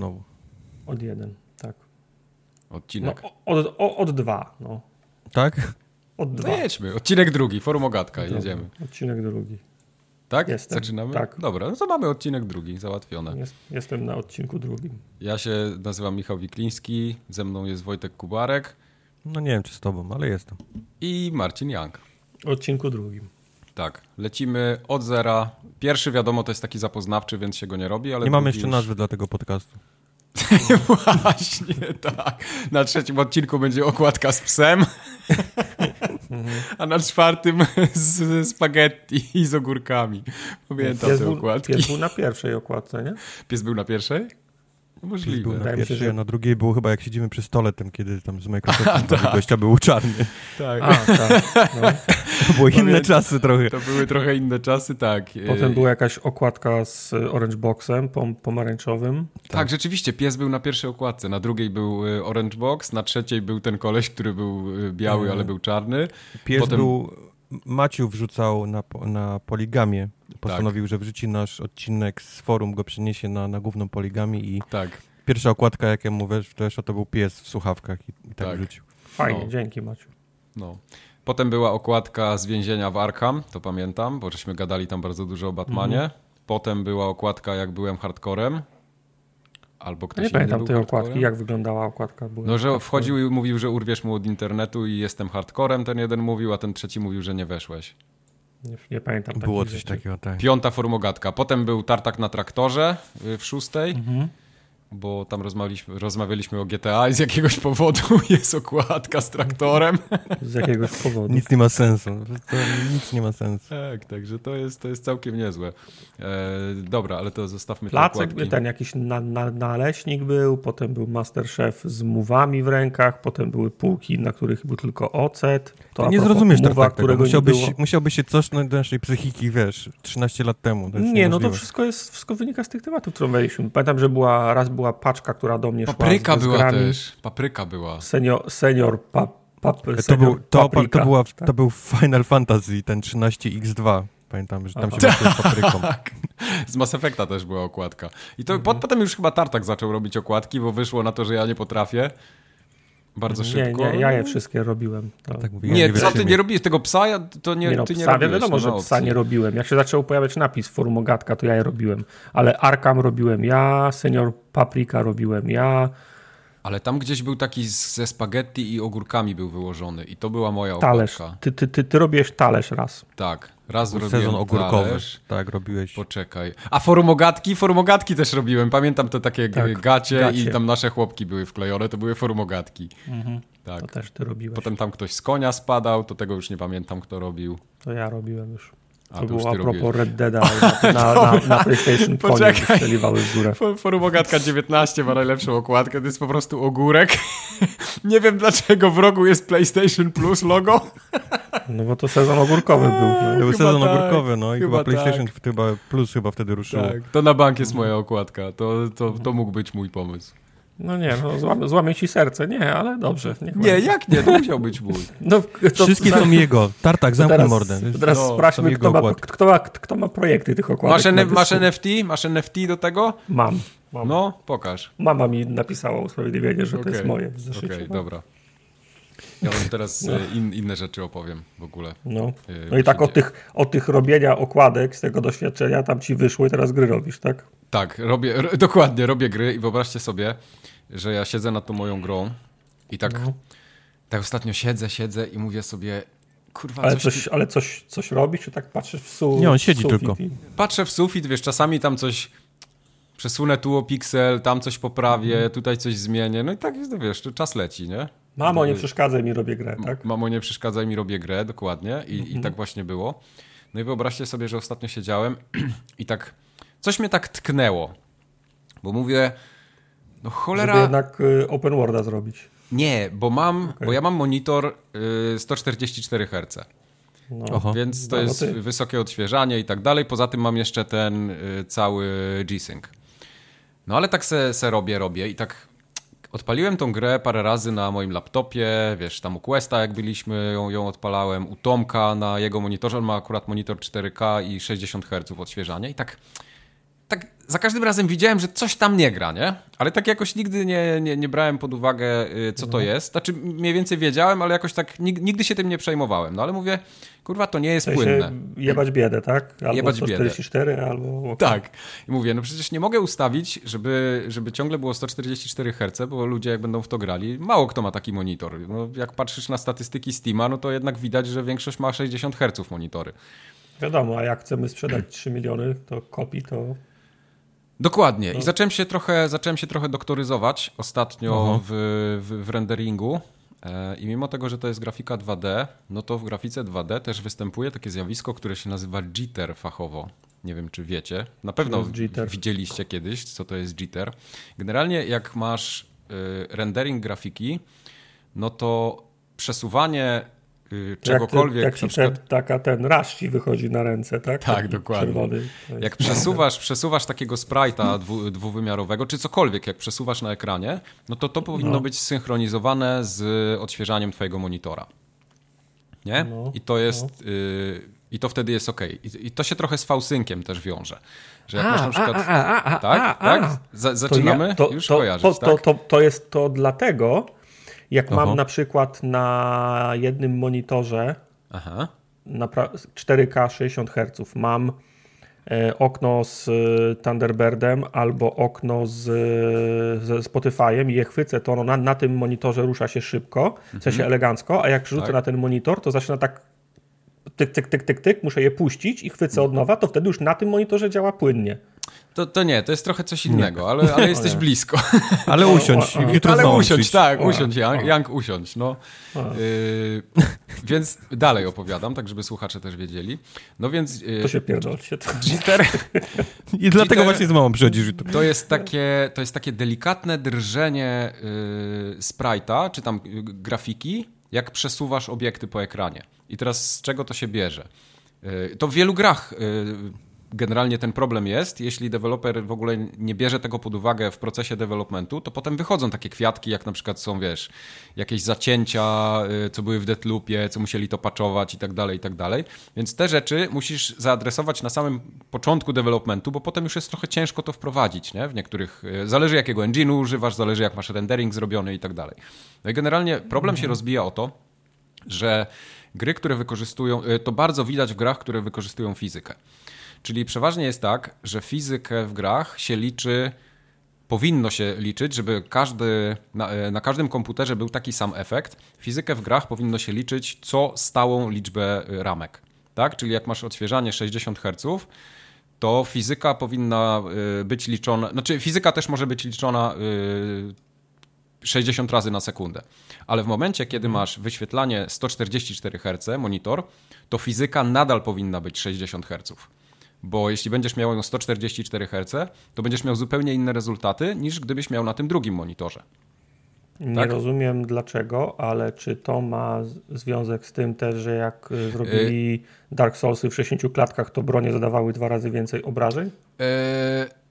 zacząć od jeden znowu. Od jeden, tak. Odcinek. No, od, od, od dwa, no. Tak? Od No dwa. jedźmy. Odcinek drugi, forum Ogatka, Dobra, jedziemy. Odcinek drugi. Tak? Jestem. Zaczynamy? Tak. Dobra, no to mamy odcinek drugi, załatwione. Jest, jestem na odcinku drugim. Ja się nazywam Michał Wikliński, ze mną jest Wojtek Kubarek No nie wiem, czy z tobą, ale jestem. i Marcin Young. Odcinku drugim. Tak, lecimy od zera. Pierwszy wiadomo to jest taki zapoznawczy, więc się go nie robi, ale Nie mamy jeszcze już- nazwy dla tego podcastu. Właśnie, tak. Na trzecim odcinku będzie okładka z psem, a na czwartym z spaghetti i z ogórkami. Pamiętam Pies te był, okładki. pies był na pierwszej okładce, nie? Pies był na pierwszej? Możliwe. był na Wydaje mi się, że- a na drugiej było chyba jak siedzimy przy stole tym, kiedy tam z Microsoftem tak. gościa był czarny. Tak. A, tak. No. To były inne Pamiętam. czasy trochę. To były trochę inne czasy, tak. Potem E, była jakaś okładka z Orange Boxem pom pomarańczowym. Tak, rzeczywiście, pies był na pierwszej okładce, na drugiej był e, Orange Box, na trzeciej był ten koleś, który był biały, Mhm. ale był czarny. Pies Potem- był... Maciu wrzucał na, na poligamię. Postanowił, że wrzuci nasz odcinek z forum, go przeniesie na, na główną poligamię i Tak. pierwsza okładka, jakiemu wesz, weszła, to był pies w słuchawkach i, i tak, Tak. wrzucił. Fajnie, No. dzięki Maciu. No. Potem była okładka z więzienia w Arkham, to pamiętam, bo żeśmy gadali tam bardzo dużo o Batmanie. Mhm. Potem była okładka jak byłem hardcorem. Albo ktoś nie pamiętam tej okładki, jak wyglądała okładka. Była No, że okładka. wchodził i mówił, że urwiesz mu od internetu i jestem hardcorem, ten jeden mówił, a ten trzeci mówił, że nie weszłeś. Nie, nie pamiętam Było coś rzeczy. takiego, tak. Piąta formogatka. Potem był tartak na traktorze y, w szóstej, Mhm. bo tam rozmawialiśmy, rozmawialiśmy o GTA i z jakiegoś powodu jest okładka z traktorem. Z jakiegoś powodu. Nic nie ma sensu. To nic nie ma sensu. Tak, także to jest, to jest całkiem niezłe. E, dobra, ale to zostawmy te Placek, okładki. ten jakiś na, na, naleśnik był, potem był Masterchef z muwami w rękach, potem były półki, na których był tylko ocet. To nie zrozumiesz tak, tak tego. którego nie Musiałbyś, było. musiałby się cofnąć do naszej psychiki, wiesz, 13 lat temu. To jest Nie, no to niemożliwe. wszystko jest, wszystko wynika z tych tematów, które mieliśmy. Pamiętam, że była, raz była paczka, która do mnie szła Papryka z, z była też. Papryka była. Senior, senior, pap, pap, To, senior był, to, paprika. to, była, Tak. to był Final Fantasy, ten 13x2. Pamiętam, że tam Aha. się walczyło z papryką. Tak. Z Mass Effecta też była okładka. I to po, potem już chyba Tartak zaczął robić okładki, bo wyszło na to, że ja nie potrafię. Bardzo Nie, szybko. nie, ja je wszystkie robiłem. To... Tak mówię, Nie, ja co ty nie robisz tego psa? Ja, to nie, Nie no, ty nie psa, robiłeś. wiadomo, no, że psa nie robiłem. Jak się zaczął pojawiać napis Formogatka, to ja je robiłem. Ale Arkam robiłem ja, Senior Paprika robiłem ja, Ale tam gdzieś był taki ze spaghetti i ogórkami był wyłożony i to była moja talerz. okładka. Ty, ty, ty, ty robiłeś talerz raz. Tak, raz Był robiłem Sezon ogórkowy. talerz. Tak, robiłeś. Poczekaj. A forumogatki? Forumogatki też robiłem. Pamiętam te takie Tak, gacie, gacie. i tam nasze chłopki były wklejone, to były forumogatki. Tak. To też ty robiłeś. Potem tam ktoś z konia spadał, to tego już nie pamiętam kto robił. To ja robiłem już. A, To to było a propos. Red Deada na, na, na, na PlayStation konie wystrzeliwały w górę. Fo- Forumogatka 19 ma najlepszą okładkę, to jest po prostu ogórek. nie wiem dlaczego w rogu jest PlayStation Plus logo. No bo to sezon ogórkowy był. To No. był Chyba sezon tak, ogórkowy, no i chyba chyba PlayStation tak. chyba Plus chyba wtedy ruszyło. Tak, to na bank jest moja okładka. To, to, to mógł być mój pomysł. No nie, no złamie, złamie ci serce. Nie, ale dobrze. Nie, będzie. jak nie? To musiał być mój. No, to, Wszystkie są jego. Tartak, zamknij teraz, mordę. teraz No, sprawdźmy, jego kto ma, kto, ma, kto ma projekty tych okładek. Masz, masz. NFT? Masz NFT do tego? Mam. mam. No, pokaż. Mama mi napisała usprawiedliwienie, że to jest moje w Okej, no. dobra. Ja wam teraz e, in, inne rzeczy opowiem w ogóle. No. e, no i tak się tych, od tych robienia okładek z tego doświadczenia tam ci wyszło i teraz gry robisz, tak? Tak, robię, dokładnie, robię gry i wyobraźcie sobie, że ja siedzę nad tą moją grą i tak, No. tak ostatnio siedzę, siedzę i mówię sobie, kurwa, Ale coś, coś, ale coś, coś robisz, czy tak patrzysz w sufit? Nie, on siedzi tylko. I... patrzę w sufit, wiesz, czasami tam coś przesunę tu o piksel, tam coś poprawię, Mhm. tutaj coś zmienię, no i tak no wiesz, czas leci, nie? Mamo, nie przeszkadzaj mi, robię grę, tak? Mamo, nie przeszkadzaj mi, robię grę, dokładnie. I, Mhm. I tak właśnie było. No i wyobraźcie sobie, że ostatnio siedziałem i tak coś mnie tak tknęło. Bo mówię, no cholera... Żeby jednak y, open worlda zrobić. Nie, bo mam, bo ja mam monitor y, 144 Hz. No. Oho. Więc to No, no jest ty. wysokie odświeżanie i tak dalej. Poza tym mam jeszcze ten y, cały G-Sync. No ale tak se, se robię, robię i tak odpaliłem tą grę parę razy na moim laptopie, wiesz, tam u Questa jak byliśmy, ją, ją odpalałem, u Tomka na jego monitorze, on ma akurat monitor 4K i 60 Hz odświeżania i tak za każdym razem widziałem, że coś tam nie gra, nie? Ale tak jakoś nigdy nie, nie, nie brałem pod uwagę, y, co to no. jest. Znaczy, mniej więcej wiedziałem, ale jakoś tak nigdy się tym nie przejmowałem. No ale mówię, kurwa, to nie jest w płynne. Jebać biedę, tak? Albo jebać 144, biedę. albo... Tak. I mówię, no przecież nie mogę ustawić, żeby, żeby ciągle było 144 Hz, bo ludzie jak będą w to grali, mało kto ma taki monitor. No, jak patrzysz na statystyki Steama, no to jednak widać, że większość ma 60 Hz monitory. Wiadomo, a jak chcemy sprzedać 3 miliony, to kopii to Dokładnie. No. I zacząłem się trochę, zacząłem się trochę doktoryzować ostatnio w, w, w, renderingu. E, I mimo tego, że to jest grafika 2D, no to w grafice 2D też występuje takie zjawisko, które się nazywa jitter fachowo. Nie wiem, czy wiecie. Na pewno widzieliście kiedyś, co to jest jitter. Generalnie, jak masz y, rendering grafiki, no to przesuwanie czegokolwiek. Jak, jak przykład... ten, taka ten rasz ci wychodzi na ręce, tak? Tak, dokładnie. Czerwony. Jak przesuwasz, przesuwasz takiego sprite'a dwu, dwuwymiarowego, czy cokolwiek, jak przesuwasz na ekranie, no to to powinno no. być synchronizowane z odświeżaniem twojego monitora. Nie? No, I to jest... No. Y, I to wtedy jest ok. I, I, to się trochę z fałsynkiem też wiąże. Że jak a, masz na przykład. A, a, tak? tak? zaczynamy? To, ja, to, Już to, kojarzyć, to, tak? to, to, jest to dlatego, jak Aha. mam na przykład na jednym monitorze Aha. na 4K 60 Hz, mam e, okno z e, Thunderbirdem albo okno z, ze Spotify'em i je chwycę, to ono na, na tym monitorze rusza się szybko, w sensie mhm. elegancko, a jak rzucę tak. na ten monitor, to zaczyna tak tyk, tyk, tyk, tyk, tyk, muszę je puścić i chwycę od nowa, to wtedy już na tym monitorze działa płynnie. To, to nie, to jest trochę coś innego, ale, ale jesteś blisko. Ale usiądź, jutro Ale usiądź, tak, usiądź, Jank, Jank usiądź. No. Yy, więc dalej opowiadam, tak żeby słuchacze też wiedzieli. No więc... Yy, to się pierdolcie. Jitter... I dlatego właśnie z mamą przychodzisz. To jest takie, to jest takie delikatne drżenie yy, sprite'a, czy tam yy, grafiki, jak przesuwasz obiekty po ekranie. I teraz z czego to się bierze? Yy, to w wielu grach yy, generalnie ten problem jest, jeśli deweloper w ogóle nie bierze tego pod uwagę w procesie developmentu, to potem wychodzą takie kwiatki, jak na przykład są, wiesz, jakieś zacięcia, y, co były w Deathloopie, co musieli to patchować i tak dalej, i tak dalej. Więc te rzeczy musisz zaadresować na samym początku developmentu, bo potem już jest trochę ciężko to wprowadzić, nie? W niektórych, y, zależy jakiego engine'u używasz, zależy jak masz rendering zrobiony i tak dalej. No i generalnie problem się rozbija o to, że gry, które wykorzystują, y, to bardzo widać w grach, które wykorzystują fizykę. Czyli przeważnie jest tak, że fizykę w grach się liczy, powinno się liczyć, żeby każdy, na, e, na, każdym komputerze był taki sam efekt. Fizykę w grach powinno się liczyć co stałą liczbę e, ramek. Tak? Czyli jak masz odświeżanie 60 Hz, to fizyka powinna e, być liczona, znaczy fizyka też może być liczona 60 razy na sekundę. Ale w momencie, kiedy mhm. masz wyświetlanie 144 Hz, monitor, to fizyka nadal powinna być 60 Hz bo jeśli będziesz miał 144 Hz, to będziesz miał zupełnie inne rezultaty niż gdybyś miał na tym drugim monitorze. Nie tak? rozumiem dlaczego, ale czy to ma związek z tym też, że jak y, zrobili Dark Soulsy w 60 klatkach, to bronie zadawały dwa razy więcej obrażeń? Yy,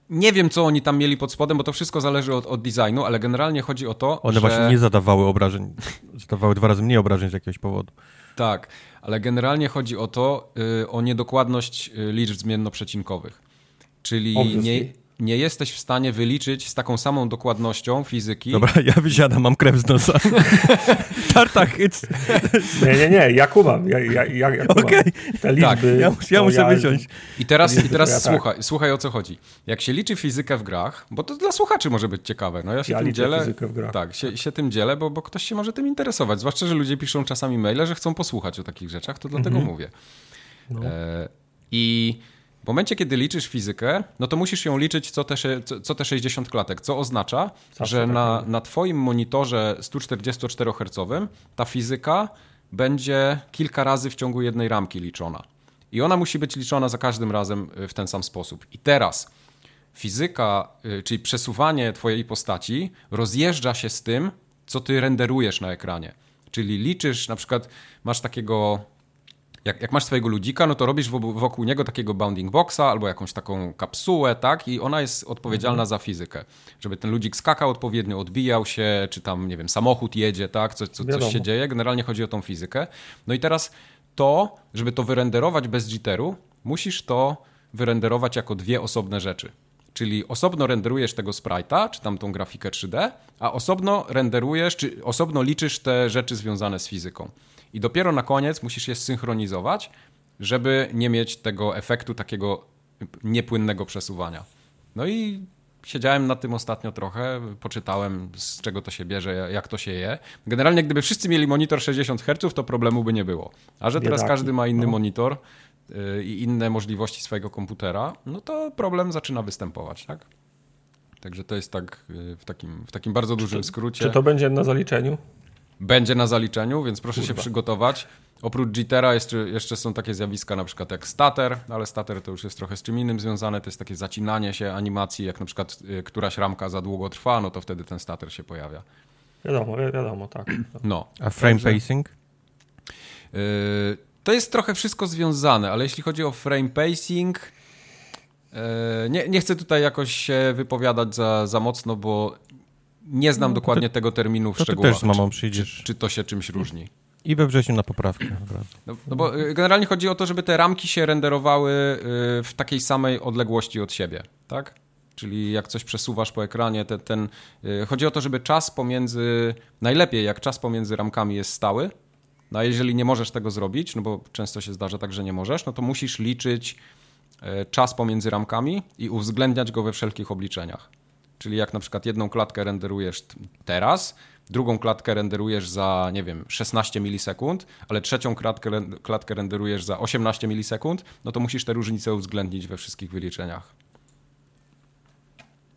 nie wiem, co oni tam mieli pod spodem, bo to wszystko zależy od, od designu, ale generalnie chodzi o to, One że... właśnie nie zadawały obrażeń, zadawały dwa razy mniej obrażeń z jakiegoś powodu. Tak, ale generalnie chodzi o to, y, o niedokładność y, liczb zmiennoprzecinkowych. Czyli nie, nie jesteś w stanie wyliczyć z taką samą dokładnością fizyki. Dobra, ja wysiadam, mam krew z nosa. Tartak, it's... Nie, nie, nie, ja kumam. Ja, ja, ja, ja Okay. Liczby, tak, ja, ja muszę ja, wyciąć. I teraz, i teraz słuchaj, tak. słuchaj o co chodzi. Jak się liczy fizykę w grach, bo to dla słuchaczy może być ciekawe. No ja się ja tym dzielę. Fizykę w grach. Tak, się, się tym dzielę, bo, bo ktoś się może tym interesować. Zwłaszcza, że ludzie piszą czasami maile, że chcą posłuchać o takich rzeczach, to dlatego mhm. mówię. No. E, I w momencie, kiedy liczysz fizykę, no to musisz ją liczyć co te, co te 60 klatek, co oznacza, Zawsze że tak na, na twoim monitorze 144 Hz ta fizyka będzie kilka razy w ciągu jednej ramki liczona. I ona musi być liczona za każdym razem y, w ten sam sposób. I teraz fizyka, y, czyli przesuwanie twojej postaci rozjeżdża się z tym, co ty renderujesz na ekranie. Czyli liczysz, na przykład masz takiego jak, jak masz swojego ludzika, no to robisz wokół niego takiego bounding boxa albo jakąś taką kapsułę, tak? I ona jest odpowiedzialna mhm. za fizykę. Żeby ten ludzik skakał odpowiednio, odbijał się, czy tam, nie wiem, samochód jedzie, tak? Co, co, coś się dzieje. Generalnie chodzi o tą fizykę. No i teraz to, żeby to wyrenderować bez jitteru, musisz to wyrenderować jako dwie osobne rzeczy. Czyli osobno renderujesz tego sprite'a, czy tam tą grafikę 3D, a osobno renderujesz, czy osobno liczysz te rzeczy związane z fizyką. I dopiero na koniec musisz je synchronizować, żeby nie mieć tego efektu takiego niepłynnego przesuwania. No i siedziałem na tym ostatnio trochę, poczytałem z czego to się bierze, jak to się je. Generalnie gdyby wszyscy mieli monitor 60 Hz, to problemu by nie było. A że teraz każdy ma inny no. monitor i inne możliwości swojego komputera, no to problem zaczyna występować, tak? Także to jest tak y, w takim, w takim bardzo dużym skrócie. Czy to będzie na zaliczeniu? Będzie na zaliczeniu, więc proszę Kurwa. się przygotować. Oprócz jittera jeszcze, jeszcze są takie zjawiska na przykład jak stater, ale stater to już jest trochę z czym innym związane, to jest takie zacinanie się animacji, jak na przykład y, któraś ramka za długo trwa, no to wtedy ten stater się pojawia. Wiadomo, wiadomo, tak. No. A frame pacing? Y, to jest trochę wszystko związane, ale jeśli chodzi o frame pacing, y, nie, nie chcę tutaj jakoś się wypowiadać za, za mocno, bo nie znam no, dokładnie tego terminu w to szczegółach. Ty też z mamą przyjdziesz. Czy, czy to się czymś różni? I we wrześniu na poprawkę. No, no, bo y, generalnie chodzi o to, żeby te ramki się renderowały y, w takiej samej odległości od siebie, tak? Czyli jak coś przesuwasz po ekranie, ten, ten y, chodzi o to, żeby czas pomiędzy, najlepiej jak czas pomiędzy ramkami jest stały, no a jeżeli nie możesz tego zrobić, no bo często się zdarza tak, że nie możesz, no to musisz liczyć czas pomiędzy ramkami i uwzględniać go we wszelkich obliczeniach. Czyli jak na przykład jedną klatkę renderujesz teraz, drugą klatkę renderujesz za, nie wiem, 16 milisekund, ale trzecią klatkę, klatkę renderujesz za 18 milisekund, no to musisz te różnice uwzględnić we wszystkich wyliczeniach.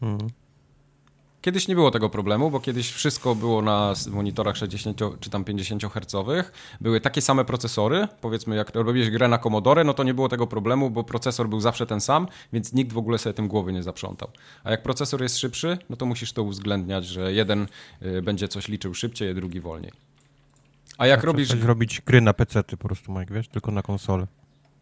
Mhm. Kiedyś nie było tego problemu, bo kiedyś wszystko było na monitorach 60 czy tam 50 Hz. Były takie same procesory. Powiedzmy, jak robiłeś grę na Commodore, no to nie było tego problemu, bo procesor był zawsze ten sam, więc nikt w ogóle sobie tym głowy nie zaprzątał. A jak procesor jest szybszy, no to musisz to uwzględniać, że jeden y, będzie coś liczył szybciej, a drugi wolniej. A jak robisz. robić gry na PC ty po prostu, Mike, wiesz, tylko na konsolę.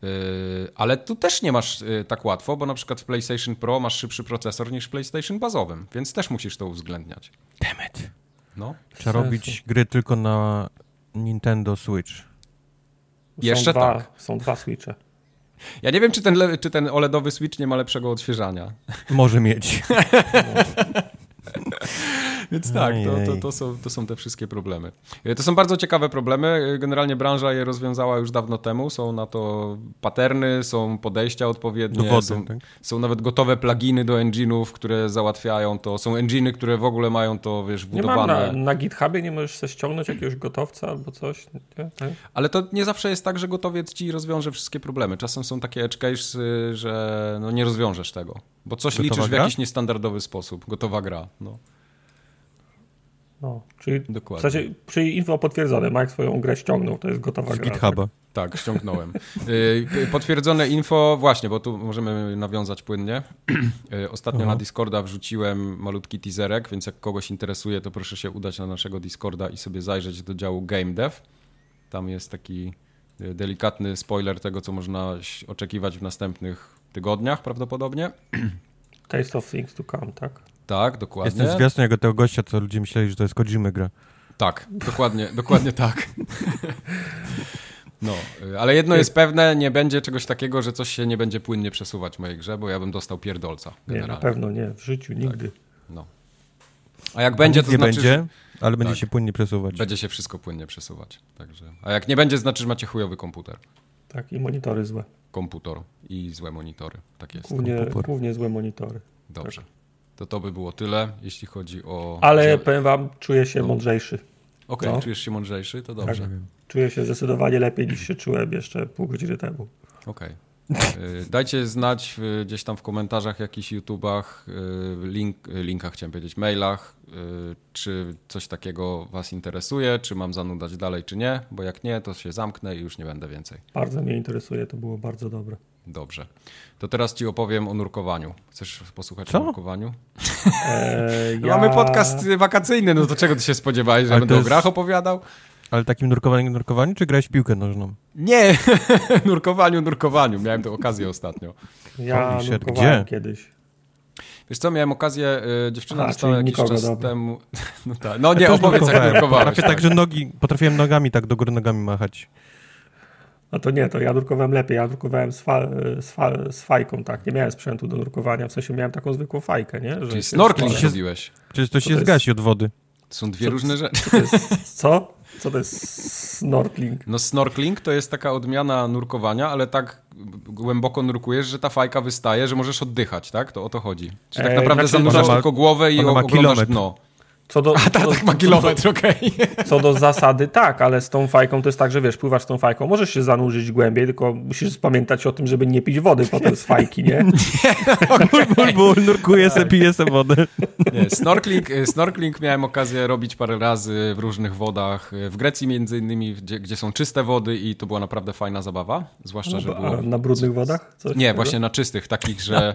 Yy, ale tu też nie masz yy, tak łatwo, bo na przykład w PlayStation Pro masz szybszy procesor niż w PlayStation bazowym, więc też musisz to uwzględniać. Dammit. No. Trzeba robić gry tylko na Nintendo Switch. Są Jeszcze dwa, tak. Są dwa Switche. Ja nie wiem, czy ten, czy ten OLEDowy Switch nie ma lepszego odświeżania. Może mieć. Więc tak, to, to, to, są, to są te wszystkie problemy. E, to są bardzo ciekawe problemy. E, generalnie branża je rozwiązała już dawno temu. Są na to paterny, są podejścia odpowiednie. Dowody, są, tak? są nawet gotowe pluginy do engine'ów, które załatwiają to. Są engine'y, które w ogóle mają to, wiesz, wbudowane. Nie ma na, na GitHubie nie możesz sobie ściągnąć jakiegoś gotowca albo coś? Nie? Tak? Ale to nie zawsze jest tak, że gotowiec ci rozwiąże wszystkie problemy. Czasem są takie edge cases, że no nie rozwiążesz tego. Bo coś Gotowa liczysz gra? w jakiś niestandardowy sposób. Gotowa gra. No. No, czyli Dokładnie. w zasadzie, czyli info potwierdzone. Mike swoją grę ściągnął, to jest gotowa Z gra. GitHuba. Tak, tak ściągnąłem. Y, potwierdzone info, właśnie, bo tu możemy nawiązać płynnie. Y, ostatnio Aha. na Discorda wrzuciłem malutki teaserek, więc jak kogoś interesuje, to proszę się udać na naszego Discorda i sobie zajrzeć do działu Game Dev. Tam jest taki y, delikatny spoiler tego, co można oczekiwać w następnych tygodniach prawdopodobnie. Taste of Things to Come, tak? Tak, dokładnie. Jestem zwiastun jako tego gościa, co ludzie myśleli, że to jest Kojimy gra. Tak, dokładnie, dokładnie tak. No, ale jedno jest pewne, nie będzie czegoś takiego, że coś się nie będzie płynnie przesuwać w mojej grze, bo ja bym dostał pierdolca. Generalnie. Nie, na pewno nie, w życiu nigdy. Tak. No. A jak będzie, to nie znaczy, będzie, ale będzie tak, się płynnie przesuwać. Będzie się wszystko płynnie przesuwać. Także. A jak nie będzie, to znaczy, że macie chujowy komputer. Tak, i monitory złe. Komputer i złe monitory. Tak jest. Głównie, głównie złe monitory. Dobrze. Tak. To to by było tyle, jeśli chodzi o... Ale powiem wam, czuję się no. mądrzejszy. Okej, okay, no. czujesz się mądrzejszy? To dobrze. Tak. Czuję się zdecydowanie lepiej niż się czułem jeszcze pół godziny temu. Okej. Okay. Dajcie znać gdzieś tam w komentarzach, jakichś YouTubach, y, link, linkach chciałem powiedzieć, mailach, czy coś takiego Was interesuje, czy mam zanudać dalej, czy nie, bo jak nie, to się zamknę i już nie będę więcej. Bardzo mnie interesuje, to było bardzo dobre. Dobrze. To teraz Ci opowiem o nurkowaniu. Chcesz posłuchać Co? o nurkowaniu? Eee, ja... Mamy podcast wakacyjny, no to czego Ty się spodziewałeś, że będę jest... o grach opowiadał? Ale takim nurkowaniu, nurkowaniu, czy grałeś w piłkę nożną? Nie, nurkowaniu, nurkowaniu. Miałem tę okazję ostatnio. Ja nurkowałem Gdzie? kiedyś. Wiesz co, miałem okazję, y, dziewczyna Aha, dostała jakiś czas dobra. temu... No, tak. no nie, opowiedz jak nurkowałeś. Potrafię tak, że nogi, potrafiłem nogami tak do góry nogami machać. A to nie, to ja nurkowałem lepiej. Ja nurkowałem z, fa, z, fa, z fajką, tak. Nie miałem sprzętu do nurkowania, w sensie miałem taką zwykłą fajkę, nie? Że Czyli snorkeling się zrobiłeś. Przecież to się to zgasi od wody. Są dwie co, różne rzeczy. Co, jest, co? Co to jest snorkeling? No snorkeling to jest taka odmiana nurkowania, ale tak głęboko nurkujesz, że ta fajka wystaje, że możesz oddychać, tak? To o to chodzi. Czyli tak naprawdę znaczy, zanurzasz tylko głowę i oglądasz kilometr. dno. Co do, A tak, tak ma kilometr, okej. Okay. Co do zasady tak, ale z tą fajką to jest tak, że wiesz, pływasz z tą fajką, możesz się zanurzyć głębiej, tylko musisz pamiętać o tym, żeby nie pić wody potem z fajki, nie? nie ból, ból, nurkuję se, piję se wodę. Nie, snorkeling, snorkeling miałem okazję robić parę razy w różnych wodach, w Grecji między innymi, gdzie, gdzie są czyste wody i to była naprawdę fajna zabawa, zwłaszcza, no, że było... na brudnych wodach? Coś nie, właśnie na czystych, takich, że...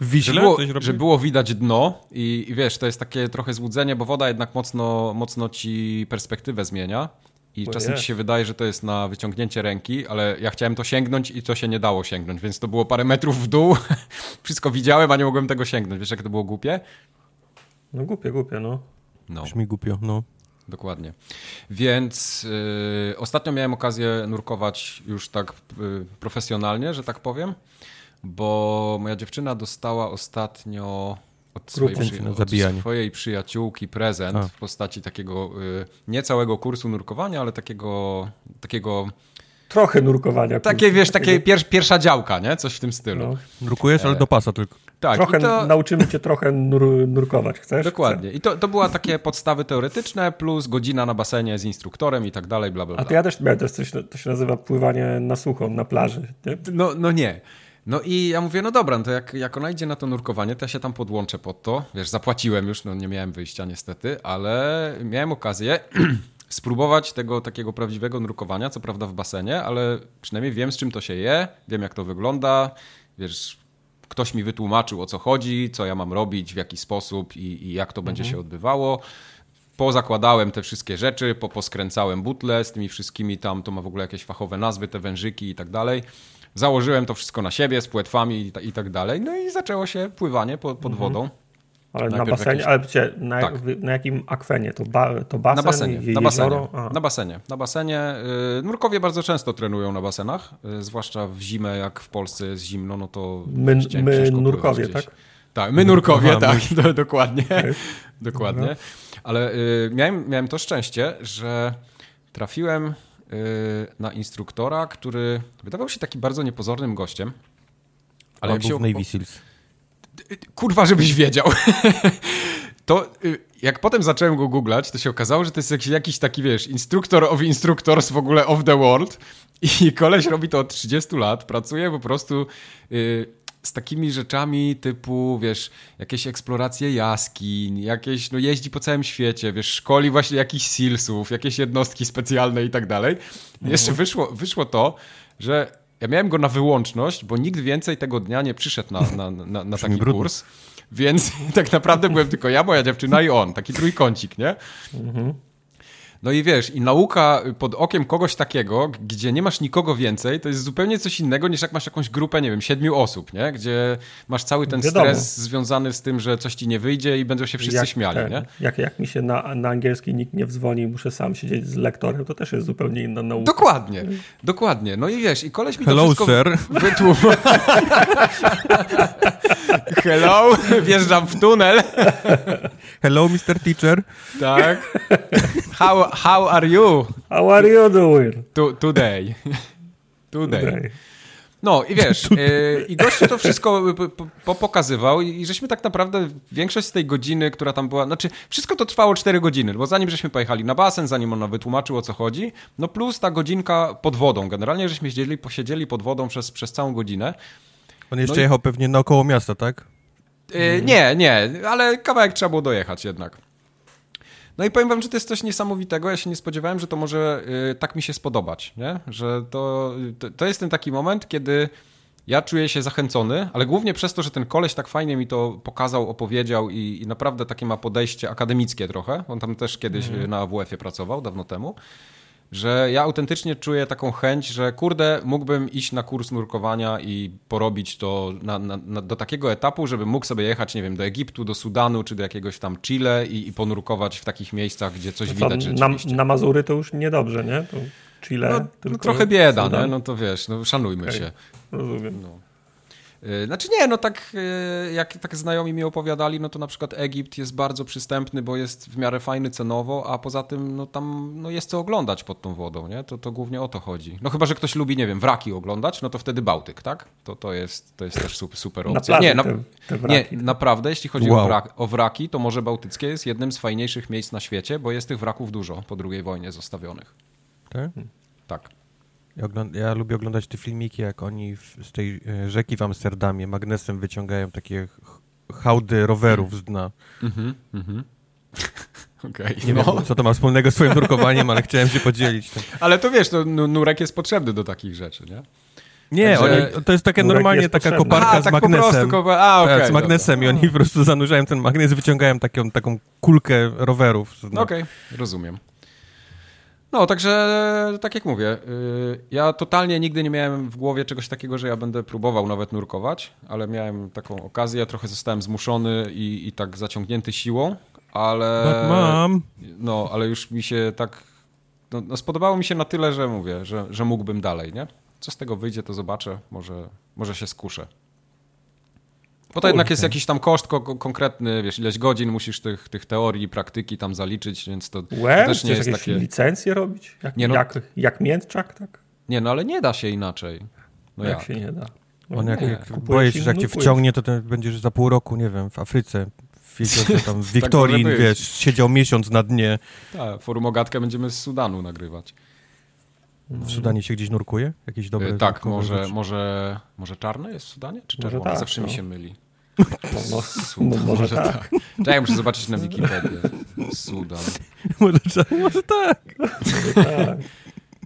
W Wiśle? Że było, że było widać dno i, i wiesz, to jest takie trochę złudzenie złudzenie, bo woda jednak mocno, mocno ci perspektywę zmienia. I czasem ci się wydaje, że to jest na wyciągnięcie ręki, ale ja chciałem to sięgnąć i to się nie dało sięgnąć, więc to było parę metrów w dół. Wszystko widziałem, a nie mogłem tego sięgnąć. Wiesz, jak to było głupie? No głupie, głupie, no. no. Brzmi głupio, no. Dokładnie. Więc yy, ostatnio miałem okazję nurkować już tak yy, profesjonalnie, że tak powiem, bo moja dziewczyna dostała ostatnio od swojej, przy, od swojej przyjaciółki prezent A. w postaci takiego y, nie całego kursu nurkowania, ale takiego takiego trochę nurkowania. Takie, wiesz, takie pier, pierwsza działka, nie? Coś w tym stylu. No. Nurkujesz, ale do pasa tylko. Tak. Trochę to... nauczymy cię trochę nur, nurkować, chcesz? Dokładnie. Chcę. I to, to były takie podstawy teoretyczne, plus godzina na basenie z instruktorem i tak dalej, bla, bla, bla. A to ja też miałem, to, coś, to się nazywa pływanie na sucho, na plaży, nie? No, no nie. No i ja mówię, no dobra, no to jak, jak ona idzie na to nurkowanie, to ja się tam podłączę pod to. Wiesz, zapłaciłem już, no nie miałem wyjścia niestety, ale miałem okazję spróbować tego takiego prawdziwego nurkowania, co prawda w basenie, ale przynajmniej wiem z czym to się je, wiem jak to wygląda, wiesz, ktoś mi wytłumaczył o co chodzi, co ja mam robić, w jaki sposób i, i jak to mhm. będzie się odbywało pozakładałem te wszystkie rzeczy, po, poskręcałem butle z tymi wszystkimi tam, to ma w ogóle jakieś fachowe nazwy, te wężyki i tak dalej. Założyłem to wszystko na siebie z płetwami i, i tak dalej. No i zaczęło się pływanie pod, pod mhm. wodą. Ale Najpierw na basenie, jakieś... ale na, tak. na, jakim akwenie? To, ba, to basen? Na basenie, na basenie, na basenie. Na basenie. Yy, nurkowie bardzo często trenują na basenach, yy, zwłaszcza w zimę, jak w Polsce jest zimno, no to My, my nurkowie, tak? Tak, my nurkowie, Aha, tak, my... dokładnie. Okay. dokładnie. Ale yy, miałem, miałem to szczęście, że trafiłem Y, na instruktora, który wydawał się taki bardzo niepozornym gościem. Ale jak się... Navy Seals. Kurwa, żebyś wiedział. to y, jak potem zacząłem go googlać, to się okazało, że to jest jakiś, jakiś taki, wiesz, instruktor of instructors w ogóle of the world i koleś robi to od 30 lat, pracuje po prostu y, z takimi rzeczami typu, wiesz, jakieś eksploracje jaskiń, jakieś, no jeździ po całym świecie, wiesz, szkoli właśnie jakichś silsów, jakieś jednostki specjalne i tak dalej. Mhm. Jeszcze wyszło, wyszło to, że ja miałem go na wyłączność, bo nikt więcej tego dnia nie przyszedł na, na, na, na taki kurs. Więc tak naprawdę byłem tylko ja, moja dziewczyna i on. Taki trójkącik, nie? Mhm. No i wiesz, i nauka pod okiem kogoś takiego, gdzie nie masz nikogo więcej, to jest zupełnie coś innego niż jak masz jakąś grupę, nie wiem, siedmiu osób, nie? Gdzie masz cały ten Wiadomo. stres związany z tym, że coś ci nie wyjdzie i będą się wszyscy jak, śmiali, ten, nie? Jak, jak mi się na, na angielski nikt nie wdzwoni muszę sam siedzieć z lektorem, to też jest zupełnie inna nauka. Dokładnie, dokładnie. No i wiesz, i koleś mi Hello, to wszystko sir. wytłumaczył. Hello, wjeżdżam w tunel. Hello, Mr. Teacher. Tak. How, how are you? How are you doing? To, today. today. today. No i wiesz, yy, i gościu to wszystko po, pokazywał i żeśmy tak naprawdę większość z tej godziny, która tam była, znaczy wszystko to trwało 4 godziny, bo zanim żeśmy pojechali na basen, zanim on wytłumaczył o co chodzi, no plus ta godzinka pod wodą. Generalnie żeśmy siedzieli, posiedzieli pod wodą przez, przez całą godzinę. On jeszcze no jechał i... pewnie naokoło miasta, tak? Yy, nie, nie, ale kawałek trzeba było dojechać jednak. No i powiem wam, że to jest coś niesamowitego. Ja się nie spodziewałem, że to może yy, tak mi się spodobać, nie? Że to, to, to jest ten taki moment, kiedy ja czuję się zachęcony, ale głównie przez to, że ten koleś tak fajnie mi to pokazał, opowiedział i, i naprawdę takie ma podejście akademickie trochę. On tam też kiedyś mm. na AWF-ie pracował, dawno temu że ja autentycznie czuję taką chęć, że kurde, mógłbym iść na kurs nurkowania i porobić to na, na, na, do takiego etapu, żeby mógł sobie jechać, nie wiem, do Egiptu, do Sudanu, czy do jakiegoś tam Chile i, i ponurkować w takich miejscach, gdzie coś no widać na, na Mazury to już niedobrze, nie? To Chile. No, no trochę bieda, nie? no to wiesz, no szanujmy okay. się. Rozumiem. No. Y, znaczy nie, no tak y, jak tak znajomi mi opowiadali, no to na przykład Egipt jest bardzo przystępny, bo jest w miarę fajny cenowo, a poza tym no tam no jest co oglądać pod tą wodą, nie? To, to głównie o to chodzi. No chyba, że ktoś lubi, nie wiem, wraki oglądać, no to wtedy Bałtyk, tak? To, to, jest, to jest też super, super opcja. nie, na, te, te nie, naprawdę, jeśli chodzi wow. o, wrak, o wraki, to Morze Bałtyckie jest jednym z fajniejszych miejsc na świecie, bo jest tych wraków dużo po II wojnie zostawionych. Tak? Tak. Ja, ja, lubię oglądać te filmiki, jak oni w, z tej e, rzeki w Amsterdamie magnesem wyciągają takie hałdy rowerów z dna. Mhm, mhm. Okay, nie no. wiem, co to ma wspólnego z swoim nurkowaniem, ale chciałem się podzielić. Ale to wiesz, to nurek jest potrzebny do takich rzeczy, nie? Nie, Także... oni, to jest takie normalnie jest taka potrzebny. koparka A, z tak magnesem. Po prostu, A, okay, z magnesem dobra. i oni po prostu zanurzają ten magnes, wyciągają taką, taką kulkę rowerów. Okej, okay, rozumiem. No, także tak jak mówię, y, ja totalnie nigdy nie miałem w głowie czegoś takiego, że ja będę próbował nawet nurkować, ale miałem taką okazję, ja trochę zostałem zmuszony i, i tak zaciągnięty siłą, ale... mam. No, ale już mi się tak... No, no, spodobało mi się na tyle, że mówię, że, że mógłbym dalej, nie? Co z tego wyjdzie, to zobaczę, może, może się skuszę. Bo to jednak jest jakiś tam koszt ko konkretny, wiesz, ileś godzin musisz tych, tych teorii, praktyki tam zaliczyć, więc to, Łe, to też nie jest takie... licencje robić? Jak, nie, no... jak, jak miętczak, tak? Nie, no ale nie da się inaczej. No jak, jak się nie da? No On jak, jak boję się, że jak cię wciągnie, to będziesz za pół roku, nie wiem, w Afryce, w, tam w Wiktorii, tak wiesz, siedział miesiąc na dnie. Tak, forum ogatkę będziemy z Sudanu nagrywać. W Sudanie się gdzieś nurkuje? Jakieś dobre... E, tak, może, może, może czarne jest w Sudanie? Czy czerwone? Tak, Zawsze no. mi się myli. No, no, może tak. Czekaj, muszę zobaczyć na Wikipedię. Sudan. Może, może tak. Może tak.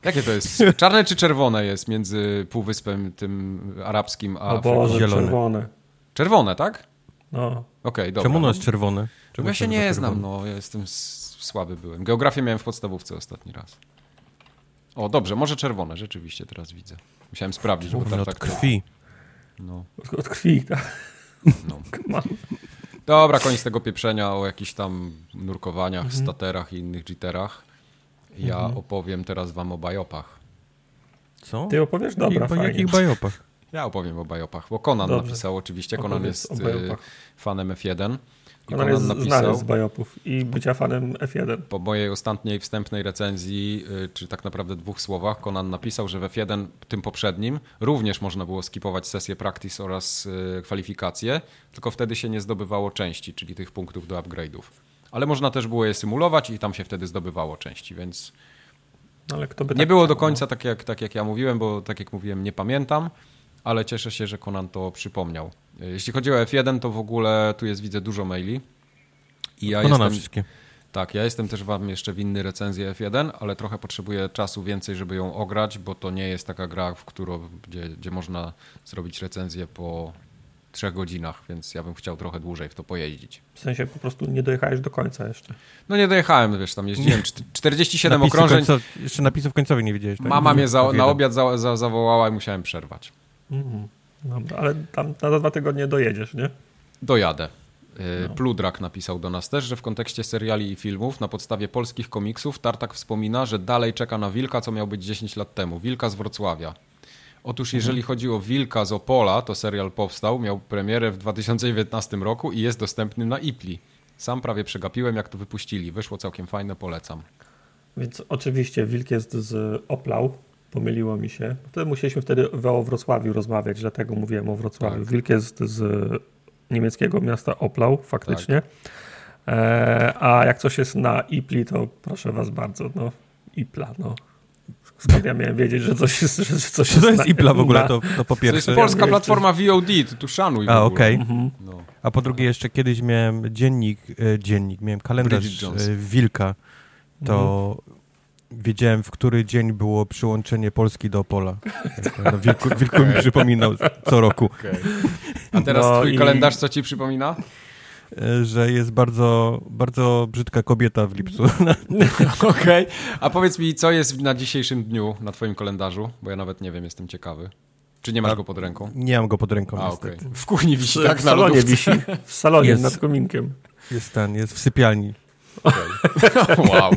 Jakie to jest? Czarne czy czerwone jest między półwyspem tym arabskim a o Boże, Zielone. czerwone. Czerwone, tak? No. Okej, okay, dobra. Czemu ono jest czerwone? Czemu ja się nie znam, no. Ja jestem słaby byłem. Geografię miałem w podstawówce ostatni raz. O, dobrze, może czerwone, rzeczywiście teraz widzę. Musiałem sprawdzić, bo tak, od tak krwi. No. Od krwi, tak. No. Dobra, koniec tego pieprzenia o jakichś tam nurkowaniach, mhm. staterach i innych jitterach. Ja mhm. opowiem teraz wam o bajopach. Co? Ty opowiesz? Dobra, I, fajnie. jakich bajopach? Ja opowiem o bajopach, bo Conan Dobrze. napisał oczywiście. Conan Opowiedz jest y, fanem F1. I Conan jest napisał, znany z bajopów i bycia fanem F1. Po mojej ostatniej wstępnej recenzji, y, czy tak naprawdę dwóch słowach, Conan napisał, że w F1, tym poprzednim, również można było skipować sesję practice oraz y, kwalifikacje, tylko wtedy się nie zdobywało części, czyli tych punktów do upgrade'ów. Ale można też było je symulować i tam się wtedy zdobywało części, więc nie tak było do końca tak jak, tak jak ja mówiłem, bo tak jak mówiłem, nie pamiętam ale cieszę się, że Conan to przypomniał. Jeśli chodzi o F1, to w ogóle tu jest, widzę, dużo maili. I ja jestem, wszystkie. Tak, ja jestem też wam jeszcze winny recenzję F1, ale trochę potrzebuję czasu więcej, żeby ją ograć, bo to nie jest taka gra, w którą, gdzie, gdzie można zrobić recenzję po trzech godzinach, więc ja bym chciał trochę dłużej w to pojeździć. W sensie po prostu nie dojechałeś do końca jeszcze. No nie dojechałem, wiesz, tam jeździłem 47 Napisy okrążeń. jeszcze napisów końcowych nie widziałeś. Tak? Mama mnie za, na obiad za, za, zawołała i musiałem przerwać. Mhm. Dobra, ale tam na dwa tygodnie dojedziesz, nie? Dojadę. Y, no. Pludrak napisał do nas też, że w kontekście seriali i filmów na podstawie polskich komiksów Tartak wspomina, że dalej czeka na Wilka, co miał być 10 lat temu. Wilka z Wrocławia. Otóż mhm. jeżeli chodzi o Wilka z Opola, to serial powstał, miał premierę w 2019 roku i jest dostępny na Ipli. Sam prawie przegapiłem, jak to wypuścili. Wyszło całkiem fajne, polecam. Więc oczywiście Wilk jest z Oplau, pomyliło mi się. Wtedy musieliśmy wtedy o Wrocławiu rozmawiać, dlatego mówiłem o Wrocławiu. Tak. Wilk jest z niemieckiego miasta Oplau, faktycznie. Tak. E, a jak coś jest na Ipli, to proszę was bardzo, no Ipla, no. Skąd ja miałem wiedzieć, że coś jest, że coś jest to jest na, Ipla w ogóle, to, to po pierwsze. To jest polska platforma VOD, to tu szanuj A, okej. Okay. Mhm. No. A po drugie jeszcze kiedyś miałem dziennik, e, dziennik, miałem kalendarz e, Wilka. To mhm wiedziałem, w który dzień było przyłączenie Polski do Opola. No, wilku, wilku mi przypominał co roku. Okay. A teraz no twój i... kalendarz co ci przypomina? E, że jest bardzo, bardzo brzydka kobieta w lipcu. Okej. Okay. A powiedz mi, co jest na dzisiejszym dniu na twoim kalendarzu? Bo ja nawet nie wiem, jestem ciekawy. Czy nie masz go pod ręką? Nie mam go pod ręką, A, okay. W kuchni wisi, tak? W salonie wisi. W salonie, jest, nad kominkiem. Jest ten, jest w sypialni. Okay. wow.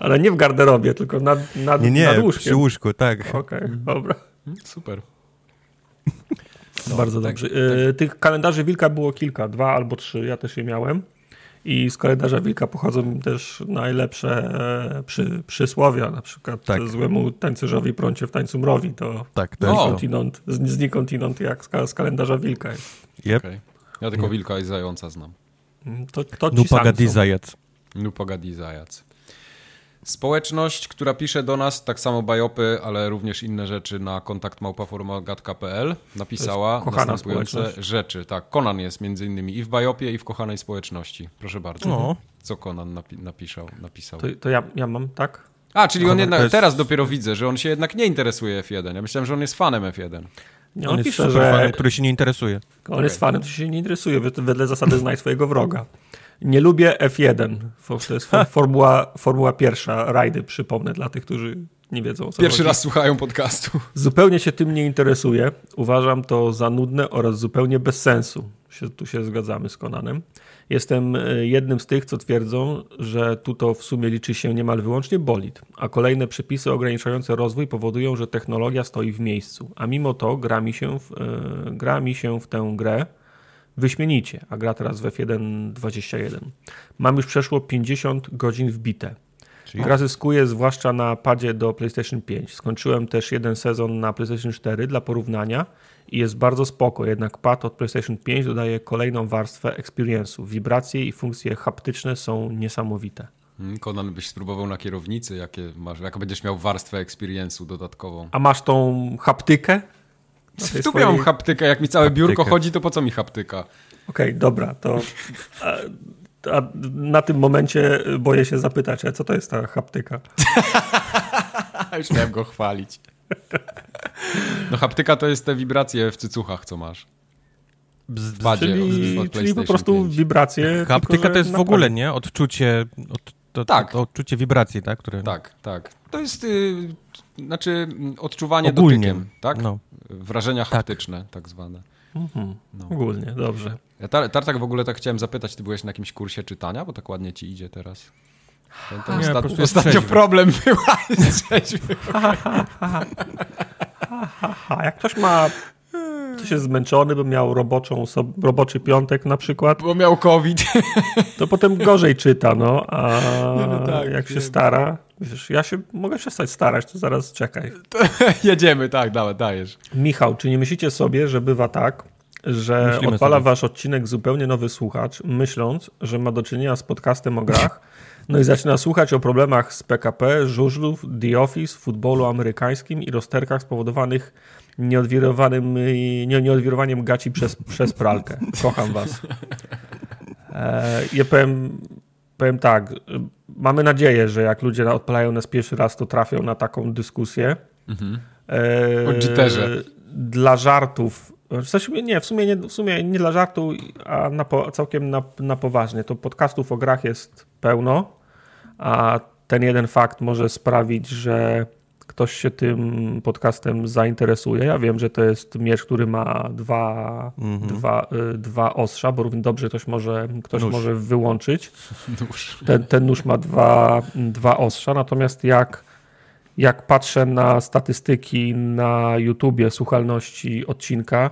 Ale nie w garderobie, tylko nad, nad, nie, nie, nad łóżkiem. przy łóżku, tak. Okej, okay, dobra. Super. No, Bardzo tak, dobrze. Tak. Tych kalendarzy Wilka było kilka, dwa albo trzy, ja też je miałem. I z kalendarza Wilka pochodzą też najlepsze e, przy, przysłowia, na przykład tak. złemu tańcerzowi prącie w tańcu mrowi, to, tak, to znikąd, znikąd jak z, z kalendarza Wilka jest. Yep. Okay. Ja tylko Wilka i Zająca znam. Mm, to, to ci Nupagadi Zajac. Nupagadi Zajac. Społeczność, która pisze do nas, tak samo bajopy, ale również inne rzeczy na kontakt małpaformagat.pl napisała następujące rzeczy. Tak, Konan jest między innymi i w bajopie, i w kochanej społeczności. Proszę bardzo. No. Co Konan napi napisał? napisał? To, to ja, ja mam, tak? A, czyli on jednak, jest... teraz dopiero widzę, że on się jednak nie interesuje F1. Ja myślałem, że on jest fanem F1. Nie, on, on pisze, że... fanem, który się nie interesuje. On okay. jest fanem, który się nie interesuje, wedle zasady znaj swojego wroga. Nie lubię F1. To jest formuła, formuła pierwsza, rajdy, przypomnę dla tych, którzy nie wiedzą. Co Pierwszy chodzi. raz słuchają podcastu. Zupełnie się tym nie interesuję. Uważam to za nudne oraz zupełnie bez sensu. Tu się zgadzamy z Konanem. Jestem e, jednym z tych, co twierdzą, że tu to w sumie liczy się niemal wyłącznie bolid, a kolejne przepisy ograniczające rozwój powodują, że technologia stoi w miejscu. A mimo to gra mi się w, yy, gra mi się w tę grę wyśmienicie, a gra teraz w F1 21. Mam już przeszło 50 godzin wbite. Czyli? Gra zyskuje zwłaszcza na padzie do PlayStation 5. Skończyłem też jeden sezon na PlayStation 4 dla porównania i jest bardzo spoko, jednak pad od PlayStation 5 dodaje kolejną warstwę experience'u. Wibracje i funkcje haptyczne są niesamowite. Konan byś spróbował na kierownicy, jakie masz, jak będziesz miał warstwę experience'u dodatkową. A masz tą haptykę? W tu swojej... mam haptykę, jak mi całe biurko haptykę. chodzi, to po co mi haptyka? Okej, okay, dobra, to a, a na tym momencie boję się zapytać, co to jest ta haptyka? Już miałem go chwalić. No haptyka to jest te wibracje w cycuchach, co masz. W badzie, czyli, od, czyli po prostu 5. wibracje. Haptyka tylko, to jest w ogóle, nie? Odczucie, od, to, tak. To odczucie wibracji, tak? Które... Tak, tak. To jest y, znaczy odczuwanie Ogólnie. dotykiem, tak? No. Wrażenia tak. haptyczne, tak zwane. Mhm. No. Ogólnie, dobrze. Ja tar Tartak w ogóle tak chciałem zapytać, ty byłeś na jakimś kursie czytania, bo tak ładnie ci idzie teraz. Ten, ten nie, ostat... ostatnio problem była Jak ktoś ma ktoś jest zmęczony, bo miał roboczą, roboczy piątek na przykład. Bo miał COVID. To potem gorzej czyta, no. A no tak, jak się stara, wiesz, ja się mogę przestać starać, to zaraz czekaj. To jedziemy, tak, dawaj, dajesz. Michał, czy nie myślicie sobie, że bywa tak, że Myślimy odpala sobie. wasz odcinek zupełnie nowy słuchacz, myśląc, że ma do czynienia z podcastem o grach, no i zaczyna słuchać o problemach z PKP, żużlów, The Office, futbolu amerykańskim i rozterkach spowodowanych nieodwirowanym, nie, nieodwirowaniem gaci przez, przez pralkę. Kocham was. E, ja powiem, powiem tak, mamy nadzieję, że jak ludzie odpalają nas pierwszy raz, to trafią na taką dyskusję. Mhm. E, o Jitterze. Dla żartów w sensie, nie, w sumie nie, w sumie nie dla żartu, a na po, całkiem na, na poważnie. To podcastów o grach jest pełno, a ten jeden fakt może sprawić, że ktoś się tym podcastem zainteresuje. Ja wiem, że to jest miecz, który ma dwa, -hmm. dwa, y, dwa ostrza, bo równie dobrze ktoś może, ktoś może wyłączyć. Nóż. Ten, ten nóż ma dwa, dwa ostrza, natomiast jak, jak patrzę na statystyki na YouTubie słuchalności odcinka,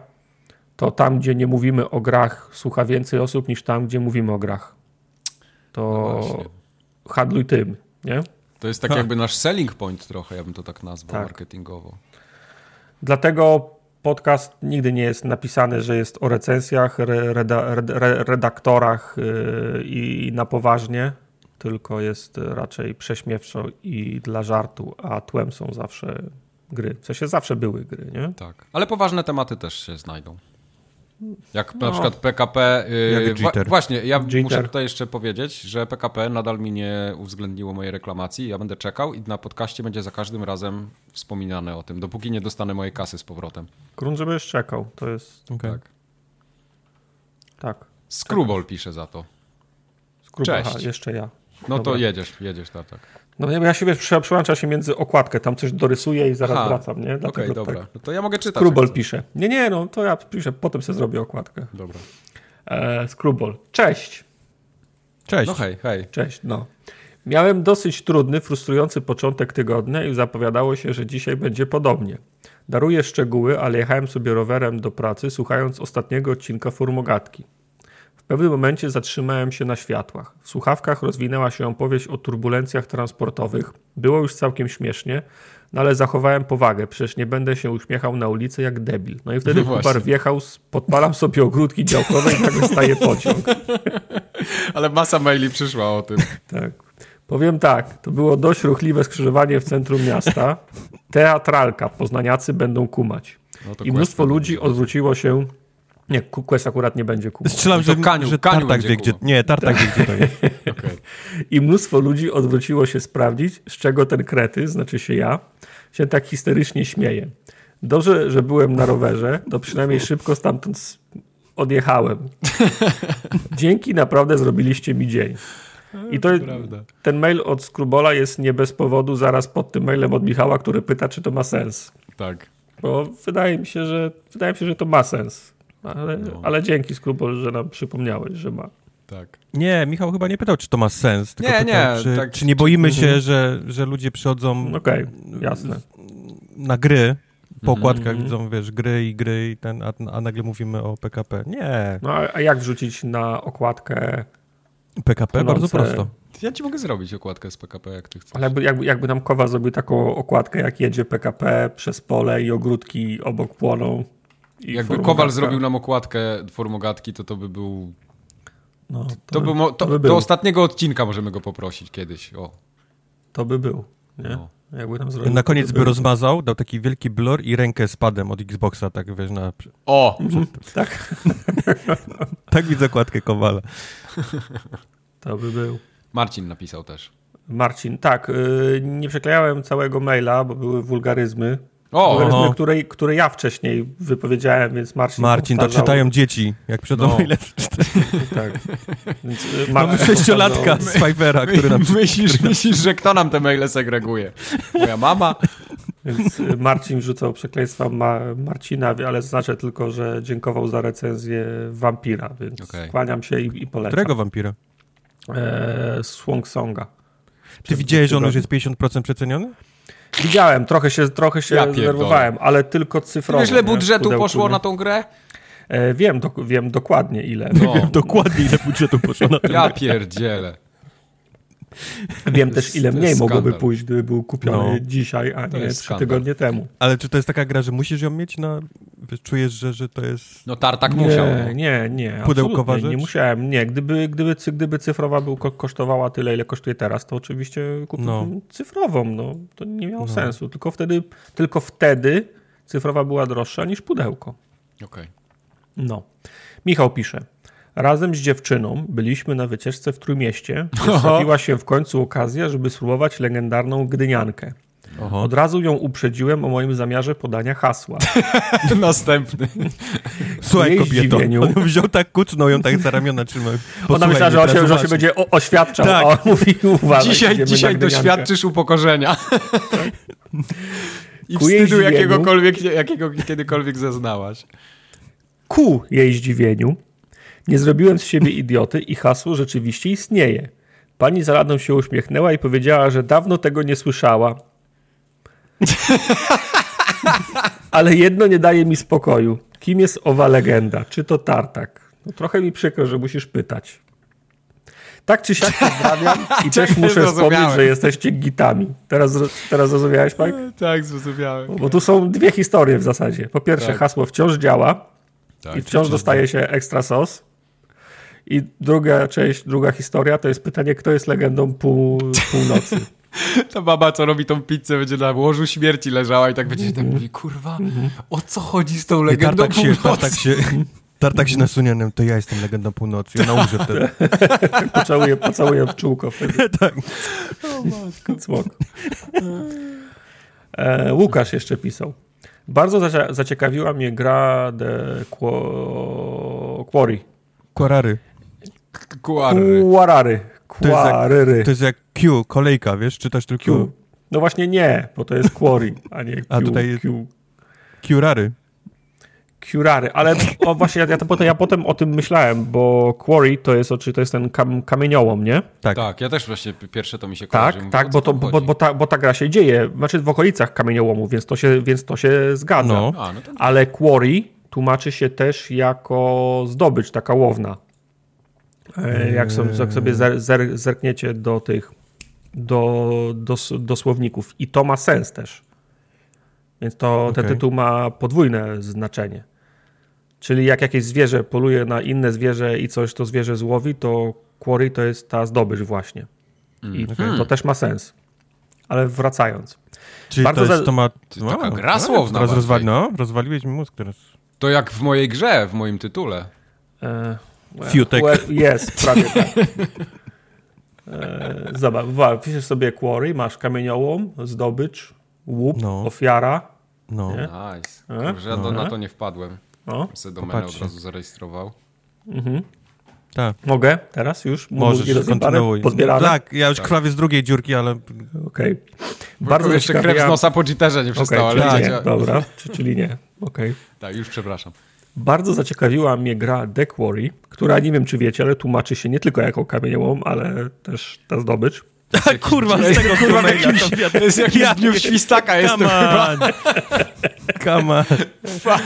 to tam, gdzie nie mówimy o grach, słucha więcej osób niż tam, gdzie mówimy o grach. To no handluj tym, nie? To jest tak ha. jakby nasz selling point trochę, ja bym to tak nazwał tak. marketingowo. Dlatego podcast nigdy nie jest napisany, że jest o recenzjach, reda, redaktorach yy, i na poważnie, tylko jest raczej prześmiewczo i dla żartu, a tłem są zawsze gry. W sensie zawsze były gry, nie? Tak, ale poważne tematy też się znajdą. Jak no. na przykład PKP. Yy, wła właśnie, ja Jitter. muszę tutaj jeszcze powiedzieć, że PKP nadal mi nie uwzględniło mojej reklamacji. Ja będę czekał i na podcaście będzie za każdym razem wspominane o tym, dopóki nie dostanę mojej kasy z powrotem. Grunt, żebyś czekał. To jest. Okay. Tak. Tak. Screwball pisze za to. Screwball, Cześć. Aha, jeszcze ja. No Dobra. to jedziesz, jedziesz, tak, tak. No ja się wiesz, przełącza się między okładkę, tam coś dorysuję i zaraz Aha, wracam, nie? Okej, okay, dobra. Tak. No to ja mogę czytać. Screwball pisze. Nie, nie, no to ja piszę, potem sobie zrobię okładkę. Dobra. E, Screwball. Cześć. Cześć. No hej, hej. Cześć, no. Miałem dosyć trudny, frustrujący początek tygodnia i zapowiadało się, że dzisiaj będzie podobnie. Daruję szczegóły, ale jechałem sobie rowerem do pracy, słuchając ostatniego odcinka Formogatki. W pewnym momencie zatrzymałem się na światłach. W słuchawkach rozwinęła się opowieść o turbulencjach transportowych. Było już całkiem śmiesznie, no ale zachowałem powagę, przecież nie będę się uśmiechał na ulicy jak debil. No i wtedy no Kubar wjechał, podpalam sobie ogródki działkowe i tak wystaje pociąg. Ale masa maili przyszła o tym. Tak. Powiem tak, to było dość ruchliwe skrzyżowanie w centrum miasta. Teatralka, poznaniacy będą kumać. No I mnóstwo ludzi odwróciło się nie, Quest akurat nie będzie kumał. Strzelam, że, kaniu, że kaniu Tartak wie, gdzie, nie, Tartak wie, gdzie to jest. okay. I mnóstwo ludzi odwróciło się sprawdzić, z czego ten krety, znaczy się ja, się tak histerycznie śmieje. Dobrze, że byłem na rowerze, to przynajmniej szybko stamtąd odjechałem. Dzięki, naprawdę zrobiliście mi dzień. I to, to ten mail od Skrubola jest nie bez powodu zaraz pod tym mailem od Michała, który pyta, czy to ma sens. Tak. Bo wydaje mi się, że wydaje mi się, że to ma sens. Ale, no. ale dzięki Skrubol, że nam przypomniałeś, że ma. Tak. Nie, Michał chyba nie pytał, czy to ma sens. Tylko nie, pytał, nie. Czy, tak, czy nie boimy czy... się, mhm. że, że ludzie przychodzą. Okej, okay, jasne. Na gry. Po okładkach mm -hmm. widzą, wiesz, gry i gry, i ten, a, a nagle mówimy o PKP. Nie. No a, a jak wrzucić na okładkę PKP? Płynące... Bardzo prosto. Ja ci mogę zrobić okładkę z PKP, jak ty chcesz. Ale jakby, jakby, jakby nam Kowa zrobił taką okładkę, jak jedzie PKP przez pole i ogródki obok płoną. Jakby Kowal zrobił nam okładkę formogatki, to to by był... No, to, to, by, to, to by do ostatniego odcinka możemy go poprosić kiedyś. O. To by był, nie? No. Jakby tam zrobił, na koniec by, by rozmazał, dał taki wielki blur i rękę z padem od Xboxa, tak wiesz, na... O! Mhm, tak. tak widzę okładkę Kowala. To by był. Marcin napisał też. Marcin, tak. Yy, nie przeklejałem całego maila, bo były wulgaryzmy. O, której, które ja wcześniej wypowiedziałem, więc Marcin. Marcin, to czytają dzieci, jak przychodzą no. ile tak. Więc, y, Mamy sześciolatka z Fivera, który nam. Myślisz, który myślisz, że kto nam te maile segreguje? Moja mama? Więc y, Marcin rzucał przekleństwa Ma Marcina, ale znaczę tylko, że dziękował za recenzję Wampira, więc okay. kłaniam się i, i polecam. Którego Wampira? E, Swong Songa. Ty widziałeś, że on już jest 50% przeceniony? Widziałem, trochę się, trochę się ja zdenerwowałem, ale tylko cyfrowo. Ile budżetu poszło na tą grę? E, wiem, do, wiem dokładnie ile. No. Wiem dokładnie ile budżetu poszło na tę grę. Ja pierdzielę. Wiem też, ile mniej skandal. mogłoby pójść, gdyby był kupiony no. dzisiaj, a nie trzy tygodnie temu. Ale czy to jest taka gra, że musisz ją mieć na... Czujesz, że, że to jest... No Tartak nie, musiał. Nie, nie, nie. Pudełkowa rzecz? Nie musiałem. Nie, gdyby, gdyby, gdyby cyfrowa był, kosztowała tyle, ile kosztuje teraz, to oczywiście kupiłbym no. cyfrową. No, to nie miało no. sensu. Tylko wtedy, tylko wtedy cyfrowa była droższa niż pudełko. Okej. Okay. No. Michał pisze. Razem z dziewczyną byliśmy na wycieczce w Trójmieście. Trafiła się w końcu okazja, żeby spróbować legendarną gdyniankę. Aha. Od razu ją uprzedziłem o moim zamiarze podania hasła. Następny. Słuchaj, kobieto. Zdziwieniu... On wziął tak, kucnął ją tak za ramiona, trzymał. Ona myślała, że on się, że się będzie o, oświadczał, tak. a on mówi, uważaj, Dzisiaj, dzisiaj doświadczysz upokorzenia. I Ku wstydu jakiegokolwiek, jakiego kiedykolwiek zaznałaś. Ku jej zdziwieniu nie zrobiłem z siebie idioty i hasło rzeczywiście istnieje. Pani za radą się uśmiechnęła i powiedziała, że dawno tego nie słyszała. Ale jedno nie daje mi spokoju. Kim jest owa legenda? Czy to Tartak? No, trochę mi przykro, że musisz pytać. Tak czy siak pozdrawiam i też muszę wspomnieć, że jesteście gitami. Teraz, teraz zrozumiałeś, Mike? Tak, zrozumiałem. Bo, bo tu są dwie historie w zasadzie. Po pierwsze, tak. hasło wciąż działa tak, i wciąż dostaje się ekstra sos. I druga część, druga historia to jest pytanie, kto jest legendą pół, północy. Ta baba, co robi tą pizzę, będzie na łożu śmierci leżała i tak będzie mm -hmm. tak mówi, kurwa, o co chodzi z tą legendą tartak północy? Się, tartak się, tartak się nasunionym, to ja jestem legendą północy, ja umrze wtedy. pocałuję, pocałuję czółko wtedy. tak. O matko. E, Łukasz jeszcze pisał. Bardzo zaciekawiła mnie gra The Quarry. Quarry. Kuarary. Kuaryry. To jest jak Q, kolejka, wiesz? Czytasz tylko Q. No właśnie nie, bo to jest quarry, a nie Q. A tutaj jest Q. Qrary. Curary, ale o, właśnie ja, ja, potem, ja potem o tym myślałem, bo Quarry to jest, to jest ten kam, kamieniołom, nie? Tak. tak, ja też właśnie pierwsze to mi się kojarzy. Tak, tak, bo, to, bo, bo, ta, bo ta gra się dzieje, znaczy w okolicach kamieniołomu, więc to się, więc to się zgadza. No. A, no to... Ale Quarry tłumaczy się też jako zdobycz, taka łowna. E, jak, są, jak sobie zer, zerkniecie do tych, do, do, do słowników. I to ma sens też. Więc to, okay. ten tytuł ma podwójne znaczenie. Czyli jak jakieś zwierzę poluje na inne zwierzę i coś to zwierzę złowi, to quarry to jest ta zdobycz właśnie. I mm. to też ma sens. Ale wracając. Czyli Bardzo to, jest, to ma... No, taka gra słowna. Teraz rozwali, no, rozwaliłeś mi mózg teraz. To jak w mojej grze, w moim tytule. E, Fiutek. Jest, prawie tak. E, zobacz, piszesz sobie quarry, masz kamieniołom, zdobycz, łup, no. ofiara. No. Nie? Nice. E? Kurczę, ja no. na to nie wpadłem. No. Sobie domenę od razu zarejestrował. Mhm. Tak. Mogę teraz już? Możesz, kontynuuj. Pozbierane? Tak, ja już tak. krwawię z drugiej dziurki, ale... Okej. Okay. Bardzo jeszcze krew z nosa po jitterze nie przestała okay, lecieć. Nie, dobra, czyli nie. Okej. Okay. Tak, już przepraszam. Bardzo zaciekawiła mnie gra Deck Worry, która nie wiem czy wiecie, ale tłumaczy się nie tylko jako kamieniołom, ale też ta zdobycz. kurwa, z tego kurwa to, to jest jakiś ja, dniu świstaka jestem chyba. Come on. Fuck.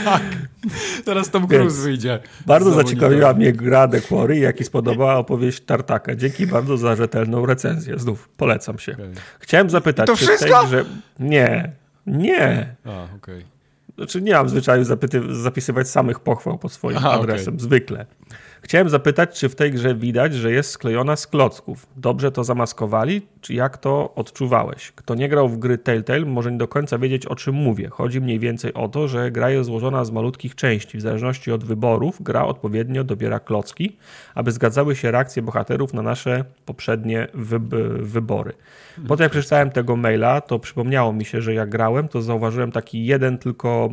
Teraz Tom Cruise wyjdzie. Bardzo zaciekawiła mnie gra The Quarry, jak i spodobała opowieść Tartaka. Dzięki bardzo za rzetelną recenzję. Znów polecam się. Okay. Chciałem zapytać, to wszystko? Że... Nie, nie. A, okej. Okay. Znaczy nie mam zwyczaju zapisywać samych pochwał pod swoim Aha, adresem, okay. zwykle. Chciałem zapytać, czy w tej grze widać, że jest sklejona z klocków. Dobrze to zamaskowali, czy jak to odczuwałeś? Kto nie grał w gry Telltale, może nie do końca wiedzieć, o czym mówię. Chodzi mniej więcej o to, że gra jest złożona z malutkich części. W zależności od wyborów, gra odpowiednio dobiera klocki, aby zgadzały się reakcje bohaterów na nasze poprzednie wybory. Potem jak przeczytałem tego maila, to przypomniało mi się, że jak grałem, to zauważyłem taki jeden tylko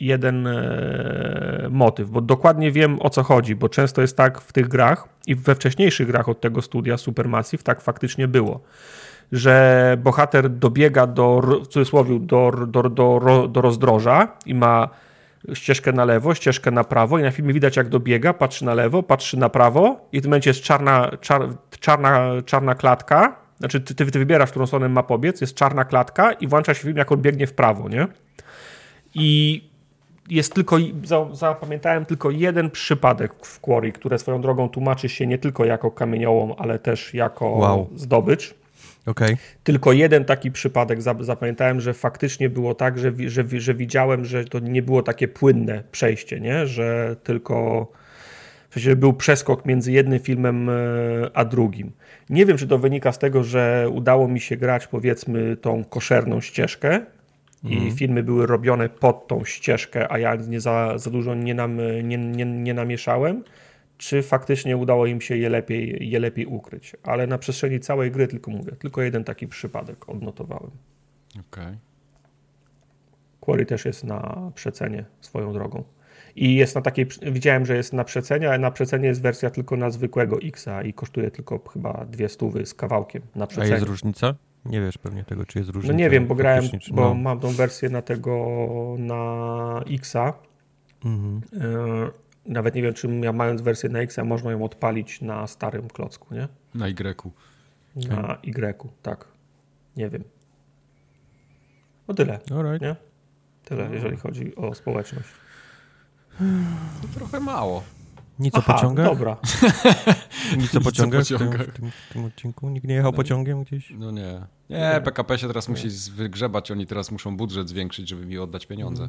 jeden e, motyw, bo dokładnie wiem o co chodzi, bo często jest tak w tych grach i we wcześniejszych grach od tego studia Supermassive tak faktycznie było, że bohater dobiega do, w cudzysłowie, do, do, do, do rozdroża i ma ścieżkę na lewo, ścieżkę na prawo i na filmie widać jak dobiega, patrzy na lewo, patrzy na prawo i w tym momencie jest czarna, czar, czarna, czarna klatka, znaczy ty, ty, wybierasz, którą stronę ma pobiec, jest czarna klatka i włącza się film, jak on biegnie w prawo, nie? I jest tylko, zapamiętałem tylko jeden przypadek w Quarry, które swoją drogą tłumaczy się nie tylko jako kamieniołom, ale też jako wow. zdobycz. Okay. Tylko jeden taki przypadek zapamiętałem, że faktycznie było tak, że, że, że widziałem, że to nie było takie płynne przejście, nie? że tylko w sensie był przeskok między jednym filmem e, a drugim. Nie wiem, czy to wynika z tego, że udało mi się grać powiedzmy tą koszerną ścieżkę, i mhm. filmy były robione pod tą ścieżkę, a ja nie za, za dużo nie, nam, nie, nie, nie namieszałem, czy faktycznie udało im się je lepiej, je lepiej ukryć. Ale na przestrzeni całej gry tylko mówię, tylko jeden taki przypadek odnotowałem. Okej. Okay. Quarry też jest na przecenie swoją drogą. I jest na takiej, widziałem, że jest na przecenie, ale na przecenie jest wersja tylko na zwykłego Xa i kosztuje tylko chyba dwie stówy z kawałkiem na przecenie. A jest różnica? Nie wiesz pewnie tego, czy jest różnica. No nie wiem, bo grałem, bo no. mam tą wersję na tego, na Xa. Mhm. E, nawet nie wiem, czy ja mając wersję na Xa, można ją odpalić na starym klocku, nie? Na Y. Na Y, tak. Nie wiem. No tyle, right. nie? Tyle, no. jeżeli chodzi o społeczność. Trochę mało. Nic o pociągach? dobra. Nic o pociągach, w, tym, w, tym, w tym odcinku? Nikt nie jechał no, pociągiem gdzieś? No nie. Nie, PKP się teraz musi wygrzebać, oni teraz muszą budżet zwiększyć, żeby mi oddać pieniądze.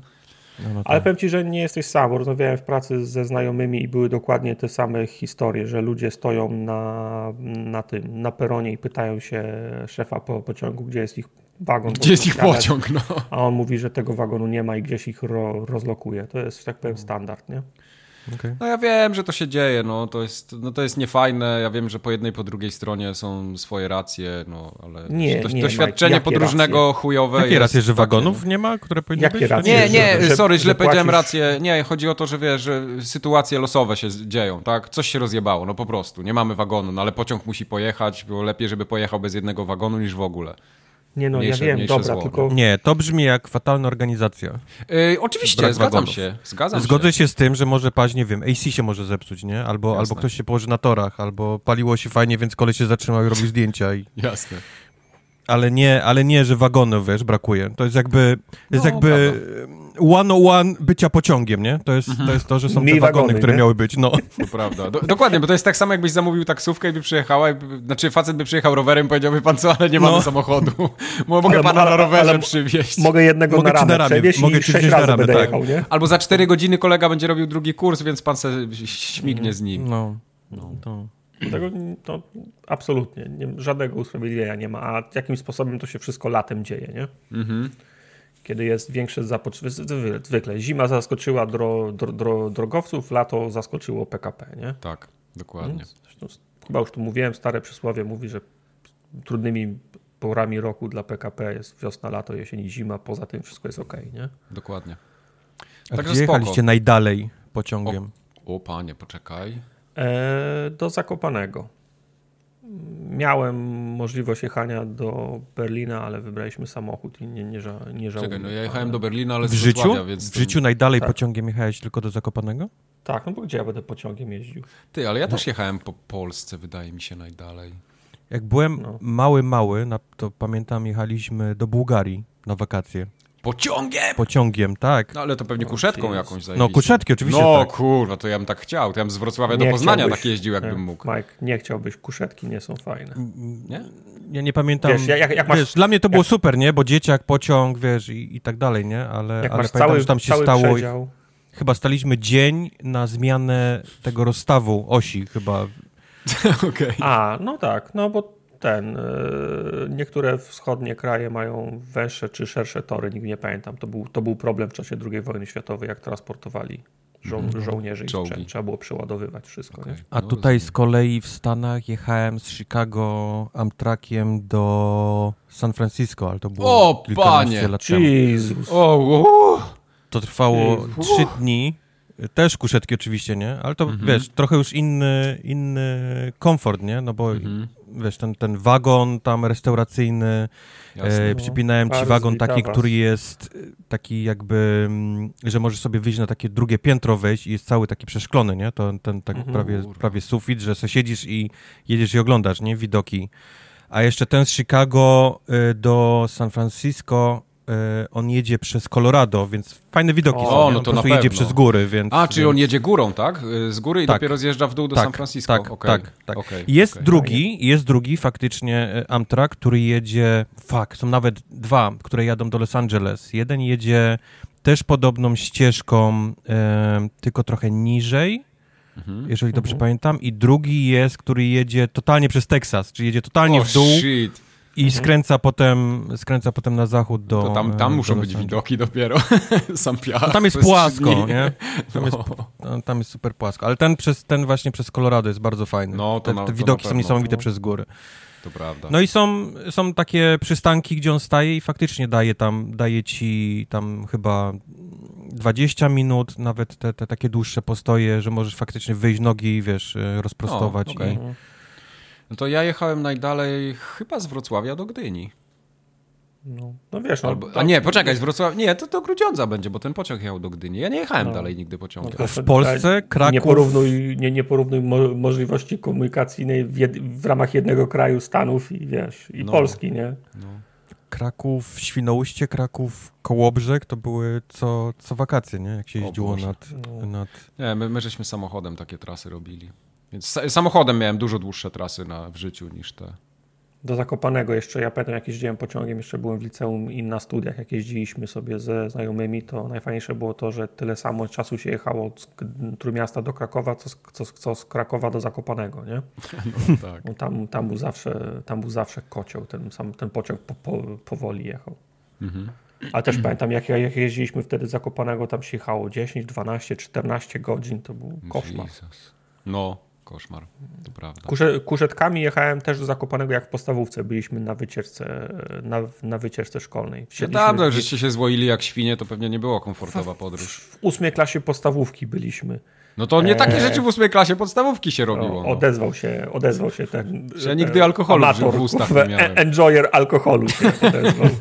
No, no Ale tak. powiem Ci, że nie jesteś sam. Rozmawiałem w pracy ze znajomymi i były dokładnie te same historie, że ludzie stoją na, na tym, na peronie i pytają się szefa po pociągu, gdzie jest ich wagon. Gdzie jest ich pociąg, no. A on mówi, że tego wagonu nie ma i gdzieś ich ro, rozlokuje. To jest, tak powiem, standard, nie? Okay. No ja wiem, że to się dzieje, no to jest, no to jest niefajne, ja wiem, że po jednej, po drugiej stronie są swoje racje, no ale nie, to, nie, doświadczenie Mike, podróżnego racje? chujowe Jakie jest racje, że wagonów nie ma, które powinny jakie być? Racje, nie, nie, że, sorry, że, źle powiedziałem rację, nie, chodzi o to, że wiesz, że sytuacje losowe się dzieją, tak, coś się rozjebało, no po prostu, nie mamy wagonu, no ale pociąg musi pojechać, było lepiej, żeby pojechał bez jednego wagonu niż w ogóle. Nie no, mniejsze, ja wiem, dobra, zło, tylko... No. Nie, to brzmi jak fatalna organizacja. Yy, oczywiście, Brak zgadzam wagonów. się, zgadzam Zgodzę się. się. z tym, że może paść, nie wiem, AC się może zepsuć, nie? Albo, albo ktoś się położy na torach, albo paliło się fajnie, więc koleś się zatrzymał i robi zdjęcia i... Jasne. Ale nie, ale nie, że wagonów, wiesz, brakuje. To jest jakby, to jest no, jakby... Prawda 101 bycia pociągiem, nie? To jest, mhm. to, jest to, że są Mniej te wagony, wagony które nie? miały być, no. To prawda. Do, dokładnie, bo to jest tak samo, jakbyś zamówił taksówkę i by przyjechała, i, znaczy facet by przyjechał rowerem powiedziałby pan co, ale nie mamy no. samochodu. Mogę ale, pana na rowerze ale, przywieźć. Mogę jednego mogę na ramę, ramie. mogę i sześć razy na tak. jechał, nie? Albo za cztery godziny kolega będzie robił drugi kurs, więc pan se śmignie mm. z nim. No. no. no. Tego to absolutnie nie, żadnego usprawiedliwienia nie ma. A jakim sposobem to się wszystko latem dzieje, nie? Mhm. Kiedy jest większe zapotrzebowanie, zwykle zima zaskoczyła dro, dro, dro, drogowców, lato zaskoczyło PKP, nie? Tak, dokładnie. Zresztą, chyba już tu mówiłem, stare przysłowie mówi, że trudnymi porami roku dla PKP jest wiosna, lato, jesień i zima, poza tym wszystko jest ok, nie? Dokładnie. A Także gdzie jechaliście najdalej pociągiem? O, o panie, poczekaj. E, do Zakopanego. Miałem możliwość jechania do Berlina, ale wybraliśmy samochód i nie, nie, ża nie żałuję. Czekaj, no ja jechałem do Berlina, ale w życiu? Więc w życiu najdalej tak. pociągiem jechałeś tylko do Zakopanego? Tak, no bo gdzie ja będę pociągiem jeździł? Ty, ale ja no. też jechałem po Polsce, wydaje mi się, najdalej. Jak byłem no. mały, mały, to pamiętam, jechaliśmy do Bułgarii na wakacje. Pociągiem! Pociągiem, tak. No ale to pewnie kuszetką jakąś No kuszetki oczywiście No tak. kurwa, to ja bym tak chciał. To ja bym z Wrocławia nie do Poznania tak jeździł, jakbym mógł. Mike, nie chciałbyś, kuszetki nie są fajne. Nie? Ja nie pamiętam. Wiesz, jak, jak masz, wiesz, dla mnie to było super, nie? Bo dzieciak, pociąg, wiesz, i, i tak dalej, nie? Ale, ale pamiętam, cały, że tam się stało... Przedział. Chyba staliśmy dzień na zmianę tego rozstawu osi, chyba. okay. A, no tak, no bo ten. E, niektóre wschodnie kraje mają węższe czy szersze tory, nigdy nie pamiętam. To był, to był problem w czasie II wojny światowej, jak transportowali żo mm. żołnierzy i sprzęt. Trzeba było przeładowywać wszystko. Okay. A no, tutaj z kolei w Stanach jechałem z Chicago Amtrakiem do San Francisco, ale to było o, panie. lat Jezus. temu. O, To trwało trzy dni. Też kuszetki oczywiście, nie? Ale to, -hmm. wiesz, trochę już inny, inny komfort, nie? No bo -hmm wiesz, ten, ten wagon tam restauracyjny, e, przypinałem ci wagon taki, który jest e, taki jakby, mm, że możesz sobie wyjść na takie drugie piętro wejść i jest cały taki przeszklony, nie? To ten tak mhm. prawie, prawie sufit, że sobie siedzisz i jedziesz i oglądasz, nie? Widoki. A jeszcze ten z Chicago y, do San Francisco E, on jedzie przez Colorado, więc fajne widoki o, są. No to na jedzie przez góry, więc... A, czyli on jedzie górą, tak? Z góry i tak, dopiero zjeżdża w dół do tak, San Francisco. Tak, okay. tak, tak. Okay, jest okay. drugi, jest drugi faktycznie e, Amtrak, który jedzie, fuck, są nawet dwa, które jadą do Los Angeles. Jeden jedzie też podobną ścieżką, e, tylko trochę niżej, mhm. jeżeli dobrze mhm. pamiętam, i drugi jest, który jedzie totalnie przez Teksas, czyli jedzie totalnie oh, w dół. Shit i mhm. skręca potem, skręca potem na zachód do... To tam, tam muszą być widoki dopiero. Sam piach. No, tam jest płasko, nie? Tam, no. jest, no, tam jest super płasko. Ale ten, przez, ten właśnie przez Colorado jest bardzo fajny. No, to te, na, te widoki są niesamowite no. przez góry. To prawda. No i są, są takie przystanki, gdzie on staje i faktycznie daje tam, daje ci tam chyba 20 minut, nawet te, te takie dłuższe postoje, że możesz faktycznie wyjść nogi, wiesz, e, rozprostować. O, okay. i, no to ja jechałem najdalej chyba z Wrocławia do Gdyni. No, no wiesz, no, Albo, a nie, poczekaj, z Wrocławia, nie, to do Grudziądza będzie, bo ten pociąg jechał do Gdyni. Ja nie jechałem no. dalej nigdy pociągiem. No w Polsce, Kraków... Nie porównuj, nie, nie porównuj mo możliwości komunikacyjnej w, w, ramach jednego kraju, Stanów i wiesz, i no. Polski, nie? No. Kraków, Świnoujście, Kraków, Kołobrzeg to były co, co wakacje, nie? Jak się jeździło nad, no. nad... Nie, my, my żeśmy samochodem takie trasy robili. Więc samochodem miałem dużo dłuższe trasy na, w życiu niż te. Do Zakopanego jeszcze, ja pamiętam jak jeździłem pociągiem, jeszcze byłem w liceum i na studiach, jak jeździliśmy sobie ze znajomymi, to najfajniejsze było to, że tyle samo czasu się jechało z Trójmiasta do Krakowa, co z, co, co z Krakowa do Zakopanego, nie? No, tak. No, tam, tam, był zawsze, tam był zawsze kocioł, ten, sam, ten pociąg po, po, powoli jechał. Mhm. Ale też pamiętam, jak, jak jeździliśmy wtedy z Zakopanego, tam się jechało 10, 12, 14 godzin, to był koszmar. Jesus. No, koszmar, to prawda. Kusze, kuszetkami jechałem też do Zakopanego jak w podstawówce. Byliśmy na wycieczce, na, na wycieczce szkolnej. No dawno, żeście się złoili jak świnie, to pewnie nie było komfortowa podróż. W ósmej klasie podstawówki byliśmy. No to nie takie rzeczy w ósmej klasie podstawówki się robiło. No, no. Odezwał się, odezwał się ten. Ja nigdy alkoholu amator, w ustach nie miałem. Enjoyer alkoholu się odezwał.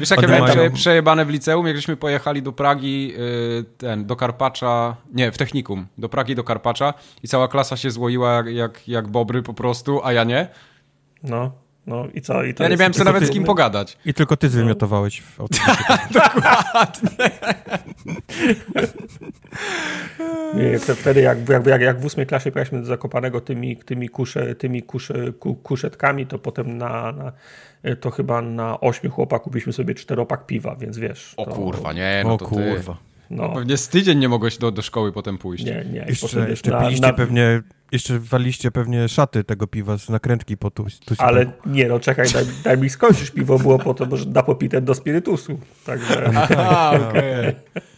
Wiesz, jakie miałem przejebane w liceum, jak żeśmy pojechali do Pragi, y, ten, do Karpacza, nie, w technikum, do Pragi, do Karpacza i cała klasa się złoiła jak, jak, jak bobry po prostu, a ja nie. No. No i co? I ja nie miałem sobie nawet ty... z kim pogadać. I tylko ty zwymiotowałeś w Dokładnie. nie, wtedy jak, jak, jak, jak w ósmej klasie pojechaliśmy do Zakopanego tymi, tymi, kusze, tymi kusze, kuszetkami, to potem na, na, to chyba na ośmiu chłopaków byliśmy sobie czteropak piwa, więc wiesz. O to... kurwa, nie, no o to kurwa. Ty. No. Pewnie z tydzień nie mogłeś do, do szkoły potem pójść. Nie, nie. Jeszcze, jeszcze na, piliście na... pewnie, jeszcze waliście pewnie szaty tego piwa z nakrętki po tu. tu Ale nie, no czekaj, daj, daj mi skończyć. Piwo było po to, że da popite do spirytusu. Także... Aha, okej.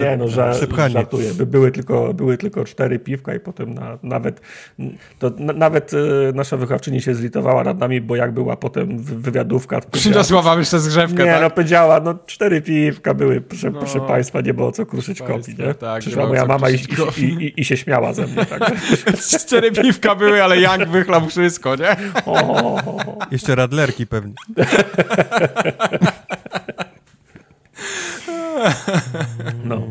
Nie, no ża żartuję. By, były, tylko, były tylko cztery piwka i potem na, nawet to, na, nawet e, nasza wychowczyni się zlitowała nad nami, bo jak była potem wywiadówka... Przyniosła wam jeszcze zgrzewkę, Nie, tak? no powiedziała, no cztery piwka były, proszę, no, proszę państwa, nie było co kruszyć kopii, nie? Tak, Przyszła nie moja mama i, i, i, i, się śmiała ze mnie, tak? cztery piwka były, ale Jank wychlał wszystko, nie? O, Jeszcze radlerki pewnie. No.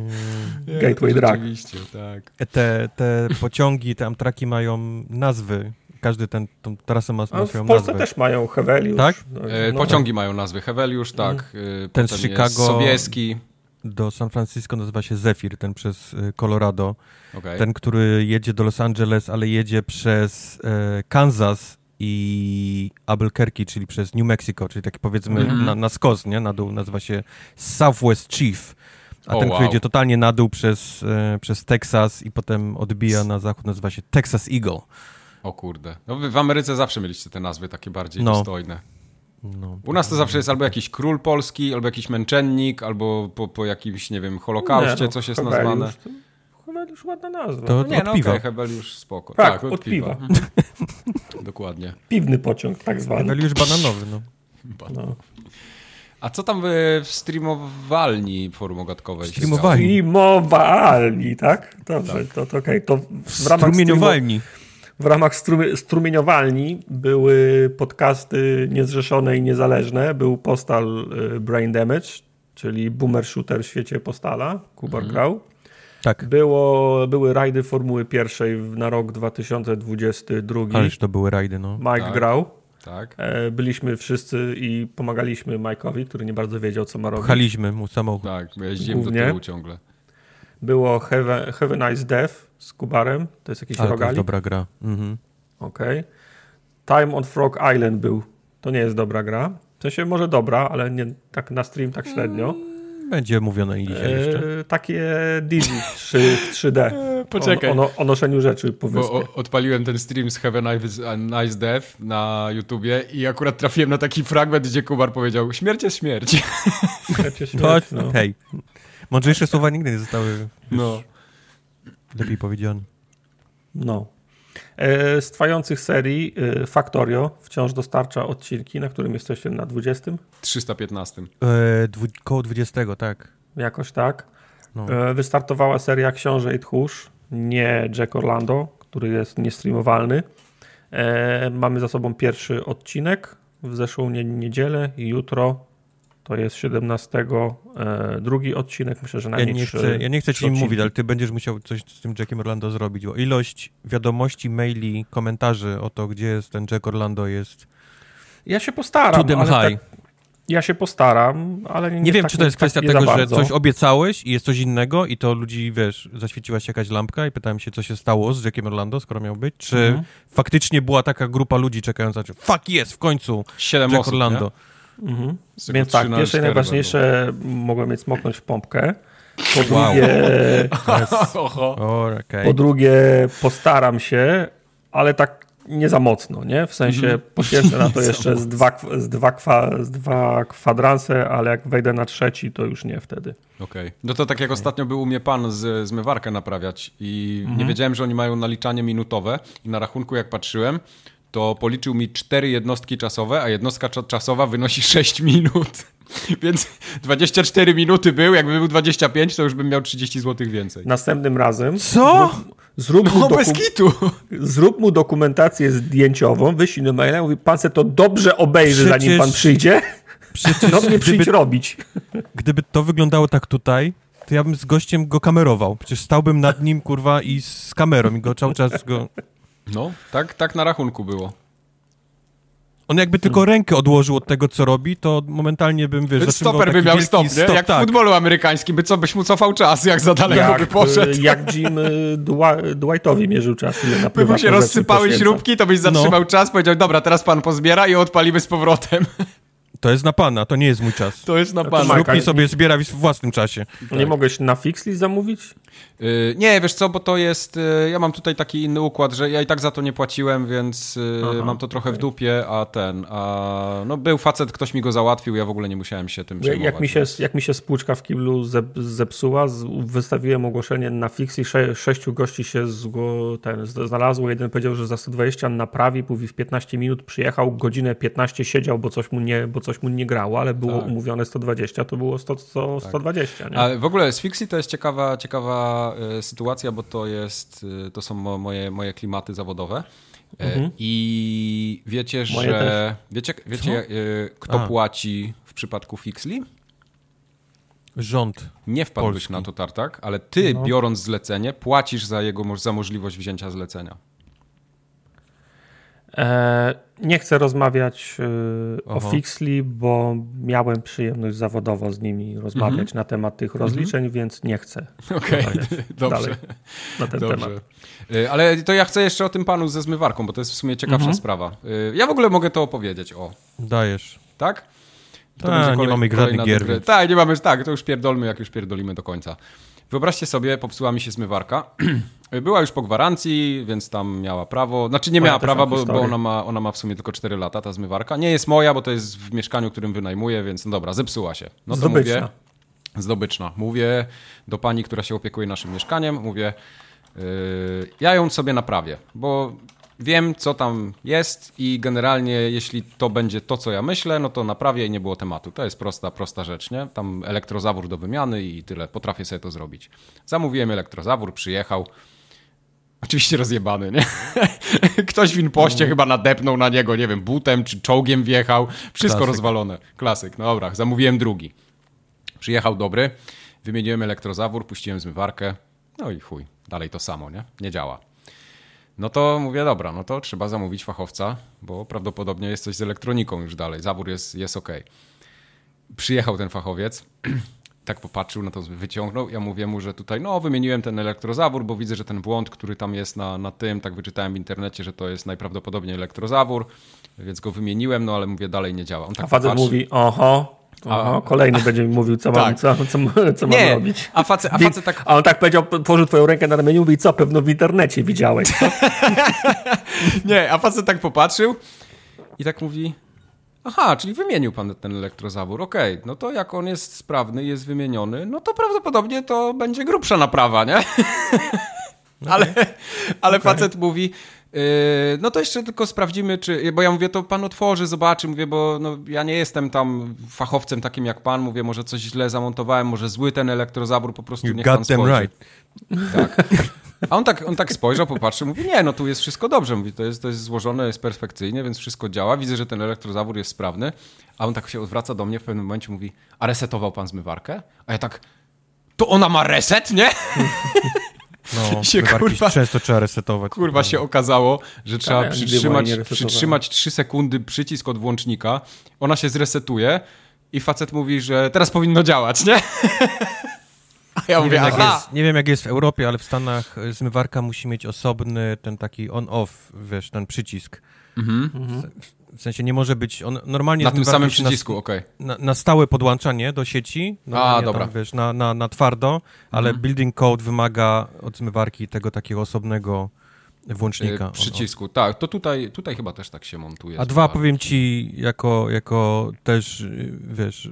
Gateway Drag. Oczywiście, tak. Te, te pociągi, te amtraki mają nazwy. Każdy ten, tą trasę ma, ma swoją W Polsce nazwę. też mają Heweliusz. Tak? No, e, pociągi mają nazwy. Heweliusz, tak. Mm. Ten z Chicago Sobieski. do San Francisco nazywa się Zephyr, ten przez y, Colorado. Okay. Ten, który jedzie do Los Angeles, ale jedzie przez e, Kansas i Albuquerque, czyli przez New Mexico, czyli taki powiedzmy mm. na, na skos, nie? Na dół nazywa się Southwest Chief. A ten, wow. który jedzie totalnie na dół przez, e, przez Teksas i potem odbija na zachód, nazywa się Texas Eagle. O kurde. No wy w Ameryce zawsze mieliście te nazwy takie bardziej no. dostojne. No. U nas to zawsze jest albo jakiś król polski, albo jakiś męczennik, albo po, po jakimś, nie wiem, holokauście nie, no, coś jest nazwane. Hebeliusz ładna nazwa. To no, nie, od no piwa. Okay, Hebeliusz spoko. Tak, tak od, od, piwa. piwa. Dokładnie. Piwny pociąg tak zwany. Hebeliusz bananowy, no. no. A co tam w, w streamowalni forum ogatkowej? Streamowalni. Streamowalni, tak? Dobrze, tak. to, to okej. Okay. To w ramach Strumieniowalni. W ramach strumie, strumieniowalni były podcasty niezrzeszone i niezależne. Był Postal y, Brain Damage, czyli boomer shooter w świecie Postala. Kubar mhm. grał. Tak. Było, były rajdy Formuły Pierwszej na rok 2022. Ależ to były rajdy, no. Mike tak. grał. Tak. E, byliśmy wszyscy i pomagaliśmy Mike'owi, który nie bardzo wiedział, co ma robić. Pchaliśmy mu samochód. Tak, jeździłem Głównie. do tyłu ciągle. Było Have, Have a Nice Death z Kubarem, to jest jakiś Ale rogali. to jest dobra gra. Mhm. Okej. Okay. Time on Frog Island był. To nie jest dobra gra. W sensie może dobra, ale nie tak na stream tak średnio. Będzie mówione dzisiaj jeszcze. E, takie Dizzy 3, 3D. Poczekaj. O, o, o, noszeniu rzeczy po wyspie. Bo odpaliłem ten stream z Have a Nice, nice Death na YouTubie i akurat trafiłem na taki fragment, gdzie Kubar powiedział śmierć jest śmierć. Śmierć jest śmierć, to, no. Hej, mądrzejsze słowa nigdy nie zostały no. lepiej powiedziane. No. E, z trwających serii e, Factorio wciąż dostarcza odcinki, na którym jesteście na 20? 315. E, dwu, koło 20, tak. Jakoś tak. No. E, wystartowała seria Książę i Tchórz, nie Jack Orlando, który jest niestreamowalny. E, mamy za sobą pierwszy odcinek w zeszłą niedzielę i jutro to jest 17 e, drugi odcinek, myślę, że najmniej ja nie chcę, Ja nie chcę ci odcinki. mówić, ale ty będziesz musiał coś z tym Jackiem Orlando zrobić, bo ilość wiadomości, maili, komentarzy o to, gdzie jest ten Jack Orlando jest... Ja się postaram, to ale tak, ja się postaram, ale nie Nie wiem, tak, czy to jest kwestia tego, że coś obiecałeś i jest coś innego i to ludzi, wiesz, zaświeciła się jakaś lampka i pytałem się, co się stało z Jackiem Orlando, skoro miał być, czy mhm. faktycznie była taka grupa ludzi czekająca, że fuck jest, w końcu Siedem Jack osób, Orlando. Mhm. Więc tak, pierwsze i najważniejsze będą. mogłem mieć smoknąć w pompkę. Po drugie, wow. po drugie postaram się, ale tak nie za mocno, nie? W sensie -hmm. po pierwsze na to jeszcze z dwa, z, dwa kwa, z dwa kwadranse, ale jak wejdę na trzeci, to już nie wtedy. Okej. Okay. No to tak jak ostatnio był u mnie pan z zmywarkę naprawiać i mm -hmm. nie wiedziałem, że oni mają naliczanie minutowe i na rachunku jak patrzyłem, to policzył mi cztery jednostki czasowe, a jednostka czasowa wynosi 6 minut. Więc 24 minuty był, jakby był 25, to już bym miał 30 zł więcej. Następnym razem. Co? Zrób, no, mu bez kitu. zrób mu dokumentację zdjęciową, wyślij na maila, mówi, pan se to dobrze obejrzy, Przecież... zanim pan przyjdzie. Przecież no mnie przyjść robić. Gdyby to wyglądało tak tutaj, to ja bym z gościem go kamerował. Przecież stałbym nad nim, kurwa, i z kamerą i go cały czas go... No, tak, tak na rachunku było. On jakby tylko rękę odłożył od tego, co robi, to momentalnie bym, wiesz... Stoper by miał stop, nie? Stop, jak tak. w futbolu amerykańskim, by co, byś mu cofał czas, jak za daleko jak, by poszedł. Jak Jim y, Dwightowi mierzył czas, ile na By mu się rozsypały śrubki, to byś zatrzymał no. czas, powiedział, dobra, teraz pan pozbiera i odpalimy z powrotem. To jest na pana, to nie jest mój czas. To jest na pana. Śrubki sobie zbiera w własnym czasie. Tak. Nie mogłeś na Fixly zamówić? Yy, nie, wiesz co, bo to jest, yy, ja mam tutaj taki inny układ, że ja i tak za to nie płaciłem, więc yy, Aha, mam to trochę okay. w dupie, a ten, a no był facet, ktoś mi go załatwił, ja w ogóle nie musiałem się tym przejmować. Jak mi się, jak mi się spłuczka w kiblu zepsuła, wystawiłem ogłoszenie na Fixly, sze, sześciu gości się zgo, ten, znalazło, jeden powiedział, że za 120 naprawi, mówi w 15 minut przyjechał, godzinę 15 siedział, bo coś mu nie, bo coś mu nie grało, ale było tak. umówione 120, to było 100, 100 tak. 120. Nie? A w ogóle z Fixly to jest ciekawa, ciekawa e, sytuacja, bo to jest, e, to są moje, moje klimaty zawodowe. E, mhm. I wiecie, moje że. Też. Wiecie, wiecie kto A. płaci w przypadku Fixly? Rząd. Nie wpadłbyś Polski. na to, Tartak, ale ty, no. biorąc zlecenie, płacisz za jego za możliwość wzięcia zlecenia. Nie chcę rozmawiać e, o Fixly, bo miałem przyjemność zawodowo z nimi rozmawiać mhm. na temat tych mhm. rozliczeń, więc nie chcę. Okej, okay. dobrze. na ten dobrze. temat. E, ale to ja chcę jeszcze o tym panu ze zmywarką, bo to jest w sumie ciekawsza mhm. sprawa. Ja w ogóle mogę to opowiedzieć. O. Dajesz. Tak? To Ta, kolej, nie mamy żadnych gier. Tak, nie mamy, tak, to już pierdolmy, jak już pierdolimy do końca. Wyobraźcie sobie, popsuła mi się zmywarka. Była już po gwarancji, więc tam miała prawo. Znaczy nie miała prawa, bo, bo, ona, ma, ona ma w sumie tylko 4 lata, ta zmywarka. Nie jest moja, bo to jest w mieszkaniu, którym wynajmuję, więc no dobra, zepsuła się. No to Zdobyczna. mówię. Zdobyczna. Mówię do pani, która się opiekuje naszym mieszkaniem, mówię, yy, ja ją sobie naprawię, bo wiem, co tam jest i generalnie jeśli to będzie to, co ja myślę, no to naprawię i nie było tematu. To jest prosta, prosta rzecz, nie? Tam elektrozawór do wymiany i tyle. Potrafię sobie to zrobić. Zamówiłem elektrozawór, przyjechał. Oczywiście rozjebany, nie? Ktoś w inpoście no. chyba nadepnął na niego, nie wiem, butem czy czołgiem wjechał. Wszystko Klasyk. rozwalone. Klasyk. No dobra, zamówiłem drugi. Przyjechał dobry, wymieniłem elektrozawór, puściłem zmywarkę. No i chuj, dalej to samo, nie? Nie działa. No to mówię, dobra, no to trzeba zamówić fachowca, bo prawdopodobnie jest coś z elektroniką już dalej. Zawór jest, jest ok. Przyjechał ten fachowiec, tak popatrzył na to, wyciągnął. Ja mówię mu, że tutaj, no, wymieniłem ten elektrozawór, bo widzę, że ten błąd, który tam jest na, na tym, tak wyczytałem w internecie, że to jest najprawdopodobniej elektrozawór, więc go wymieniłem, no ale mówię, dalej nie działa. On tak A facet mówi, oho, Aha, kolejny będzie mi mówił, co, tak. mam, co, co, co mam robić. A facet, a facet tak... A on tak powiedział, położył twoją rękę na ramieniu i mówi, co, pewno w internecie widziałeś, Nie, a facet tak popatrzył i tak mówi, aha, czyli wymienił pan ten elektrozawór, okej, okay. no to jak on jest sprawny, jest wymieniony, no to prawdopodobnie to będzie grubsza naprawa, nie? Okay. ale ale okay. facet mówi, no to jeszcze tylko sprawdzimy, czy. Bo ja mówię, to pan otworzy, zobaczy, mówię, bo no, ja nie jestem tam fachowcem takim jak pan, mówię, może coś źle zamontowałem, może zły ten elektrozabór, po prostu you niech pan spojrzy. Right. Tak. A on tak, on tak spojrzał, popatrzył, mówi, nie, no tu jest wszystko dobrze, mówi, to jest, to jest złożone, jest perfekcyjnie, więc wszystko działa, widzę, że ten elektrozawór jest sprawny, a on tak się odwraca do mnie w pewnym momencie, mówi, a resetował pan zmywarkę? A ja tak, to ona ma reset, nie? No, się, kurwa, często trzeba resetować. Kurwa się okazało, że trzeba przytrzymać, przytrzymać 3 sekundy przycisk od włącznika, ona się zresetuje i facet mówi, że teraz powinno działać, nie? A ja nie mówię, wiem, jest, nie wiem jak jest w Europie, ale w Stanach zmywarka musi mieć osobny ten taki on-off, wiesz, ten przycisk. Mhm. W sensie nie może być, on normalnie... Na tym samym przycisku, okej. Okay. Na, na, stałe podłączanie do sieci, A, dobra. Tam, wiesz, na, na, na twardo, ale mhm. building code wymaga od zmywarki tego takiego osobnego włącznika. Yy, przycisku, on, on. tak. To tutaj, tutaj chyba też tak się montuje. A dwa, powiem ci, jako, jako też, wiesz,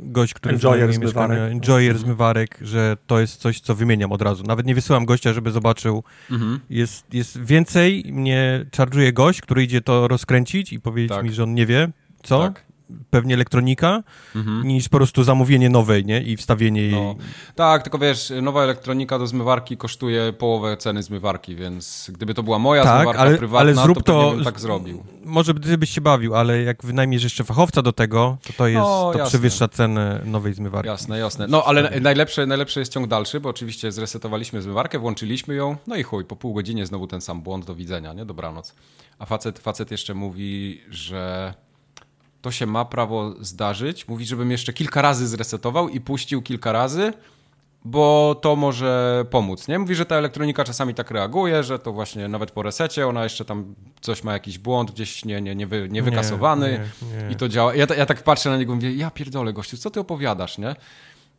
gość, który enjoyer zmywarek. enjoyer mhm. zmywarek, że to jest coś, co wymieniam od razu. Nawet nie wysyłam gościa, żeby zobaczył. Mhm. Jest, jest więcej, mnie czarżuje gość, który idzie to rozkręcić i powiedzieć tak. mi, że on nie wie, co. Tak pewnie elektronika, mhm. niż po prostu zamówienie nowej, nie? I wstawienie jej. No. Tak, tylko wiesz, nowa elektronika do zmywarki kosztuje połowę ceny zmywarki, więc gdyby to była moja tak, zmywarka ale, prywatna, ale zrób to, to bym tak zrobił. Może gdybyś się bawił, ale jak wynajmiesz jeszcze fachowca do tego, to to jest, no, to przewyższa cenę nowej zmywarki. Jasne, jasne. No, ale najlepsze, najlepsze jest ciąg dalszy, bo oczywiście zresetowaliśmy zmywarkę, włączyliśmy ją, no i chuj, po pół godzinie znowu ten sam błąd, do widzenia, nie? Dobranoc. A facet, facet jeszcze mówi, że to się ma prawo zdarzyć. Mówi, żebym jeszcze kilka razy zresetował i puścił kilka razy, bo to może pomóc, nie? Mówi, że ta elektronika czasami tak reaguje, że to właśnie nawet po resecie ona jeszcze tam coś ma jakiś błąd gdzieś nie, nie, nie, wy, nie wykasowany nie, nie, i to działa. Ja, ja tak patrzę na niego i mówię, ja pierdolę gościu, co ty opowiadasz, nie?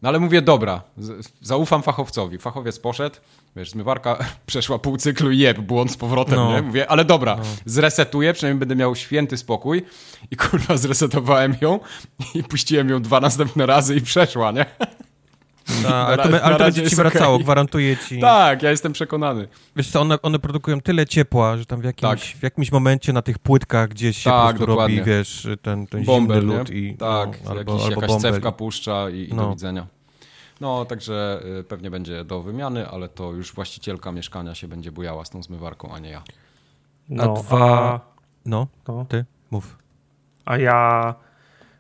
No ale mówię, dobra, zaufam fachowcowi. Fachowiec poszedł, wiesz, zmywarka przeszła pół cyklu i jeb, błąd z powrotem, no. nie? Mówię, ale dobra, no. zresetuję, przynajmniej będę miał święty spokój. I kurwa, zresetowałem ją i puściłem ją dwa następne razy i przeszła, nie? No, ale to, ale to będzie ci wracało, okay. gwarantuję ci. Tak, ja jestem przekonany. Wiesz co, one, one produkują tyle ciepła, że tam w jakimś, tak. w jakimś momencie na tych płytkach gdzieś się tak, po prostu dokładnie. robi, wiesz, ten, ten Bomber, zimny lód i... Tak, no, albo, jakiś, albo jakaś bomber. cewka puszcza i, i no. do widzenia. No, także y, pewnie będzie do wymiany, ale to już właścicielka mieszkania się będzie bujała z tą zmywarką, a nie ja. No, a dwa... A... No, to? ty, mów. A ja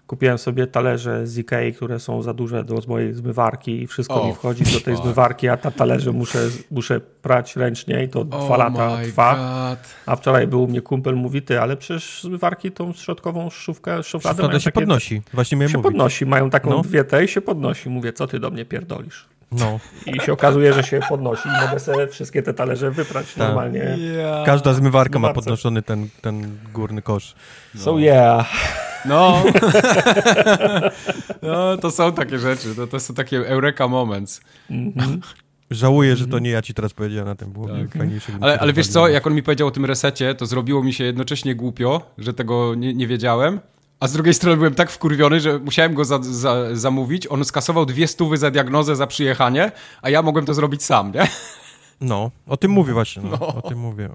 Kupiłem sobie talerze z Ikei, które są za duże do mojej zmywarki i wszystko oh, mi wchodzi do tej zmywarki, a ta talerze muszę, muszę prać ręcznie i to dwa oh lata trwa. God. A wczoraj był u mnie kumpel, mówi ty, ale przecież zmywarki tą środkową szufkę, szufladę mają się takie, podnosi. Właśnie miałem się mówić. podnosi, mają taką no. dwie i się podnosi. Mówię, co ty do mnie pierdolisz? No. I się okazuje, że się podnosi i mogę sobie wszystkie te talerze wyprać tak. normalnie. Yeah. Każda zmywarka ma podnoszony ten, ten górny kosz. No. So yeah. No. no, to są takie rzeczy, to, to są takie eureka moments. Mm-hmm. Żałuję, że to nie ja ci teraz powiedziałem na tym, było tak. fajniejsze. Ale, ale wiesz co, jak on mi powiedział o tym resecie, to zrobiło mi się jednocześnie głupio, że tego nie, nie wiedziałem, a z drugiej strony byłem tak wkurwiony, że musiałem go za, za, zamówić. On skasował dwie stówy za diagnozę, za przyjechanie, a ja mogłem to zrobić sam, nie? No, o tym mówię właśnie, no, no. o tym mówię.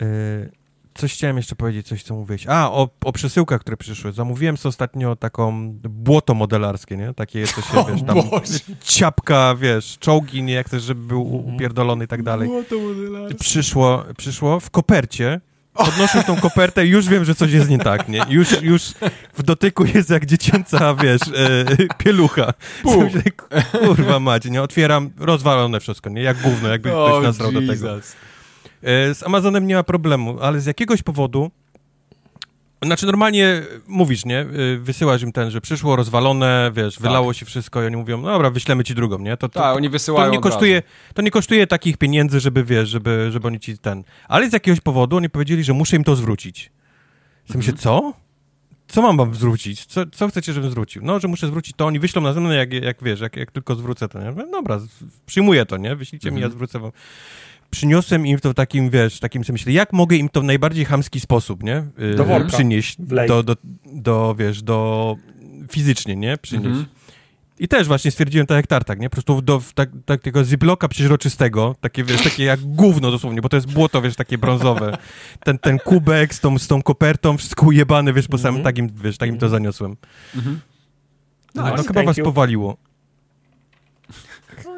Yy, coś chciałem jeszcze powiedzieć, coś co mówiłeś. A, o, o przesyłkach, które przyszły. Zamówiłem sobie ostatnio taką błoto modelarskie, nie? Takie coś, wiesz, tam Boże. ciapka, wiesz, czołgi, nie? Jak chcesz, żeby był mhm. upierdolony i tak dalej. Błoto modelarskie. Przyszło, przyszło w kopercie, podnoszę tą kopertę i już wiem, że coś jest nie tak, nie? Już, już w dotyku jest jak dziecięca, wiesz, e, pielucha. Kurwa mać, nie? Otwieram, rozwalone wszystko, nie? Jak gówno, jakby ktoś nasrał do tego. E, z Amazonem nie ma problemu, ale z jakiegoś powodu znaczy normalnie mówisz, nie? E, wysyłasz im ten, że przyszło rozwalone, wiesz, tak. wylało się wszystko i oni mówią, no dobra, wyślemy ci drugą, nie? To, to, tak, oni wysyłają to nie kosztuje, To nie kosztuje takich pieniędzy, żeby, wiesz, żeby, żeby oni ci ten... Ale z jakiegoś powodu oni powiedzieli, że muszę im to zwrócić. Mhm. Myślę, co? Co mam wam zwrócić? Co, co chcecie, żebym zwrócił? No, że muszę zwrócić to, oni wyślą na zewnątrz, jak, jak wiesz, jak, jak tylko zwrócę to, nie? Dobra, przyjmuję to, nie? Wyślijcie mhm. mi, ja mhm. zwrócę wam przyniosłem im to w takim, wiesz, takim sobie myślę, jak mogę im to w najbardziej chamski sposób, nie? Y, do worka. Przynieść do, do, do, wiesz, do fizycznie, nie? Przynieść. Mhm. I też właśnie stwierdziłem tak jak tartak, nie? Po prostu do tak, takiego ziploka przeźroczystego, takie, wiesz, takie jak gówno dosłownie, bo to jest błoto, wiesz, takie brązowe. Ten, ten kubek z tą, z tą kopertą, wszystko ujebane, wiesz, po samym mm -hmm. takim, wiesz, takim to zaniosłem. Mm -hmm. No, no, no chyba was you. powaliło.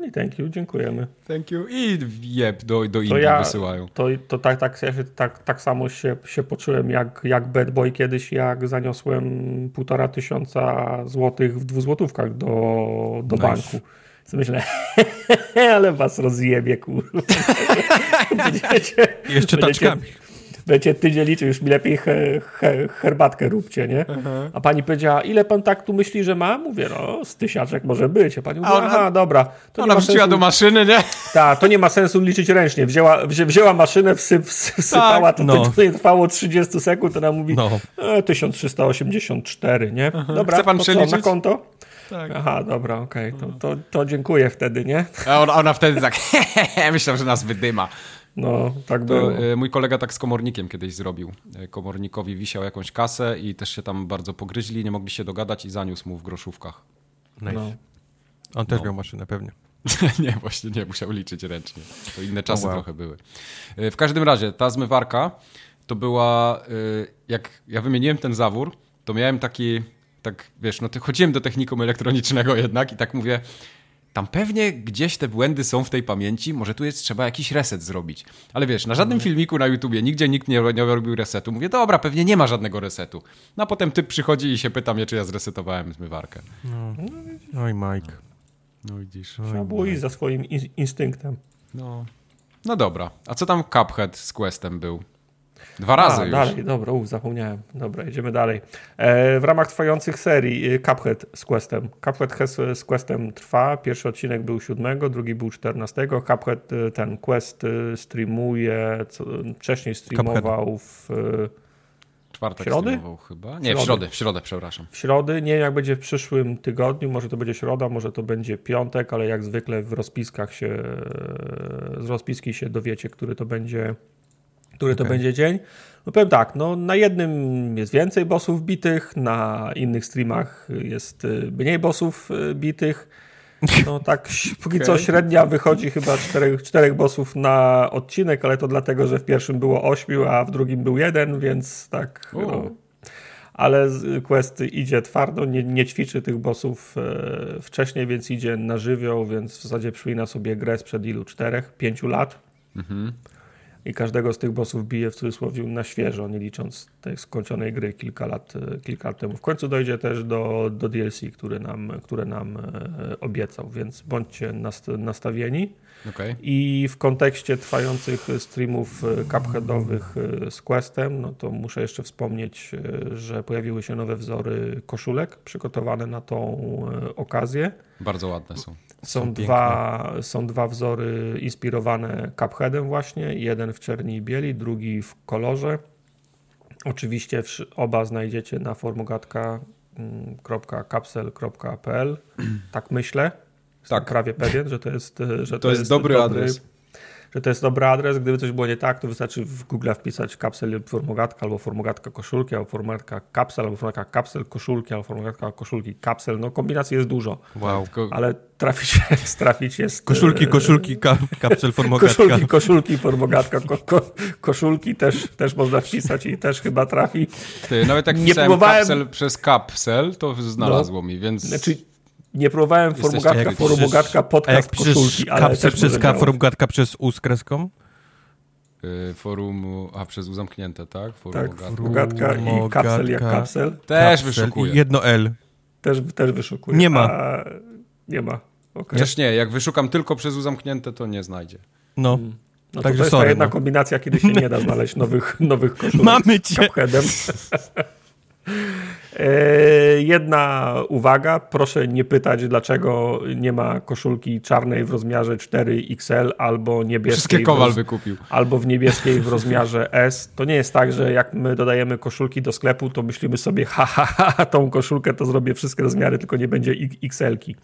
No i thank you, dziękujemy. Thank you i jeb do, do Indii ja, wysyłają. To, to tak, tak, tak, tak samo się, się poczułem jak, jak Bad Boy kiedyś, jak zaniosłem półtora tysiąca złotych w dwuzłotówkach do, do nice. banku. Co myślę, ale was rozjebie, kurwa. Jeszcze taczkami. Będzie tydzień liczy, już mi lepiej he, he, herbatkę róbcie, nie? Aha. A pani powiedziała, ile pan tak tu myśli, że ma? Mówię, no, z tysiaczek może być. A pani mówi, aha, dobra. To ona wrzuciła sensu... do maszyny, nie? Tak, to nie ma sensu liczyć ręcznie. Wzięła, wzi wzięła maszynę, wsyp, wsypała, tak, to, no. to nie trwało 30 sekund, ona mówi, no. e, 1384, nie? Aha. Dobra, Chce pan przeliczyć? Co, na konto? Tak. Aha, dobra, okej, okay. to, to, to, dziękuję wtedy, nie? A ona, ona wtedy tak, myślę, że nas wydyma. No, tak to, było. E, mój kolega tak z komornikiem kiedyś zrobił. E, komornikowi wisiał jakąś kasę i też się tam bardzo pogryźli, nie mogli się dogadać i zaniósł mu w groszówkach. Nice. No. On też no. miał maszynę pewnie. nie, właśnie nie, musiał liczyć ręcznie. To inne czasy wow. trochę były. E, w każdym razie, ta zmywarka to była, jak ja wymieniłem ten zawór, to miałem taki, tak wiesz, no to chodziłem do technikum elektronicznego jednak i tak mówię, tam pewnie gdzieś te błędy są w tej pamięci, może tu jest trzeba jakiś reset zrobić. Ale wiesz, na żadnym mhm. filmiku na YouTubie nigdzie nikt nie, nie robił resetu. Mówię, dobra, pewnie nie ma żadnego resetu. No a potem typ przychodzi i się pyta mnie, czy ja zresetowałem zmywarkę. No. Oj, Mike. No widzisz. Trzeba było iść za swoim instynktem. No. No dobra. A co tam Cuphead z Questem był? Dwa razy A, już. dalej, dobra, uf, zapomniałem. Dobra, jedziemy dalej. E, w ramach trwających serii e, Cuphead z Questem. Cuphead z Questem trwa. Pierwszy odcinek był 7, drugi był 14. Cuphead e, ten Quest streamuje, co, wcześniej streamował w Czwartek środy? chyba. Nie, w środę, w środę, przepraszam. W środę, nie jak będzie w przyszłym tygodniu, może to będzie środa, może to będzie piątek, ale jak zwykle w rozpiskach się, z rozpiski się dowiecie, który to będzie który okay. to będzie dzień. No powiem tak, no na jednym jest więcej bossów bitych, na innych streamach jest y, mniej bossów y, bitych. No tak, póki okay. co średnia wychodzi chyba czterech, czterech bossów na odcinek, ale to dlatego, że w pierwszym było ośmiu, a w drugim był jeden, więc tak. No. Ale Quest idzie twardo, nie, nie ćwiczy tych bossów e, wcześniej, więc idzie na żywioł, więc w zasadzie przypomina sobie grę sprzed ilu? Czterech, pięciu lat. Mhm i każdego z tych bossów bije w cudzysłowie na świeżo, nie licząc tej skończonej gry kilka lat, e, kilka lat temu. W końcu dojdzie też do, do DLC, który nam, które nam e, obiecał, więc bądźcie nastawieni. Okay. I w kontekście trwających streamów e, cupheadowych z Questem, no to muszę jeszcze wspomnieć, że pojawiły się nowe wzory koszulek przygotowane na tą okazję. Bardzo ładne są. Są, dwa, są dwa wzory inspirowane Cupheadem właśnie, jeden w czerni i bieli, drugi w kolorze. Oczywiście oba znajdziecie na formogatka.capsel.pl tak myślę. Jestem tak. prawie pewien, że to jest, że to, to jest, jest, dobry, dobry adres że to jest dobry adres. Gdyby coś było nie tak, to wystarczy w Google wpisać kapsel formogatka albo formogatka koszulki, albo formogatka kapsel, albo formogatka kapsel koszulki, albo formogatka koszulki kapsel. No kombinacji jest dużo. Wow. Ale trafić, trafić jest... Koszulki, koszulki, ka, kapsel formogatka. Koszulki, koszulki, formogatka, ko, ko, koszulki też, też można wpisać i też chyba trafi. Ty, nawet jak nie próbowałem... kapsel przez kapsel, to znalazło no, mi, więc... Znaczy, nie próbowałem formugatka, formugatka, podcast, koszulki, ale też przez K, formugatka przez U z kreską? Yy, forum, a przez U zamknięte, tak? Forum tak, formugatka i kapsel jak kapsel. Też wyszukuję. jedno L. Też, też wyszukuję. Nie ma. A, nie ma. Okay. Chociaż nie, jak wyszukam tylko przez U zamknięte, to nie znajdzie. No. Hmm. No Także to jest sorry, ta jedna no. kombinacja, kiedy się nie da znaleźć nowych, nowych koszulek Mamy cię. E, jedna uwaga, proszę nie pytać, dlaczego nie ma koszulki czarnej w rozmiarze 4XL albo niebieskiej. Wszystkie Kowal roz... wykupił. Albo w niebieskiej w rozmiarze S. To nie jest tak, że jak my dodajemy koszulki do sklepu, to myślimy sobie, ha, ha, ha, tą koszulkę to zrobię wszystkie rozmiary, tylko nie będzie XL-ki.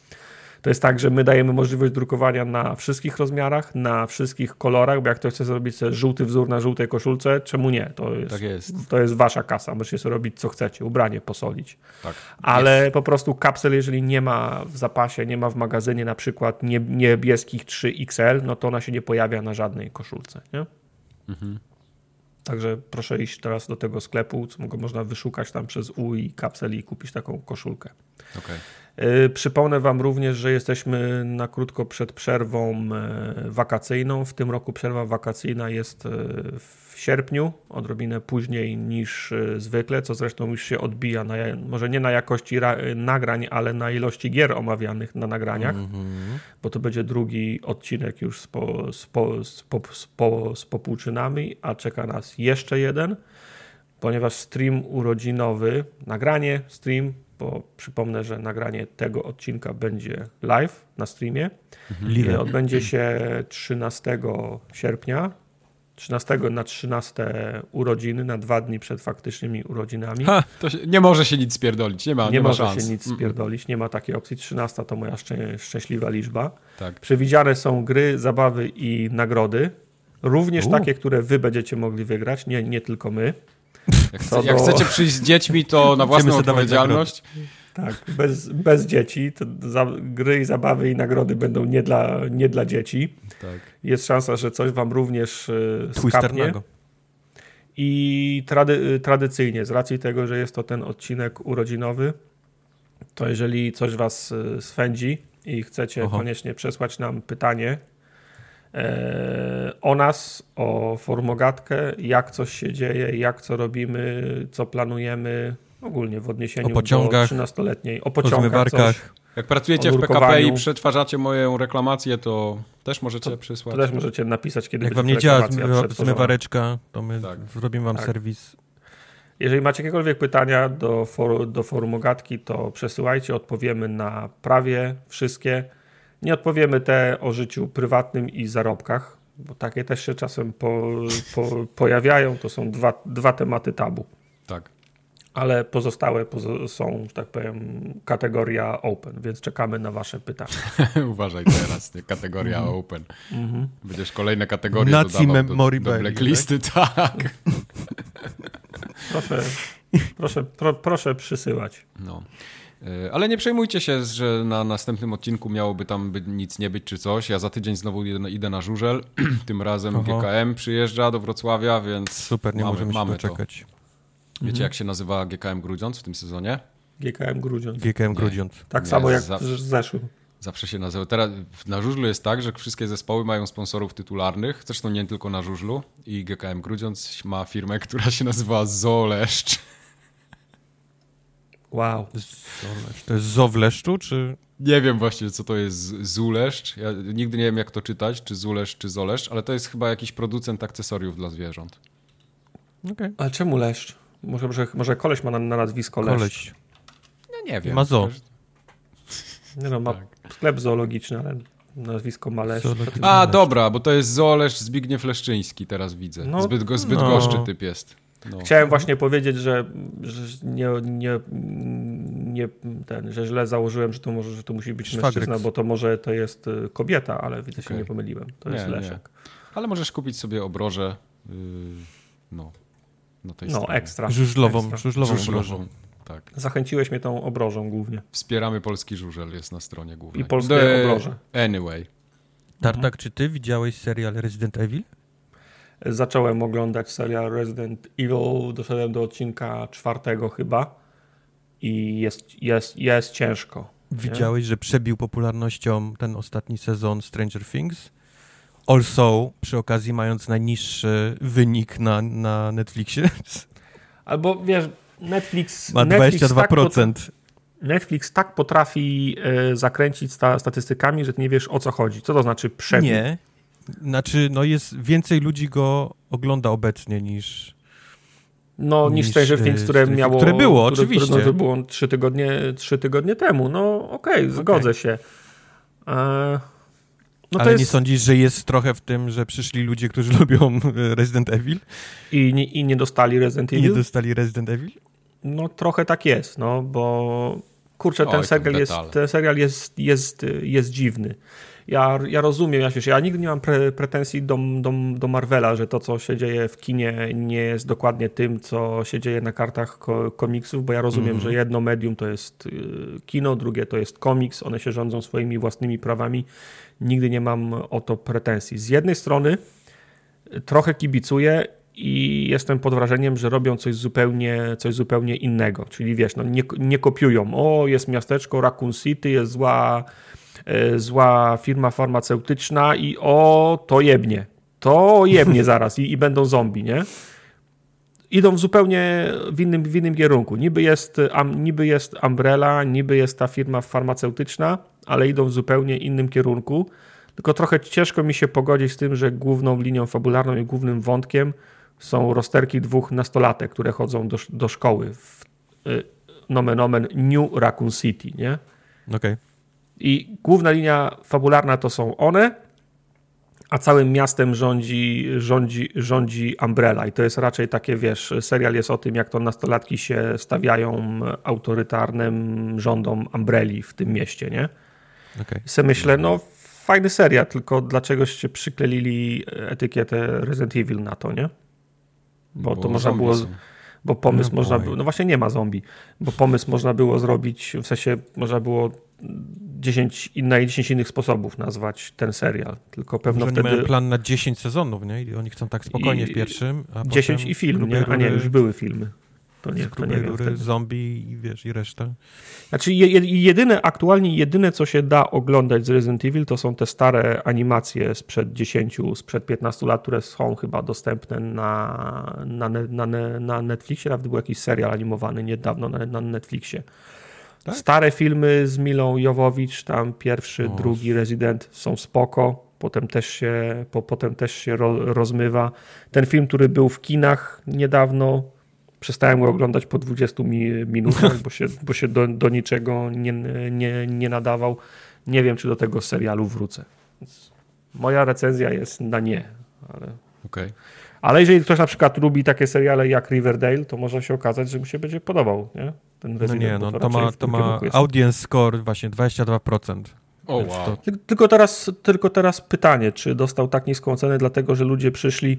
To jest tak, że my dajemy możliwość drukowania na wszystkich rozmiarach, na wszystkich kolorach, bo jak ktoś chce zrobić sobie żółty wzór na żółtej koszulce, czemu nie? To jest, tak jest. To jest wasza kasa, możecie sobie robić co chcecie, ubranie posolić. Tak. Ale jest. po prostu kapsel, jeżeli nie ma w zapasie, nie ma w magazynie na przykład niebieskich 3XL, no to ona się nie pojawia na żadnej koszulce. Nie? Mhm. Także proszę iść teraz do tego sklepu, co można wyszukać tam przez U i kapsel i kupić taką koszulkę. Okay. E, przypomnę Wam również, że jesteśmy na krótko przed przerwą e, wakacyjną. W tym roku przerwa wakacyjna jest e, w sierpniu, odrobinę później niż zwykle, co zresztą już się odbija, na, może nie na jakości nagrań, ale na ilości gier omawianych na nagraniach, mm -hmm. bo to będzie drugi odcinek już z, po, z, po, z, po, z, po, z popłuczynami, a czeka nas jeszcze jeden, ponieważ stream urodzinowy, nagranie, stream bo przypomnę, że nagranie tego odcinka będzie live na streamie. Mhm. Odbędzie się 13 sierpnia. 13 na 13 urodziny, na dwa dni przed faktycznymi urodzinami. Ha, to się, nie może się nic spierdolić, nie ma Nie, nie może ma się nic spierdolić, nie ma takiej opcji. 13 to moja szczę szczęśliwa liczba. Tak. Przewidziane są gry, zabawy i nagrody. Również U. takie, które wy będziecie mogli wygrać, nie, nie tylko my. Jak, chce, jak chcecie przyjść z dziećmi, to na własną odpowiedzialność. Tak, bez, bez dzieci. Za, gry i zabawy i nagrody będą nie dla, nie dla dzieci. Tak. Jest szansa, że coś wam również y, skapnie. I trady, tradycyjnie, z racji tego, że jest to ten odcinek urodzinowy, to jeżeli coś was e, swędzi i chcecie Oho. koniecznie przesłać nam pytanie e, o nas, o formogatkę, jak coś się dzieje, jak co robimy, co planujemy, ogólnie w odniesieniu o pociągach, do 13-letniej, o pociągach, coś, jak pracujecie w PKP i przetwarzacie moją reklamację, to też możecie to, przysłać. To też możecie napisać, kiedy Jak wam nie działa zmywareczka, to my tak. zrobimy wam tak. serwis. Jeżeli macie jakiekolwiek pytania do, for, do forum Ogatki, to przesyłajcie, odpowiemy na prawie wszystkie. Nie odpowiemy te o życiu prywatnym i zarobkach, bo takie też się czasem po, po, pojawiają. To są dwa, dwa tematy tabu. Tak ale pozostałe są, że tak powiem, kategoria open, więc czekamy na wasze pytania. Uważaj teraz, nie? kategoria -hmm. open. -hmm. Będziesz kolejne kategorie Nazi dodawał do, do blacklisty, tak? tak. proszę, proszę, pro, proszę przysyłać. No. E, ale nie przejmujcie się, że na następnym odcinku miałoby tam by nic nie być czy coś. Ja za tydzień znowu idę na żużel. Tym razem Oho. GKM przyjeżdża do Wrocławia, więc super, nie mamy, możemy mamy się doczekać. To. Wiecie, mhm. jak się nazywa GKM Grudziądz w tym sezonie? GKM Grudziądz. GKM Grudziądz. Tak Nie, samo jak za... w zeszłym. Zawsze się nazywa. Teraz na żużlu jest tak, że wszystkie zespoły mają sponsorów tytularnych, zresztą nie tylko na żużlu. I GKM Grudziądz ma firmę, która się nazywa Zoleszcz. Wow. Zoleszcz. To jest Zowleszczu, czy... Nie wiem właśnie, co to jest Zuleszcz. Ja nigdy nie wiem, jak to czytać, czy Zuleszcz, czy Zoleszcz, ale to jest chyba jakiś producent akcesoriów dla zwierząt. Okay. Ale czemu leszcz? Może, może, może koleś ma na, na nazwisko Leszcz. Koleś. No nie wiem. Ma zo. Nie no, ma tak. sklep zoologiczny, ale nazwisko ma Leszcz. A, dobra, bo to jest zooleszcz Zbigniew Leszczyński, teraz widzę. No, zbyt, go, zbyt no. goszczy typ jest. No. Chciałem właśnie powiedzieć, że, że nie, nie, nie ten, że źle założyłem, że to może, że to musi być Szwagryk. mężczyzna, bo to może to jest y, kobieta, ale widzę, okay. się nie pomyliłem. To nie, jest Leszek. Nie. Ale możesz kupić sobie obroże. Yy, no, no, no ekstra. Żużlową, ekstra. żużlową, żużlową. Tak. Zachęciłeś mnie tą obrożą głównie. Wspieramy polski żużel, jest na stronie głównej. I polskie The... obroże. Anyway. Tartak, czy ty widziałeś serial Resident Evil? Zacząłem oglądać serial Resident Evil, doszedłem do odcinka czwartego chyba i jest, jest, jest ciężko. Widziałeś, nie? że przebił popularnością ten ostatni sezon Stranger Things? Also, przy okazji mając najniższy wynik na, na Netflixie. Albo wiesz, Netflix... Ma 22%. Netflix tak, potrafi, Netflix tak potrafi y, zakręcić sta, statystykami, że ty nie wiesz o co chodzi. Co to znaczy przebieg? Nie. Znaczy, no jest więcej ludzi go ogląda obecnie niż... No, niż, niż Stranger Things, które miało... Które było, które, oczywiście. Które, no, było trzy tygodnie, trzy tygodnie temu. No, okej, okay, zgodzę okay. się. E no Ale jest... nie sądzisz, że jest trochę w tym, że przyszli ludzie, którzy lubią e, Resident Evil? I nie, i nie dostali Resident Evil? I nie dostali Resident Evil? No trochę tak jest, no bo kurczę, ten Oj, serial, jest, ten serial jest, jest, jest dziwny. Ja, ja rozumiem, ja, wiesz, ja nigdy nie mam pre, pretensji do, do, do Marvela, że to, co się dzieje w kinie, nie jest dokładnie tym, co się dzieje na kartach ko komiksów, bo ja rozumiem, mm że jedno medium to jest y, kino, drugie to jest komiks, one się rządzą swoimi własnymi prawami nigdy nie mam o to pretensji. Z jednej strony trochę kibicuję i jestem pod wrażeniem, że robią coś zupełnie, coś zupełnie innego. Czyli wiesz, no nie, nie kopiują. O, jest miasteczko Raccoon City, jest zła, zła firma farmaceutyczna i o, to jebnie. To jebnie zaraz i, i będą zombie, nie? Idą zupełnie w innym, w innym kierunku. Niby jest, um, niby jest Umbrella, niby jest ta firma farmaceutyczna, ale idą w zupełnie innym kierunku. Tylko trochę ciężko mi się pogodzić z tym, że główną linią fabularną i głównym wątkiem są rozterki dwóch nastolatek, które chodzą do, do szkoły w y, nomen omen New Raccoon City, nie? Okej. Okay. I główna linia fabularna to są one, a całym miastem rządzi, rządzi, rządzi Umbrella. I to jest raczej takie, wiesz, serial jest o tym, jak to nastolatki się stawiają autorytarnym rządom Umbrelli w tym mieście, nie? Okay. I sobie myślę, no fajny serial, tylko dlaczegoście przyklelili etykietę Resident Evil na to, nie? Bo, bo to można było... Są bo pomysł no można było, no właśnie nie ma zombie, bo pomysł można było zrobić, w sensie można było 10 na 10 innych sposobów nazwać ten serial, tylko pewno Może wtedy... mają plan na 10 sezonów, nie? I oni chcą tak spokojnie I... w pierwszym, a 10 i film, nie? A nie, już były filmy. To nie, to nie rury, zombie i wiesz, i reszta. Znaczy jedyne, aktualnie jedyne, co się da oglądać z Resident Evil, to są te stare animacje sprzed 10, sprzed 15 lat, które są chyba dostępne na, na, na, na Netflixie. Nawet był jakiś serial animowany niedawno na, na Netflixie. Tak? Stare filmy z Milą Jowowicz, tam pierwszy, o. drugi Resident są spoko. Potem też się, po, potem też się ro, rozmywa. Ten film, który był w kinach niedawno, Przestałem go oglądać po 20 minutach, bo się, bo się do, do niczego nie, nie, nie nadawał. Nie wiem, czy do tego serialu wrócę. Więc moja recenzja jest na nie. Ale... Okay. Ale jeżeli ktoś na przykład lubi takie seriale jak Riverdale, to może się okazać, że mu się będzie podobał. Nie? Ten no nie, no, to ma, to ma audience score właśnie 22%. O, wow. to... tylko, teraz, tylko teraz pytanie, czy dostał tak niską cenę, dlatego że ludzie przyszli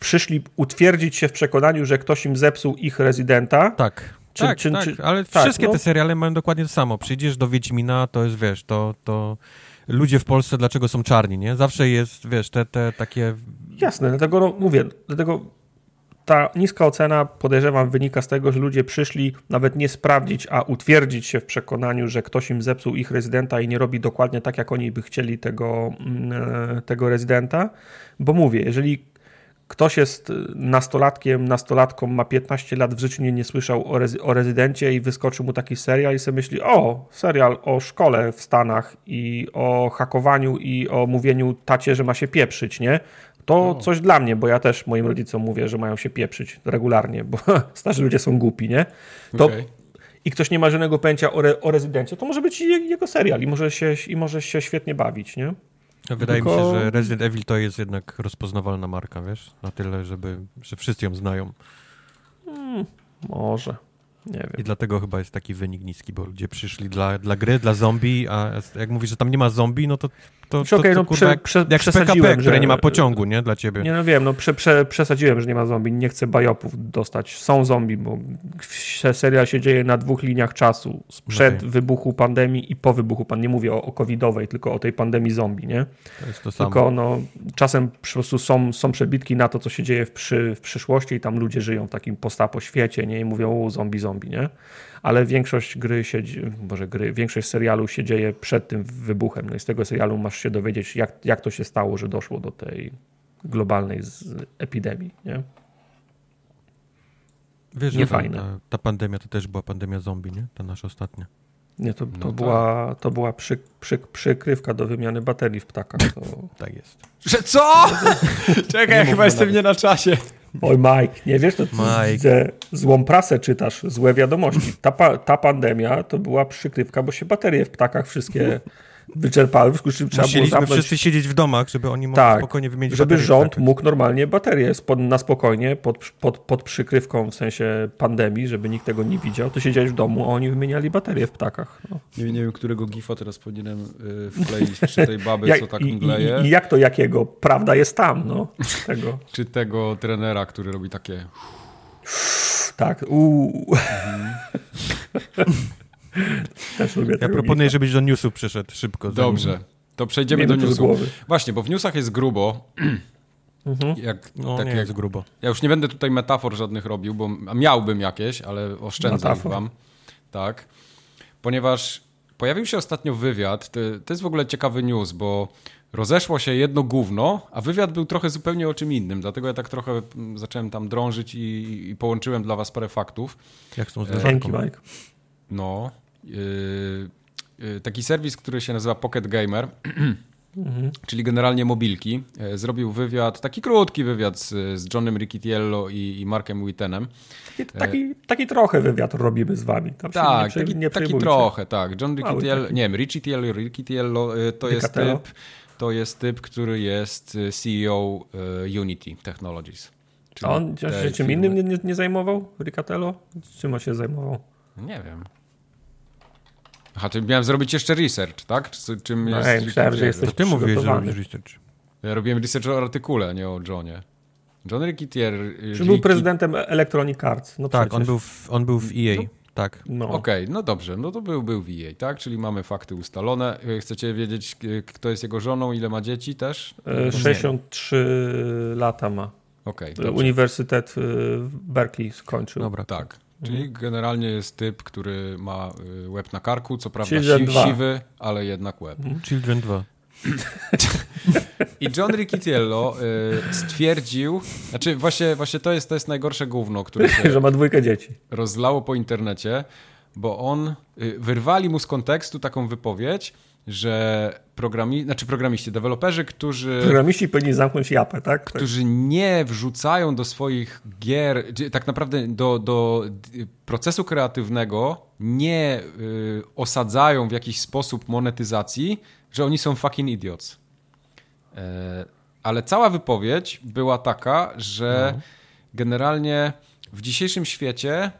przyszli utwierdzić się w przekonaniu, że ktoś im zepsuł ich rezydenta. Tak. Czy, tak, czy, tak, czy, ale tak, wszystkie no. te seriale mają dokładnie to samo. Przyjdziesz do Wiedźmina, to jest, wiesz, to, to ludzie w Polsce dlaczego są czarni, nie? Zawsze jest, wiesz, te, te takie... Jasne, dlatego no, mówię, dlatego ta niska ocena, podejrzewam, wynika z tego, że ludzie przyszli nawet nie sprawdzić, a utwierdzić się w przekonaniu, że ktoś im zepsuł ich rezydenta i nie robi dokładnie tak, jak oni by chcieli tego, mm, e, tego rezydenta. Bo mówię, jeżeli ktoś jest nastolatkiem, nastolatką, ma 15 lat, w życiu nie, nie słyszał o, rezy o rezydencie i wyskoczył mu taki serial i sobie myśli, o, serial o szkole w Stanach i o hakowaniu i o mówieniu tacie, że ma się pieprzyć, nie? To coś dla mnie, bo ja też moim rodzicom mówię, że mają się pieprzyć regularnie, bo starzy ludzie są głupi, nie? To okay. I ktoś nie ma żadnego pojęcia o, re o rezydencie, to może być jego serial i może się, i może się świetnie bawić, nie? Wydaje Tylko... mi się, że Resident Evil to jest jednak rozpoznawalna marka, wiesz? Na tyle, żeby, że wszyscy ją znają. Hmm, może. Nie wiem. I dlatego chyba jest taki wynik niski, bo ludzie przyszli dla, dla gry, dla zombie, a jak mówisz, że tam nie ma zombie, no to to, to, okay, to, no, kurwa, prze, prze, jak PKP, które nie ma pociągu, nie, dla ciebie. Nie, no wiem, no prze, prze, przesadziłem, że nie ma zombie, nie chcę bajopów dostać. Są zombie, bo serial się dzieje na dwóch liniach czasu. Sprzed okay. wybuchu pandemii i po wybuchu pandemii. Nie mówię o, o covidowej, tylko o tej pandemii zombie, nie? To jest to samo. Tylko no, czasem po prostu są, są przebitki na to, co się dzieje w, przy, w przyszłości i tam ludzie żyją w takim postapo świecie, nie? I mówią, o zombie, zombie, nie? ale większość gry się, może gry, większość serialu się dzieje przed tym wybuchem. No i z tego serialu masz się dowiedzieć, jak, jak to się stało, że doszło do tej globalnej epidemii, nie? Wiesz, nie fajne. Ta, ta, pandemia to też była pandemia zombie, nie? Ta nasza ostatnia. Nie, to, to no była, tak. to była przy, przy, przykrywka do wymiany baterii w ptakach. To... tak jest. Że co? Czekaj, ja chyba jestem nie na czasie. Oj, Mike, nie wiesz, to Mike. złą prasę czytasz, złe wiadomości. Ta, ta pandemia to była przykrywka, bo się baterie w ptakach wszystkie wyczerpały, w związku z czym trzeba było zamknąć... wszyscy siedzieć w domach, żeby oni mogli tak, spokojnie wymienić żeby rząd mógł normalnie baterie na spokojnie, pod, pod, pod przykrywką w sensie pandemii, żeby nikt tego nie widział, to siedziałeś w domu, a oni wymieniali baterie w ptakach. No. Nie, nie wiem, którego gifa teraz powinienem y, wkleić, czy tej baby, jak, co tak mgleje. I, I, jak to jakiego? Prawda jest tam, no. Tego. czy tego trenera, który robi takie... Tak, uuu. Mhm. Też lubię ja proponuję, żebyś do newsów przyszedł szybko. Dobrze, to przejdziemy do newsów. Właśnie, bo w newsach jest grubo. Mhm. Jak, no, tak nie jak, jest grubo. Ja już nie będę tutaj metafor żadnych robił, bo miałbym jakieś, ale oszczędzę ich wam. Tak. Ponieważ pojawił się ostatnio wywiad, to, to jest w ogóle ciekawy news, bo rozeszło się jedno gówno, a wywiad był trochę zupełnie o czym innym, dlatego ja tak trochę zacząłem tam drążyć i, i połączyłem dla was parę faktów. Jak są Dzięki, Mike. No, taki serwis, który się nazywa Pocket Gamer, mhm. czyli generalnie mobilki, yy, zrobił wywiad, taki krótki wywiad z, z Johnem Riccitiello i, i Markiem Wittenem. Taki, taki, taki, trochę wywiad robimy z wami. Tam tak, nie, taki, nie taki trochę, tak. John Riccitiello, nie wiem, Riccitiello, Riccitiello to jest typ, to jest typ, który jest CEO Unity Technologies. A on się czym innym nie, nie, nie zajmował, Riccatello? Czym on się zajmował? Nie wiem. Aha, to miałem zrobić jeszcze research, tak? Czy, czym no, jest ej, myślałem, że jesteś To ty mówisz, że robisz research. Ja robiłem research o artykule, nie o Johnie. John Rickitier... Czy był prezydentem Electronic Arts? No tak, on był, w, on był w EA. No. Tak. No. Okej, okay, no dobrze, no to był, był w EA, tak? Czyli mamy fakty ustalone. Chcecie wiedzieć, kto jest jego żoną, ile ma dzieci też? 63 e, lata ma. Okay, Uniwersytet w Berkeley skończył. Dobra. Tak. Czyli mhm. generalnie jest typ, który ma y, łeb na karku, co prawda si siwy, ale jednak łeb. Mhm. Children 2. I John Riccitiello y, stwierdził, znaczy właśnie, właśnie to, jest, to jest najgorsze gówno, które się że ma dwójkę dzieci. rozlało po internecie, bo on, y, wyrwali mu z kontekstu taką wypowiedź, że programi, znaczy programiści, deweloperzy, którzy... Programiści powinni zamknąć japę, tak? Którzy nie wrzucają do swoich gier, tak naprawdę do, do procesu kreatywnego nie y, osadzają w jakiś sposób monetyzacji, że oni są fucking idiots. E, ale cała wypowiedź była taka, że no. generalnie w dzisiejszym świecie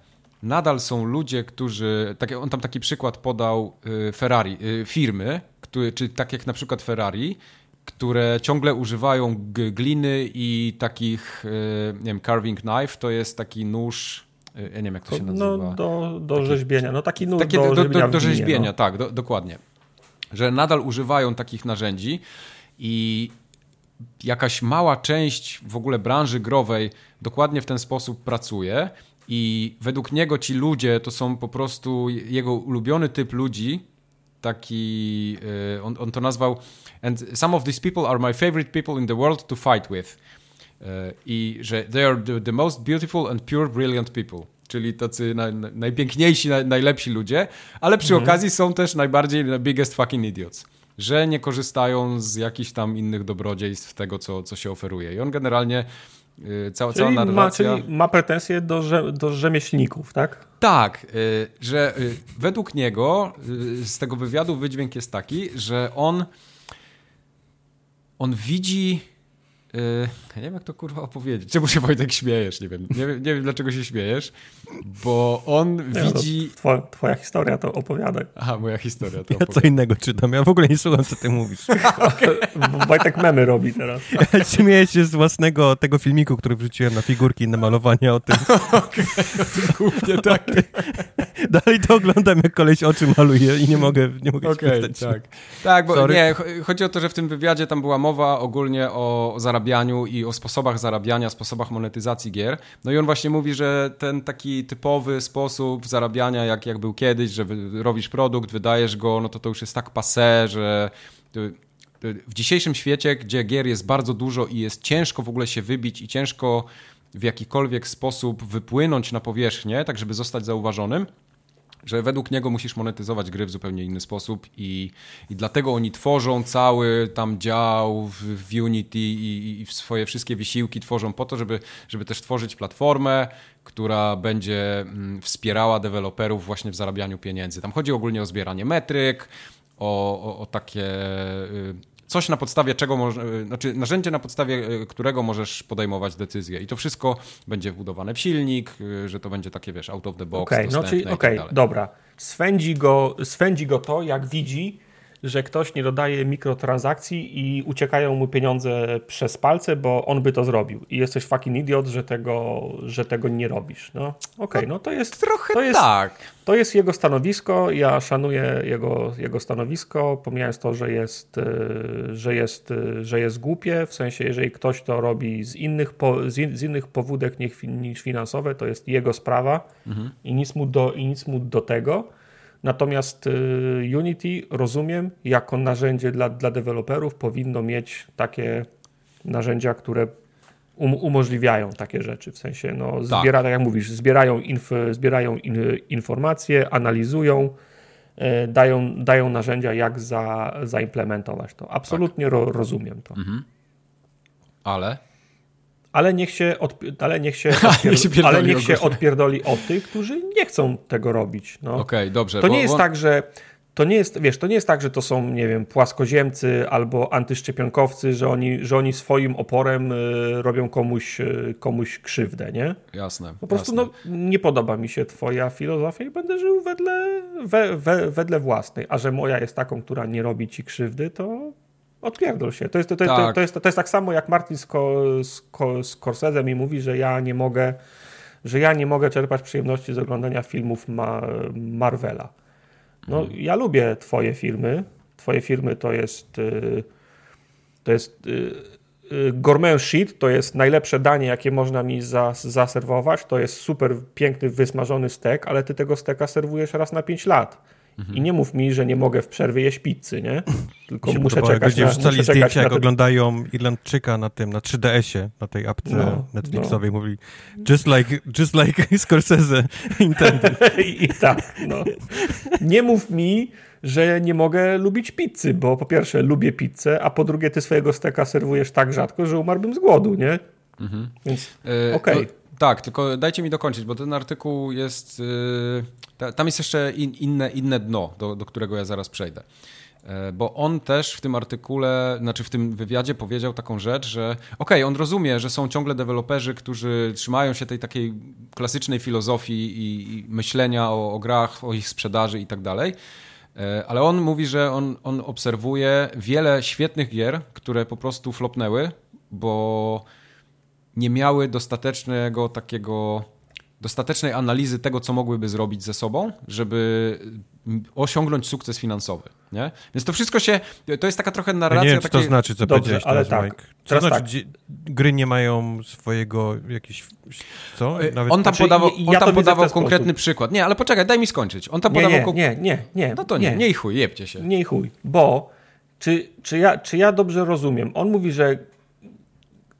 nadal są ludzie, którzy, tak, on tam taki przykład podał y, Ferrari, y, firmy, który, czy tak jak na przykład Ferrari, które ciągle używają gliny i takich, y, nie wiem, carving knife, to jest taki nóż, ja nie wiem jak to się no, nazywa. No, do, do taki, rzeźbienia, no taki nóż takie, do, do, do, do rzeźbienia, no. tak, do, dokładnie. Że nadal używają takich narzędzi i jakaś mała część w ogóle branży growej dokładnie w ten sposób pracuje i według niego ci ludzie to są po prostu jego ulubiony typ ludzi, taki, y, on, on to nazwał and some of these people are my favorite people in the world to fight with. Y, I że they are the, the most beautiful and pure brilliant people czyli tacy na, na, najpiękniejsi, na, najlepsi ludzie, ale przy mhm. okazji są też najbardziej biggest fucking idiots, że nie korzystają z jakichś tam innych dobrodziejstw tego, co, co się oferuje. I on generalnie cała, czyli cała narracja... Ma, czyli ma pretensje do, do rzemieślników, tak? Tak, y, że y, według niego z tego wywiadu wydźwięk jest taki, że on on widzi Yy, ja nie wiem, jak to kurwa opowiedzieć. Czemu się Wojtek śmiejesz? Nie wiem. Nie, wiem, nie wiem dlaczego się śmiejesz, bo on nie, no widzi... Twoja, twoja, historia to opowiadaj. Aha, moja historia to Ja co innego czytam. Ja w ogóle nie słucham, co ty mówisz. Bo Wojtek memy robi teraz. Ja śmieję się z własnego tego filmiku, który wrzuciłem na figurki, na malowanie o tym. Okej, okay, głównie tak. Dalej to oglądam, jak koleś oczy maluje i nie mogę, nie mogę okay, tak. Tak, bo Sorry. nie, chodzi o to, że w tym wywiadzie tam była mowa ogólnie o zarabianiu zarabianiu i o sposobach zarabiania, sposobach monetyzacji gier. No i on właśnie mówi, że ten taki typowy sposób zarabiania, jak, jak był kiedyś, że robisz produkt, wydajesz go, no to to już jest tak passe, że w dzisiejszym świecie, gdzie gier jest bardzo dużo i jest ciężko w ogóle się wybić i ciężko w jakikolwiek sposób wypłynąć na powierzchnię, tak żeby zostać zauważonym, że według niego musisz monetyzować gry w zupełnie inny sposób i, i dlatego oni tworzą cały tam dział w, w Unity i, i swoje wszystkie wysiłki tworzą po to, żeby, żeby też tworzyć platformę, która będzie mm, wspierała deweloperów właśnie w zarabianiu pieniędzy. Tam chodzi ogólnie o zbieranie metryk, o, o, o takie y, coś na podstawie czego, może, znaczy narzędzie na podstawie e, którego możesz podejmować decyzje. I to wszystko będzie wbudowane w silnik, e, że to będzie takie, wiesz, out of the box. Okej, okay, no czyli, okej, okay, dobra. Swędzi go, swędzi go to, jak widzi, że ktoś nie dodaje mikrotransakcji i uciekają mu pieniądze przez palce, bo on by to zrobił. I jesteś fucking idiot, że tego, że tego nie robisz. No okej, okay, no to jest... Trochę to jest, tak. To jest jego stanowisko, ja szanuję jego, jego stanowisko, pomijając to, że jest, e, że, jest, e, że jest głupie, w sensie jeżeli ktoś to robi z innych, po, z, in, z innych powódek niż finansowe, to jest jego sprawa mhm. i, nic mu do, i nic mu do tego. Natomiast y, Unity rozumiem jako narzędzie dla, dla deweloperów powinno mieć takie narzędzia, które um, umożliwiają takie rzeczy. W sensie, no, tak. zbiera, tak jak mówisz, zbierają, inf, zbierają in, informacje, analizują, e, dają, dają narzędzia, jak za, zaimplementować to. Absolutnie tak. ro, rozumiem to. Mhm. Ale ale niech się, ale niech się, odpier- ale niech się odpierdoli o tych, którzy nie chcą tego robić. No. Okej, okay, dobrze. To nie bo, jest bo... tak, że to nie jest, wiesz, to nie jest tak, że to są, nie wiem, płaskoziemcy albo antyszczepionkowcy, że oni, że oni swoim oporem y, robią komuś, y, komuś krzywdę, nie? Jasne. Po prostu jasne. No, nie podoba mi się twoja filozofia i będę żył wedle, we, we, wedle własnej. A że moja jest taką, która nie robi ci krzywdy, to odpierdol się. To jest, to, to, tak. to, jest, to jest tak samo, jak Martin Scorsese mi mówi, że ja nie mogę że ja nie mogę czerpać przyjemności z oglądania filmów Ma Marvela. No, mhm. ja lubię twoje filmy. Twoje filmy to jest y, to jest y, y, gourmet shit, to jest najlepsze danie, jakie można mi zaserwować. To jest super piękny, wysmażony stek, ale ty tego steka serwujesz raz na 5 lat. Mhm. I nie mów mi, że nie mogę w przerwie jeść pizzy, nie? Tylko muszę podobało, czekać ludzie na, wrzucali zdjęcia, jak ten... oglądają Irlandczyka na tym, na 3DS-ie, na tej apce no, Netflixowej. No. Mówi, just like, just like Scorsese intended. I, I tak, no. Nie mów mi, że nie mogę lubić pizzy, bo po pierwsze lubię pizzę, a po drugie ty swojego steka serwujesz tak rzadko, że umarłbym z głodu, nie? Mhm. Więc e, okej. Okay. No, tak, tylko dajcie mi dokończyć, bo ten artykuł jest... Yy, tam jest jeszcze in, inne, inne dno, do, do którego ja zaraz przejdę. E, bo on też w tym artykule, znaczy w tym wywiadzie powiedział taką rzecz, że okej, okay, on rozumie, że są ciągle deweloperzy, którzy trzymają się tej takiej klasycznej filozofii i, i myślenia o, o, grach, o ich sprzedaży i tak dalej, e, ale on mówi, że on, on obserwuje wiele świetnych gier, które po prostu flopnęły, bo nie miały dostatecznego takiego dostatecznej analizy tego, co mogłyby zrobić ze sobą, żeby osiągnąć sukces finansowy. Nie? Więc to wszystko się, to jest taka trochę narracja... Ja nie wiem, takiej... co to znaczy, co Dobrze, powiedziałeś ale teraz, tak. Mike. Co teraz znaczy, tak. gry nie mają swojego jakiś... Co? E, Nawet... On tam znaczy, podawał, on ja tam podawał konkretny sposób. przykład. Nie, ale poczekaj, daj mi skończyć. On tam nie, podawał... Nie, nie, nie, nie. No to nie, nie, nie i chuj, jebcie się. Nie i chuj, bo czy, czy, ja, czy ja dobrze rozumiem? On mówi, że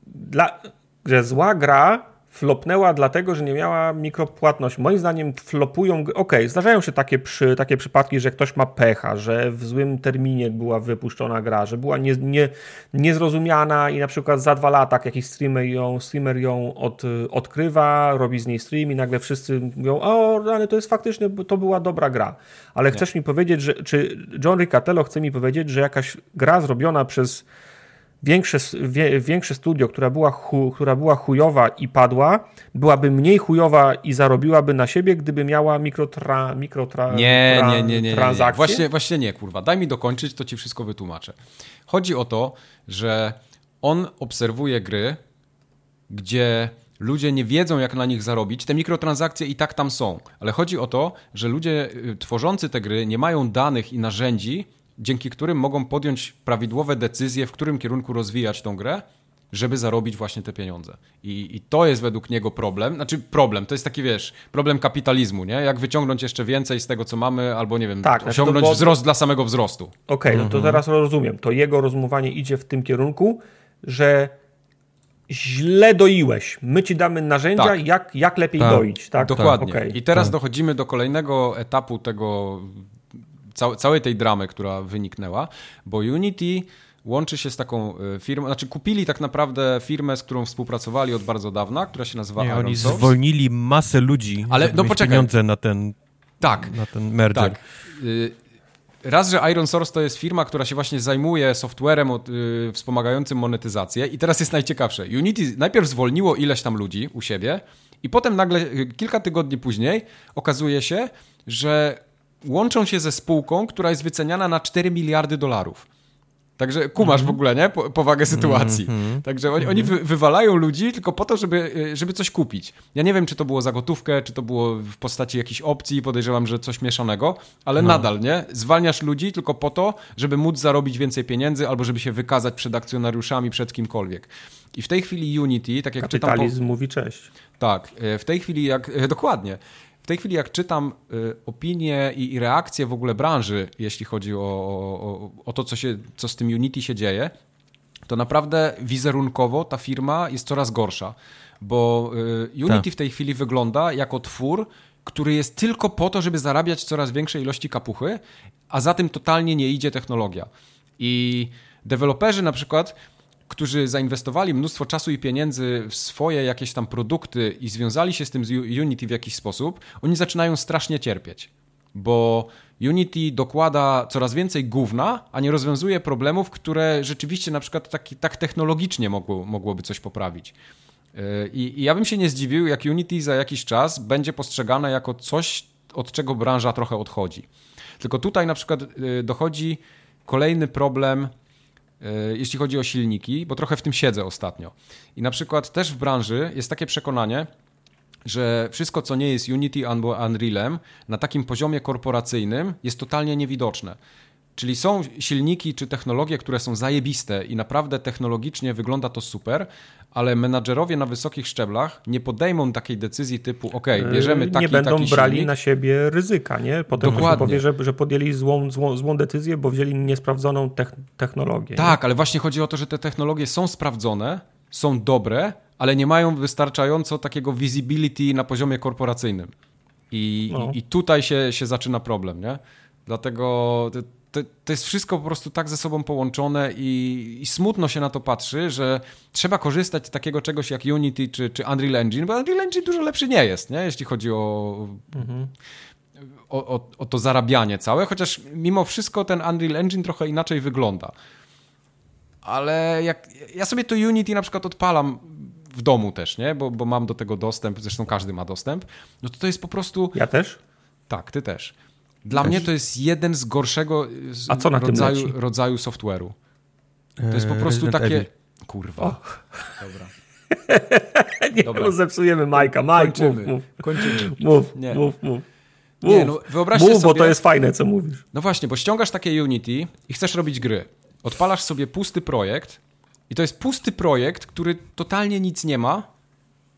dla, że zła gra flopnęła dlatego, że nie miała mikropłatność. Moim zdaniem flopują, ok, zdarzają się takie, przy, takie przypadki, że ktoś ma pecha, że w złym terminie była wypuszczona gra, że była nie, nie, niezrozumiana i na przykład za dwa lata jakiś streamer ją, streamer ją od, odkrywa, robi z niej stream i nagle wszyscy mówią, o, ale to jest faktycznie, to była dobra gra. Ale nie. chcesz mi powiedzieć, że, czy John Riccatello chce mi powiedzieć, że jakaś gra zrobiona przez większe, większe studio, która była, chu, która była chujowa i padła, byłaby mniej chujowa i zarobiłaby na siebie, gdyby miała mikrotra, mikrotra, nie, tra, nie, nie, nie, nie, nie. Właśnie, właśnie nie, kurwa. Daj mi dokończyć, to ci wszystko wytłumaczę. Chodzi o to, że on obserwuje gry, gdzie ludzie nie wiedzą, jak na nich zarobić. Te mikrotransakcje i tak tam są, ale chodzi o to, że ludzie y, tworzący te gry nie mają danych i narzędzi, dzięki którym mogą podjąć prawidłowe decyzje, w którym kierunku rozwijać tą grę, żeby zarobić właśnie te pieniądze. I, I, to jest według niego problem. Znaczy problem, to jest taki, wiesz, problem kapitalizmu, nie? Jak wyciągnąć jeszcze więcej z tego, co mamy, albo nie wiem, tak, znaczy osiągnąć znaczy wzrost dla samego wzrostu. Okej, okay, no to mhm. teraz rozumiem. To jego rozumowanie idzie w tym kierunku, że źle doiłeś. My ci damy narzędzia, tak. jak, jak lepiej tak. doić. Tak? Dokładnie. Okay. I teraz tak. dochodzimy do kolejnego etapu tego całej tej dramy, która wyniknęła, bo Unity łączy się z taką e, firmą, znaczy kupili tak naprawdę firmę, z którą współpracowali od bardzo dawna, która się nazywa Nie, oni zwolnili masę ludzi, ale no poczekaj. pieniądze na ten tak, na ten merger. Tak. Y, raz, że Iron Source to jest firma, która się właśnie zajmuje softwarem y, wspomagającym monetyzację i teraz jest najciekawsze. Unity najpierw zwolniło ileś tam ludzi u siebie i potem nagle y, kilka tygodni później okazuje się, że łączą się ze spółką, która jest wyceniana na 4 miliardy dolarów. Także kumasz mm -hmm. w ogóle, nie? Po, powagę sytuacji. Mm -hmm. Także oni, oni wy, wywalają ludzi tylko po to, żeby, y, żeby coś kupić. Ja nie wiem, czy to było za gotówkę, czy to było w postaci jakiejś opcji, podejrzewam, że coś mieszanego, ale no. nadal, nie? Zwalniasz ludzi tylko po to, żeby móc zarobić więcej pieniędzy albo żeby się wykazać przed akcjonariuszami, przed kimkolwiek. I w tej chwili Unity, tak jak Kapitalizm czytam... Po... mówi cześć. Tak, y, w tej chwili jak... Dokładnie tej chwili, jak czytam y, opinie i, i reakcje w ogóle branży, jeśli chodzi o, o, o to, co, się, co z tym Unity się dzieje, to naprawdę wizerunkowo ta firma jest coraz gorsza, bo y, Unity tak. w tej chwili wygląda jako twór, który jest tylko po to, żeby zarabiać coraz większe ilości kapuchy, a za tym totalnie nie idzie technologia. I deweloperzy na przykład którzy zainwestowali mnóstwo czasu i pieniędzy w swoje jakieś tam produkty i związali się z tym z Unity w jakiś sposób, oni zaczynają strasznie cierpieć. Bo Unity dokłada coraz więcej gówna, a nie rozwiązuje problemów, które rzeczywiście na przykład tak technologicznie mogło, mogłoby coś poprawić. Y, I, I ja bym się nie zdziwił, jak Unity za jakiś czas będzie postrzegane jako coś, od czego branża trochę odchodzi. Tylko tutaj na przykład y, dochodzi kolejny problem, jeśli chodzi o silniki, bo trochę w tym siedzę ostatnio. I na przykład też w branży jest takie przekonanie, że wszystko, co nie jest Unity albo Unrealem, na takim poziomie korporacyjnym jest totalnie niewidoczne. Czyli są silniki czy technologie, które są zajebiste i naprawdę technologicznie wygląda to super, ale menadżerowie na wysokich szczeblach nie podejmą takiej decyzji typu ok, yy, bierzemy taki Nie będą taki brali silnik. na siebie ryzyka, nie? Potem Dokładnie. powie, że, że podjęli złą, złą, złą decyzję, bo wzięli niesprawdzoną technologię. Tak, nie? ale właśnie chodzi o to, że te technologie są sprawdzone, są dobre, ale nie mają wystarczająco takiego visibility na poziomie korporacyjnym. I, no. i, i tutaj się, się zaczyna problem, nie? Dlatego to, to, jest wszystko po prostu tak ze sobą połączone i, i, smutno się na to patrzy, że trzeba korzystać z takiego czegoś jak Unity czy, czy Unreal Engine, bo Unreal Engine dużo lepszy nie jest, nie? jeśli chodzi o, mhm. o, o, o, to zarabianie całe, chociaż mimo wszystko ten Unreal Engine trochę inaczej wygląda. Ale jak ja sobie to Unity na przykład odpalam w domu też, nie? Bo, bo mam do tego dostęp, zresztą każdy ma dostęp, no to to jest po prostu... Ja też? Tak, ty też. Dla też. mnie to jest jeden z gorszego A co na rodzaju, tym rodzaju software'u. To jest po eee, prostu Resident takie... Evil. Kurwa. O. Dobra. nie, Dobra. No zepsujemy Majka. Majk, Kończymy. mów, mów. Kończymy. Mów, nie. mów, mów. Nie, no, wyobraźcie mów, sobie... bo to jest fajne, co mówisz. No właśnie, bo ściągasz takie Unity i chcesz robić gry. Odpalasz sobie pusty projekt i to jest pusty projekt, który totalnie nic nie ma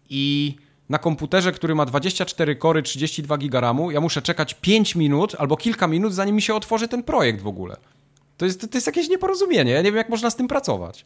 i na komputerze, który ma 24 kory, 32 gigaramu, ja muszę czekać 5 minut albo kilka minut, zanim mi się otworzy ten projekt w ogóle. To jest, to jest jakieś nieporozumienie. Ja nie wiem, jak można z tym pracować.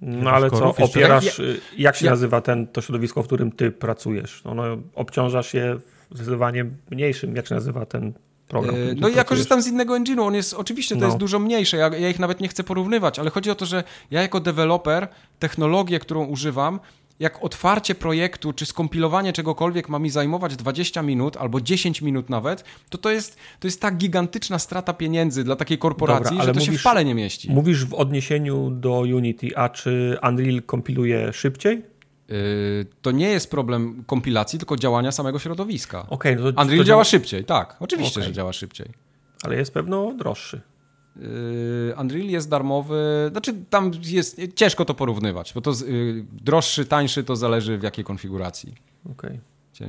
No ale co, opierasz, y, jak się ja... nazywa ten, to środowisko, w którym ty pracujesz? Ono obciążasz je zdecydowanie mniejszym, jak się nazywa ten program. E, no i ja korzystam z innego engine'u, on jest, oczywiście to no. jest dużo mniejsze, ja, ja, ich nawet nie chcę porównywać, ale chodzi o to, że ja jako deweloper technologię, którą używam, jak otwarcie projektu czy skompilowanie czegokolwiek ma mi zajmować 20 minut albo 10 minut nawet, to to jest, to jest tak gigantyczna strata pieniędzy dla takiej korporacji, Dobra, że to mówisz, się w pale nie mieści. Mówisz w odniesieniu do Unity, a czy Unreal kompiluje szybciej? Yy, to nie jest problem kompilacji, tylko działania samego środowiska. Okay, no to, Unreal to działa szybciej, tak. Oczywiście, okay. że działa szybciej. Ale jest pewno droższy. Yy, Unreal jest darmowy, znaczy tam jest, ciężko to porównywać, bo to yy, droższy, tańszy to zależy w jakiej konfiguracji. Okay.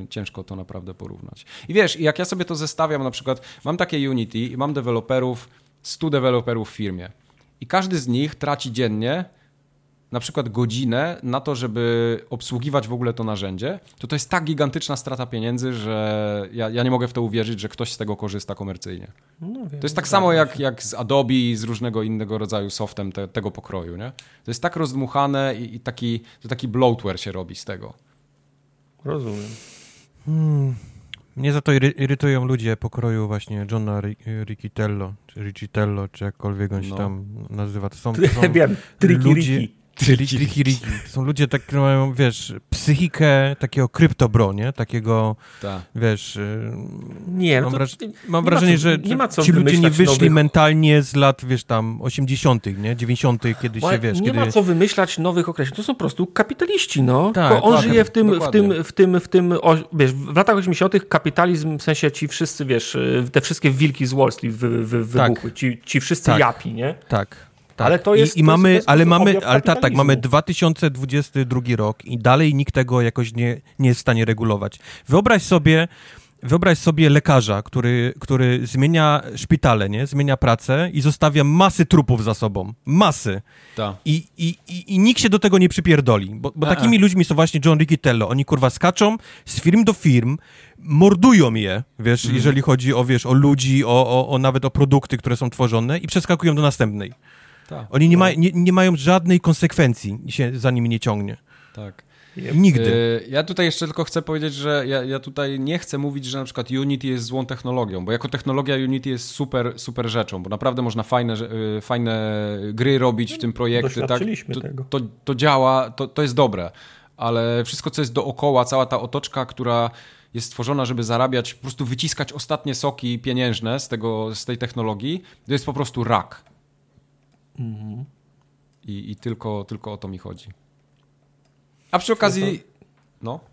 Ciężko to naprawdę porównać. I wiesz, jak ja sobie to zestawiam, na przykład mam takie Unity i mam deweloperów, 100 deweloperów w firmie i każdy z nich traci dziennie na przykład godzinę na to, żeby obsługiwać w ogóle to narzędzie, to to jest tak gigantyczna strata pieniędzy, że ja, ja nie mogę w to uwierzyć, że ktoś z tego korzysta komercyjnie. No, wiem, to jest tak samo jak, jak z Adobe i z różnego innego rodzaju softem te, tego pokroju. Nie? To jest tak rozdmuchane i, i taki, to taki bloatware się robi z tego. Rozumiem. Hmm. Mnie za to irytują ludzie pokroju właśnie Johna Riccitello, czy Riccitello, czy jakkolwiek on się no. tam nazywa. To są, to są Wiem, Triki ludzie, Triki, triki, riki. To są ludzie, tak, którzy mają, wiesz, psychikę takiego kryptobro, nie? Takiego, Ta. wiesz... Y, nie, no mam, wraż mam wrażenie, co, że ci ludzie nie wyszli nowych... mentalnie z lat, wiesz, tam 80., nie? 90., kiedy się, wiesz... Nie kiedy... ma co wymyślać nowych określeń. To są po prostu kapitaliści, no. Tak, on tak, żyje w tym, w tym, w tym, w tym, o, wiesz, w latach 80. kapitalizm, w sensie ci wszyscy, wiesz, y, te wszystkie wilki z Wall Street wy, wy, wybuchły. Tak. Ci, ci wszyscy tak. japi, nie? Tak. Tak. Ale to jest. I, i mamy, jest ale mamy, ale tak, tak, mamy 2022 rok i dalej nikt tego jakoś nie, nie jest w stanie regulować. Wyobraź sobie, Wyobraź sobie lekarza, który, który zmienia szpitale, nie? zmienia pracę i zostawia masy trupów za sobą. Masy. I, i, i, I nikt się do tego nie przypierdoli. Bo, bo takimi ludźmi są właśnie John Riccitello. Oni kurwa skaczą z firm do firm, mordują je, wiesz, mm. jeżeli chodzi o, wiesz, o ludzi, o, o, o nawet o produkty, które są tworzone i przeskakują do następnej. Tak. Oni nie, ma, nie, nie mają żadnej konsekwencji, się za nimi nie ciągnie. Tak. Nigdy. E, ja tutaj jeszcze tylko chcę powiedzieć, że ja, ja tutaj nie chcę mówić, że na przykład Unity jest złą technologią, bo jako technologia Unity jest super, super rzeczą, bo naprawdę można fajne, e, fajne gry robić w tym projekcie. Tak? To, tego. To, to działa, to, to jest dobre, ale wszystko, co jest dookoła, cała ta otoczka, która jest stworzona, żeby zarabiać, po prostu wyciskać ostatnie soki pieniężne z, tego, z tej technologii, to jest po prostu rak. Mhm. I, i tylko, tylko o to mi chodzi. A przy okazji... No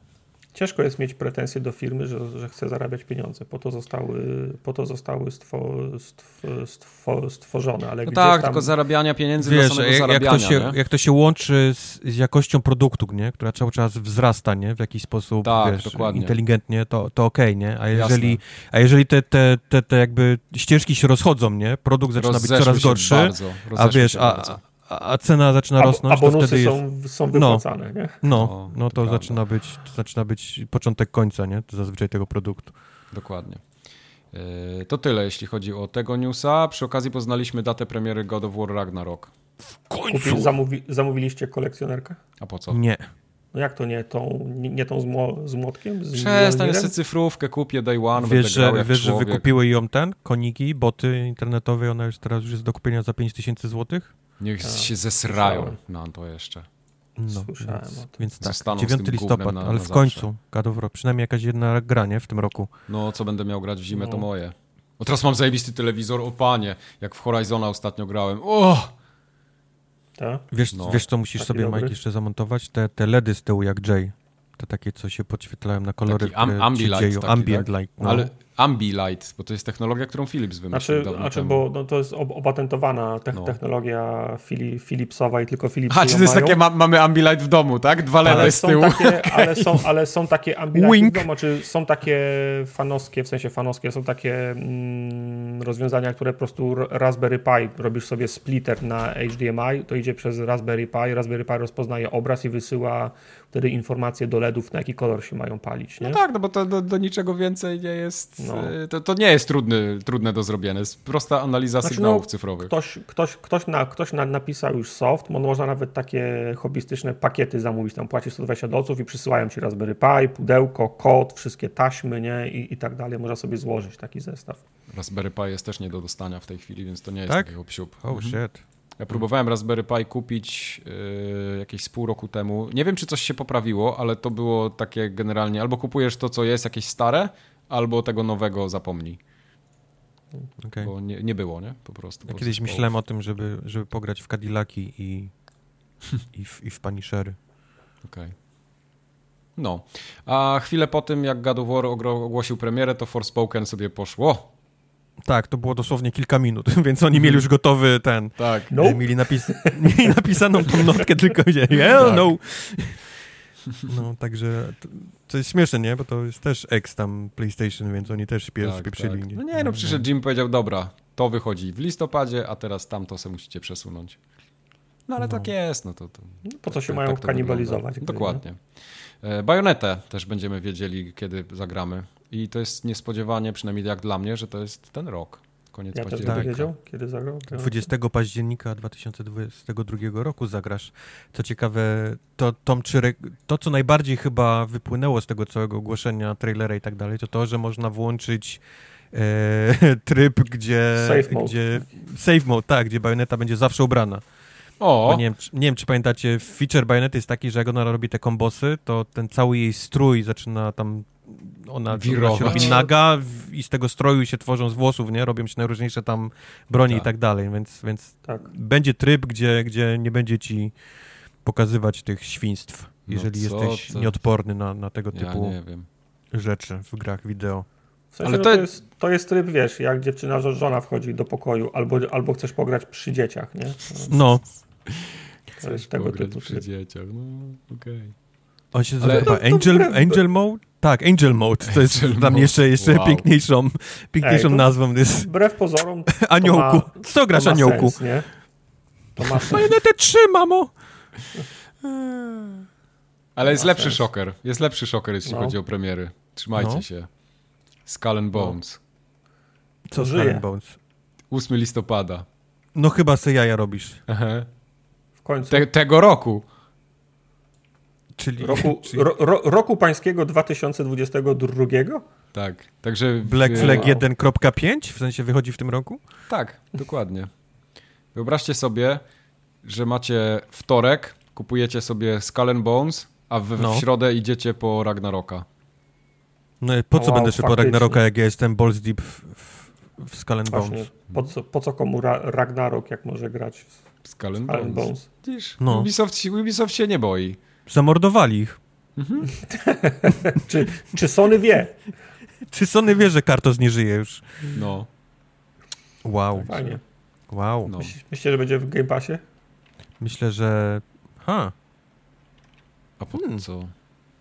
ciężko jest mieć pretensje do firmy, że, że chce zarabiać pieniądze. Po to zostały, po to zostały stwo, stw, stw, stworzone. Ale no tak, tam... tylko zarabiania pieniędzy Wiesz, dla samego jak, zarabiania. Jak to, się, jak to się łączy z, z, jakością produktu, nie? która cały czas wzrasta nie? w jakiś sposób tak, wiesz, inteligentnie, to, to okej, okay, nie? A jeżeli, a jeżeli te, te, te, te jakby ścieżki się rozchodzą, nie? produkt zaczyna Rozeszły być coraz gorszy, bardzo, a wiesz, a, a cena zaczyna rosnąć, a, a bonusy to wtedy jest... są, są wypłacane, no, nie? No, no to, to zaczyna być, to zaczyna być początek końca, nie? To zazwyczaj tego produktu. Dokładnie. E, to tyle, jeśli chodzi o tego newsa. Przy okazji poznaliśmy datę premiery God of War Ragnarok. W końcu! Kupi, zamówi, zamówiliście kolekcjonerkę? A po co? Nie. No jak to nie? Tą, nie, nie tą z, mło, z młotkiem? Z Przestań, sobie cyfrówkę kupię day one, wiesz, że, wiesz, że wykupiły ją ten, koniki, boty internetowe, ona już teraz już jest do kupienia za 5000 złotych? Niech tak, się zesrają na to jeszcze. No, Słyszałem więc, więc tak, 9 listopad, na, ale na w końcu God of War, przynajmniej jakaś jedna granie w tym roku. No, co będę miał grać w zimę, no. to moje. No teraz mam zajebisty telewizor, o panie, jak w Horizona ostatnio grałem. O! Tak? Wiesz, no. wiesz, co musisz Taki sobie, dobry. Mike, jeszcze zamontować? Te, te LEDy z tyłu jak Jay. To takie, co się podświetlają na kolory, Taki am, ambilight, dzieją. Taki, Ambient tak? light. No. Ale Ambilight, bo to jest technologia, którą Philips wymyślił znaczy, znaczy bo no, to jest opatentowana te no. technologia Philipsowa i tylko Philips A, czy to jest mają. takie, ma, mamy Ambilight w domu, tak? Dwa LED z tyłu. Takie, okay. ale, są, ale są takie Ambilight w domu, czy są takie fanowskie, w sensie fanowskie, są takie mm, rozwiązania, które po prostu Raspberry Pi, robisz sobie splitter na HDMI, to idzie przez Raspberry Pi, Raspberry Pi rozpoznaje obraz i wysyła wtedy informacje do LEDów, na jaki kolor się mają palić. Nie? No tak, no bo to do, do niczego więcej nie jest no. Y, to, to nie jest trudny, trudne do zrobienia. Jest prosta analiza znaczy, sygnałów no, cyfrowych. Ktoś, ktoś, ktoś, na, ktoś na, napisał już soft, można nawet takie hobbystyczne pakiety zamówić. Tam płacisz 120 dolców i przysyłają ci Raspberry Pi, pudełko, kod, wszystkie taśmy nie? I, i tak dalej. Można sobie złożyć taki zestaw. Raspberry Pi jest też nie do dostania w tej chwili, więc to nie jest tak? takiego psiup. Oh mhm. shit. Ja próbowałem Raspberry Pi kupić yy, jakieś z pół roku temu. Nie wiem, czy coś się poprawiło, ale to było takie generalnie albo kupujesz to, co jest jakieś stare, albo tego nowego zapomnij. Okay. Bo nie, nie było, nie? Po prostu. Ja kiedyś zespołów. myślałem o tym, żeby, żeby pograć w Cadillaki i, i, w, i w Punishery. Okej. Okay. No. A chwilę po tym, jak God of War ogłosił premierę, to Forspoken sobie poszło. Tak, to było dosłownie kilka minut, więc oni mieli już gotowy ten. Tak. Nope. Mieli, napis mieli napisaną tą notkę, tylko gdzie. Hell tak. no. No, także to, to, jest śmieszne, nie? Bo to jest też ex tam PlayStation, więc oni też pier tak, spieprzyli. Tak. No nie, no przyszedł Jim powiedział, dobra, to wychodzi w listopadzie, a teraz tamto se musicie przesunąć. No ale no. tak jest, no to... to no, po co się tak, mają tak kanibalizować? Dokładnie. E, Bajonetę też będziemy wiedzieli, kiedy zagramy. I to jest niespodziewanie, przynajmniej jak dla mnie, że to jest ten rok koniec ja października. Też wiedział, kiedy zagrał? 20 października 2022 roku zagrasz. Co ciekawe, to, Tom, czy to, co najbardziej chyba wypłynęło z tego całego ogłoszenia, trailera i tak dalej, to to, że można włączyć e, tryb, gdzie... Safe mode. Gdzie, safe mode, tak, gdzie bajoneta będzie zawsze ubrana. O. nie, wiem, nie wiem, czy pamiętacie, feature bajonety jest taki, że jak ona robi te kombosy, to ten cały jej strój zaczyna tam ona, ona się robi naga i z tego stroju się tworzą z włosów, nie? Robią się najróżniejsze tam broni tak. i tak dalej, więc, więc tak. będzie tryb, gdzie, gdzie nie będzie ci pokazywać tych świństw, no jeżeli no jesteś nieodporny na, na tego typu ja rzeczy w grach wideo. W sensie, Ale no to... to... jest, to jest tryb, wiesz, jak dziewczyna, żona wchodzi do pokoju, albo, albo chcesz pograć przy dzieciach, nie? No. Jest tego typu przy tryb. dzieciach, no okej. Okay. On się nazywa chyba Angel, Angel Mode? Tak, Angel Mode. To jest Angel dla mnie jeszcze, jeszcze wow. piękniejszą, piękniejszą Ej, nazwą. Jest... Wbrew pozorom. aniołku. Ma, Co grasz aniołku? Sens, nie? To ma Bajonetę 3, mamo! Ale jest lepszy szoker. Jest lepszy szoker, jeśli no. chodzi o premiery. Trzymajcie no. się. Skull and Bones. No. Co Skull and Bones? 8 listopada. No chyba se jaja robisz. Aha. W końcu. Te, tego roku. Czyli, roku, czyli... Ro, ro, roku pańskiego 2022? Tak, także... Black Flag wow. 1.5 w sensie wychodzi w tym roku? Tak, dokładnie. Wyobraźcie sobie, że macie wtorek, kupujecie sobie Skull and Bones, a w, no. w środę idziecie po Ragnaroka. No po co wow, będę szedł po Ragnaroka, jak ja jestem balls deep w, w, w Skull and Bones? po, co, po co komu ra Ragnarok, jak może grać w Skull and Bones? Bones? Widzisz, no. Ubisoft, Ubisoft się nie boi. Zamordowali ich. Mhm. czy, czy Sony wie? Czy Sony wie, że Kartos nie żyje już? No. Wow. Fajnie. Wow. No. Myślicie, że będzie w Game Passie? Myślę, że... Ha. A po hmm. co?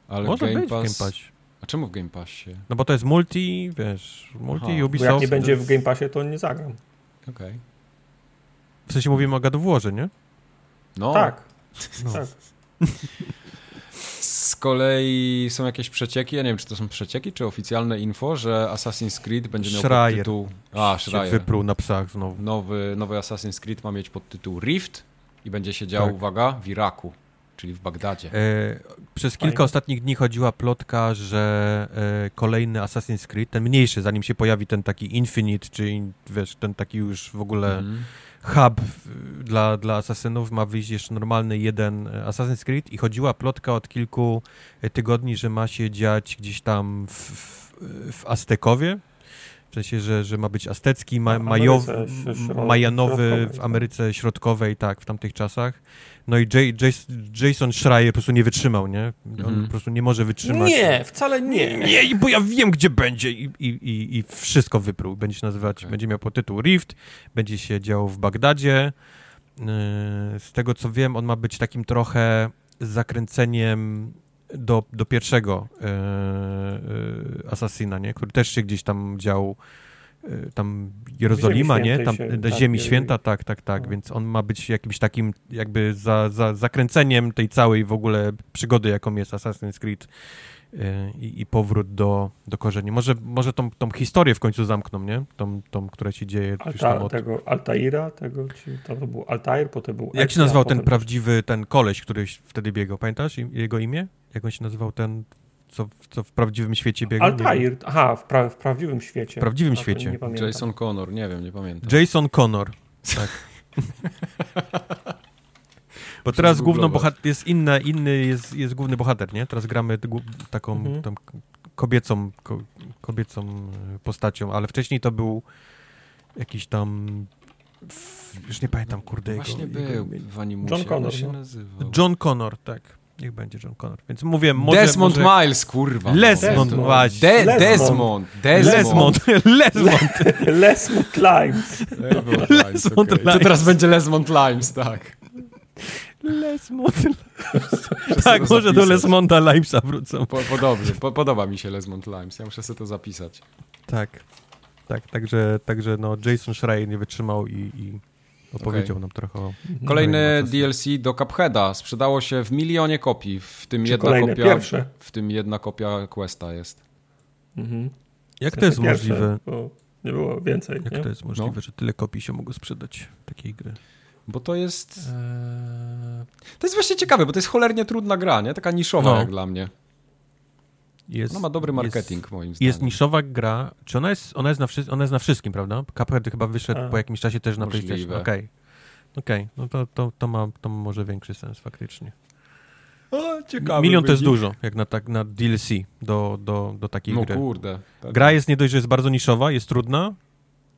Ale Może Game być Pass... w Game Passie. A czemu w Game Passie? No bo to jest multi, wiesz, multi Aha. Ubisoft. Bo jak nie będzie w Game Passie, to nie zagram. Okej. Okay. W sensie mówimy o God nie? No. Tak. No. tak. Z kolei są jakieś przecieki, ja nie wiem, czy to są przecieki, czy oficjalne info, że Assassin's Creed będzie miał Schreier. podtytuł... A, Schreier. wypruł na psach znowu. Nowy, nowy Assassin's Creed ma mieć podtytuł Rift i będzie się działo, tak. uwaga, w Iraku, czyli w Bagdadzie. E, przez kilka Fajne. ostatnich dni chodziła plotka, że e, kolejny Assassin's Creed, ten mniejszy, zanim się pojawi ten taki Infinite, czy wiesz, ten taki już w ogóle... Mm hub dla, dla asasynów ma wyjść jeszcze normalny jeden e, Assassin's Creed i chodziła plotka od kilku e, tygodni, że ma się dziać gdzieś tam w, w, w Aztekowie, w sensie, że, że ma być aztecki, ma, majowy, majanowy w Ameryce Środkowej, tak, w tamtych czasach. No i J, J, Jason Schreier po prostu nie wytrzymał, nie? On mm. po prostu nie może wytrzymać. Nie, wcale nie. Nie, bo ja wiem, gdzie będzie i, i, i, i wszystko wyprół. Będzie się nazywać, okay. będzie miał podtytuł Rift, będzie się działo w Bagdadzie. Yy, z tego, co wiem, on ma być takim trochę zakręceniem do, do pierwszego yy, yy, Assassina, nie? Który też się gdzieś tam dział Y, tam Jerozolima, nie? Tam się, tak, Ziemi Święta, tak, tak, tak, no. więc on ma być jakimś takim jakby za, za zakręceniem tej całej w ogóle przygody, jaką jest Assassin's Creed y, i, i, powrót do, do korzeni. Może, może tą, tą historię w końcu zamkną, nie? Tą, tą która się dzieje Alta, tam od... tego Altaira, tego, to był Altair, potem był Jak się nazywał ten prawdziwy, ten koleś, który wtedy biegał, pamiętasz jego imię? Jak on się nazywał ten co, co w prawdziwym świecie biega. Altair, aha, w, pra, w, prawdziwym świecie. W prawdziwym świecie. Jason Connor, nie wiem, nie pamiętam. Jason Connor, tak. Bo teraz główną bohater jest inny, inny jest, jest główny bohater, nie? Teraz gramy taką mhm. tam kobiecą, ko, kobiecą e, postacią, ale wcześniej to był jakiś tam już nie pamiętam, kurde. Właśnie jego, był jego, w animusie. John Connor. Się no. John Connor, tak. Niech będzie John Connor. Więc mówię, może... Desmond może... Miles, kurwa. Lesmond, no. właśnie. De Desmond. Desmond. Lesmond. Lesmond Limes. Lesmond okay. To teraz będzie Lesmond Limes, tak. Lesmond Tak, może do Lesmonda Limesa wrócą. Po, podobnie, po, podoba mi się Lesmond Limes. Ja muszę sobie to zapisać. Tak. Tak, także, także no, Jason Schreier nie wytrzymał i, i Opowiedział okay. nam trochę o... Kolejny DLC do Cupheada. Sprzedało się w milionie kopii, w tym, jedna kopia, pierwsze? w tym jedna kopia Questa jest. Mhm. Jak to jest pierwsze, możliwe? nie było więcej. Jak nie? to jest możliwe, no. że tyle kopii się mogło sprzedać takiej gry? Bo to jest... Eee... To jest właśnie ciekawe, bo to jest cholernie trudna gra, nie? Taka niszowa no. jak dla mnie. Jest, no ma dobry marketing jest, moim zdaniem. Jest niszowa gra. Czy ona jest, ona jest, na, wszy ona jest na wszystkim, prawda? Cuphead chyba wyszedł A, po jakimś czasie też na możliwe. PlayStation. Okej. Okay. Okej, okay. no to, to, to, ma, to ma może większy sens faktycznie. O, ciekawe. Milion to jest dużo, jak na, tak, na DLC do, do, do takiej no, gry. No kurde. Tak. Gra jest nie dość, że jest bardzo niszowa, jest trudna,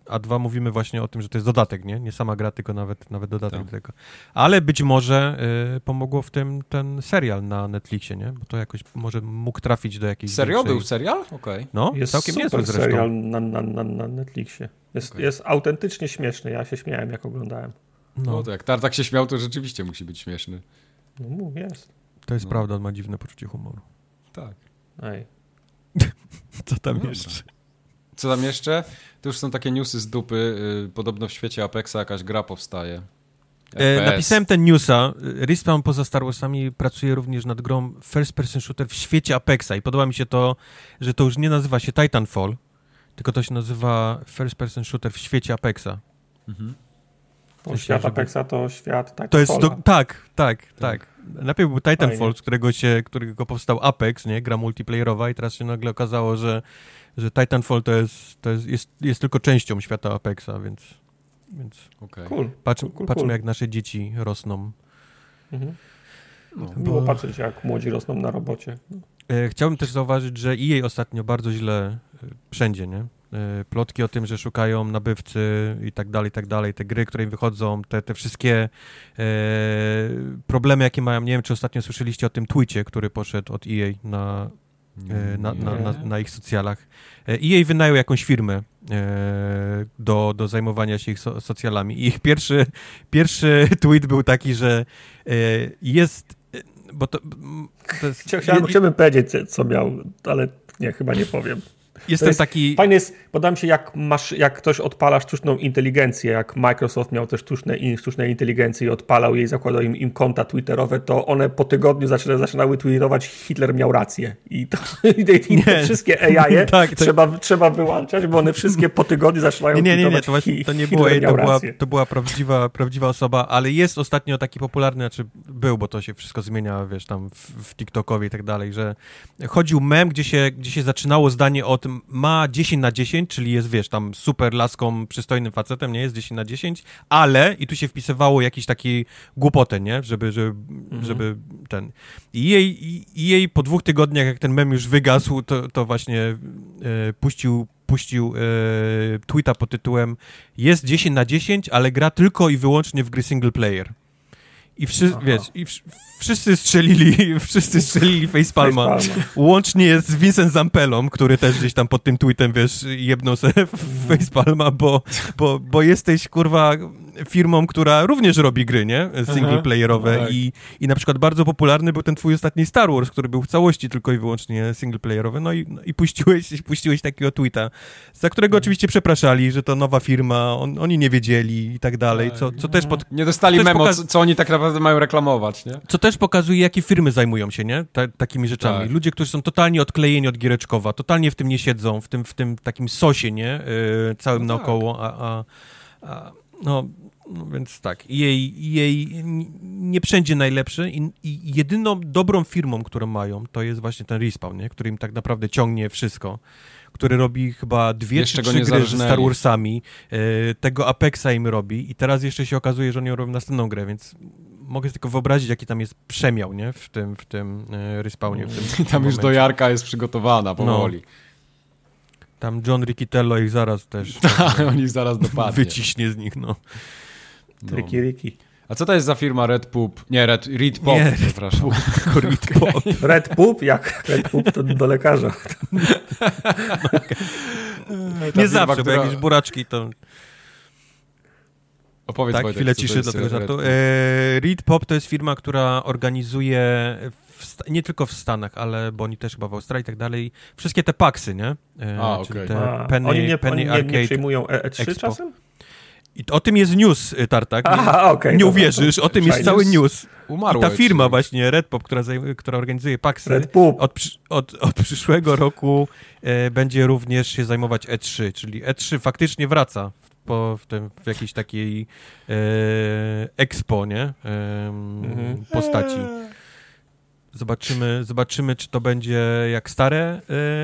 a dwa mówimy właśnie o tym, że to jest dodatek, nie? Nie sama gra, tylko nawet, nawet dodatek tak. do tego. Ale być może y, pomogło w tym ten serial na Netflixie, nie? Bo to jakoś może mógł trafić do jakiejś... Serio? Większej... Był serial? Okej. Okay. No, jest całkiem super niezły zresztą. serial na, na, na, na Netflixie. Jest, okay. jest autentycznie śmieszny. Ja się śmiałem, jak oglądałem. No, no to jak Tartak się śmiał, to rzeczywiście musi być śmieszny. No mów, jest. To jest no. prawda, on ma dziwne poczucie humoru. Tak. Ej. Co tam no jeszcze? Co tam jeszcze? To już są takie newsy z dupy. Yy, podobno w świecie Apexa jakaś gra powstaje. E, napisałem ten newsa. Respawn poza Star Warsami pracuje również nad grą first person shooter w świecie Apexa i podoba mi się to, że to już nie nazywa się Titanfall, tylko to się nazywa first person shooter w świecie Apexa. Mhm. Bo świat żeby... Apexa to świat Titanfall. To jest do... tak, tak, tak, tak. Najpierw był Titanfall, Fajnie. z którego się, którego powstał Apex, nie? Gra multiplayerowa i teraz się nagle okazało, że że Titanfall to jest, to jest, jest, jest tylko częścią świata Apexa, więc, więc okay. cool. Patrz, cool, cool, patrzmy, cool. jak nasze dzieci rosną. Mhm. No, Miło patrzeć, jak młodzi rosną na robocie. e, chciałbym też zauważyć, że i jej ostatnio bardzo źle e, wszędzie, nie? E, plotki o tym, że szukają nabywcy i tak dalej, i tak dalej, te gry, które im wychodzą, te, te wszystkie e, problemy, jakie mają, nie wiem, czy ostatnio słyszeliście o tym tweetie, który poszedł od EA na, e, na, na, na, na, ich socjalach. EA wynajął jakąś firmę e, do, do zajmowania się ich so, socjalami i ich pierwszy, pierwszy tweet był taki, że e, jest bo to, to jest, Chciałem, chciałbym powiedzieć, co miał, ale nie, chyba nie powiem. Jestem jest, taki. Fajnie jest, podam się, jak, masz, jak ktoś odpala sztuczną inteligencję, jak Microsoft miał też sztuczne, sztuczne inteligencje i odpalał jej, zakładał im, im konta Twitterowe, to one po tygodniu zaczyna, zaczynały tweetować, Hitler miał rację. I, to, i, te wszystkie AI -e tak, trzeba, to... trzeba wyłączać, bo one wszystkie po tygodniu zaczynają Nie, nie, nie, nie to, właśnie, to nie było jej, to była, to była prawdziwa, prawdziwa osoba, ale jest ostatnio taki popularny, znaczy był, bo to się wszystko zmienia, wiesz, tam w, w TikTokowie i tak dalej, że chodził mem, gdzie się, gdzie się zaczynało zdanie o tym, ma 10 na 10, czyli jest, wiesz, tam super laską, przystojnym facetem, nie? Jest 10 na 10, ale, i tu się wpisywało jakiś taki głupotę, nie? Żeby, żeby, mhm. żeby ten... I jej, i jej po dwóch tygodniach, jak ten mem już wygasł, to, to właśnie e, puścił puścił e, tweeta pod tytułem jest 10 na 10, ale gra tylko i wyłącznie w gry single player. I, wszy, wiesz, i wszyscy strzelili, wszyscy strzelili facepalma. Łącznie z Vincent Zampelą, który też gdzieś tam pod tym tweetem, wiesz, jedną sobie facepalma, bo, bo, bo jesteś, kurwa, firmą, która również robi gry, nie? Singleplayerowe no tak. i, i na przykład bardzo popularny był ten twój ostatni Star Wars, który był w całości tylko i wyłącznie singleplayerowy, no i, no i puściłeś, puściłeś takiego tweeta, za którego mhm. oczywiście przepraszali, że to nowa firma, on, oni nie wiedzieli i tak dalej, co, co też pod... Nie dostali memo, pokaz... co, oni tak naprawdę mają reklamować, nie? Co też pokazuje, jakie firmy zajmują się, nie? Ta, takimi rzeczami. Tak. Ludzie, którzy są totalnie odklejeni od Giereczkowa, totalnie w tym nie siedzą, w tym, w tym takim sosie, nie? Yy, całym no naokoło, tak. a, a, a no, no więc tak, jej, jej nie wszędzie najlepszy i, i, jedyną dobrą firmą, którą mają, to jest właśnie ten Respawn, nie? który im tak naprawdę ciągnie wszystko, który robi chyba dwie jeszcze czy trzy gry ze Star Warsami, e, tego Apexa im robi i teraz jeszcze się okazuje, że oni robią następną grę, więc mogę tylko wyobrazić, jaki tam jest przemiał, nie? W tym, w tym e, Respawnie. W tym, I tam już dojarka jest przygotowana powoli. No. Tam John Riccitello ich zaraz też... Tak, on ich zaraz dopadnie. Wyciśnie z nich, no. No. Ricky Ricky. A co to jest za firma Red Poop? Nie, Red, Red Pop, Nie, przepraszam. Red Pop. Red Poop? Jak Red Poop to do lekarza. Nie zawsze, która... bo jakieś buraczki to... Opowiedz tak, Wojtek, chwilę ciszy do tego żartu. E, Pop to jest firma, która organizuje nie tylko w Stanach, ale bo oni też chyba w Australii i tak dalej, wszystkie te paksy, nie? E, A, okej. Okay. Penny, oni nie, Penny oni nie, nie przyjmują E3 Expo. czasem? I o tym jest news, y, Tartak. Aha, okay, nie uwierzysz, o tym jest cały news. I ta firma czyli. właśnie, Redpop, która, która organizuje Paxy, od, od, od, przyszłego roku e, będzie również się zajmować E3, czyli E3 faktycznie wraca w, po, w, tym, w jakiejś takiej e, expo, nie? E, mhm. Postaci. Zobaczymy, zobaczymy, czy to będzie jak stare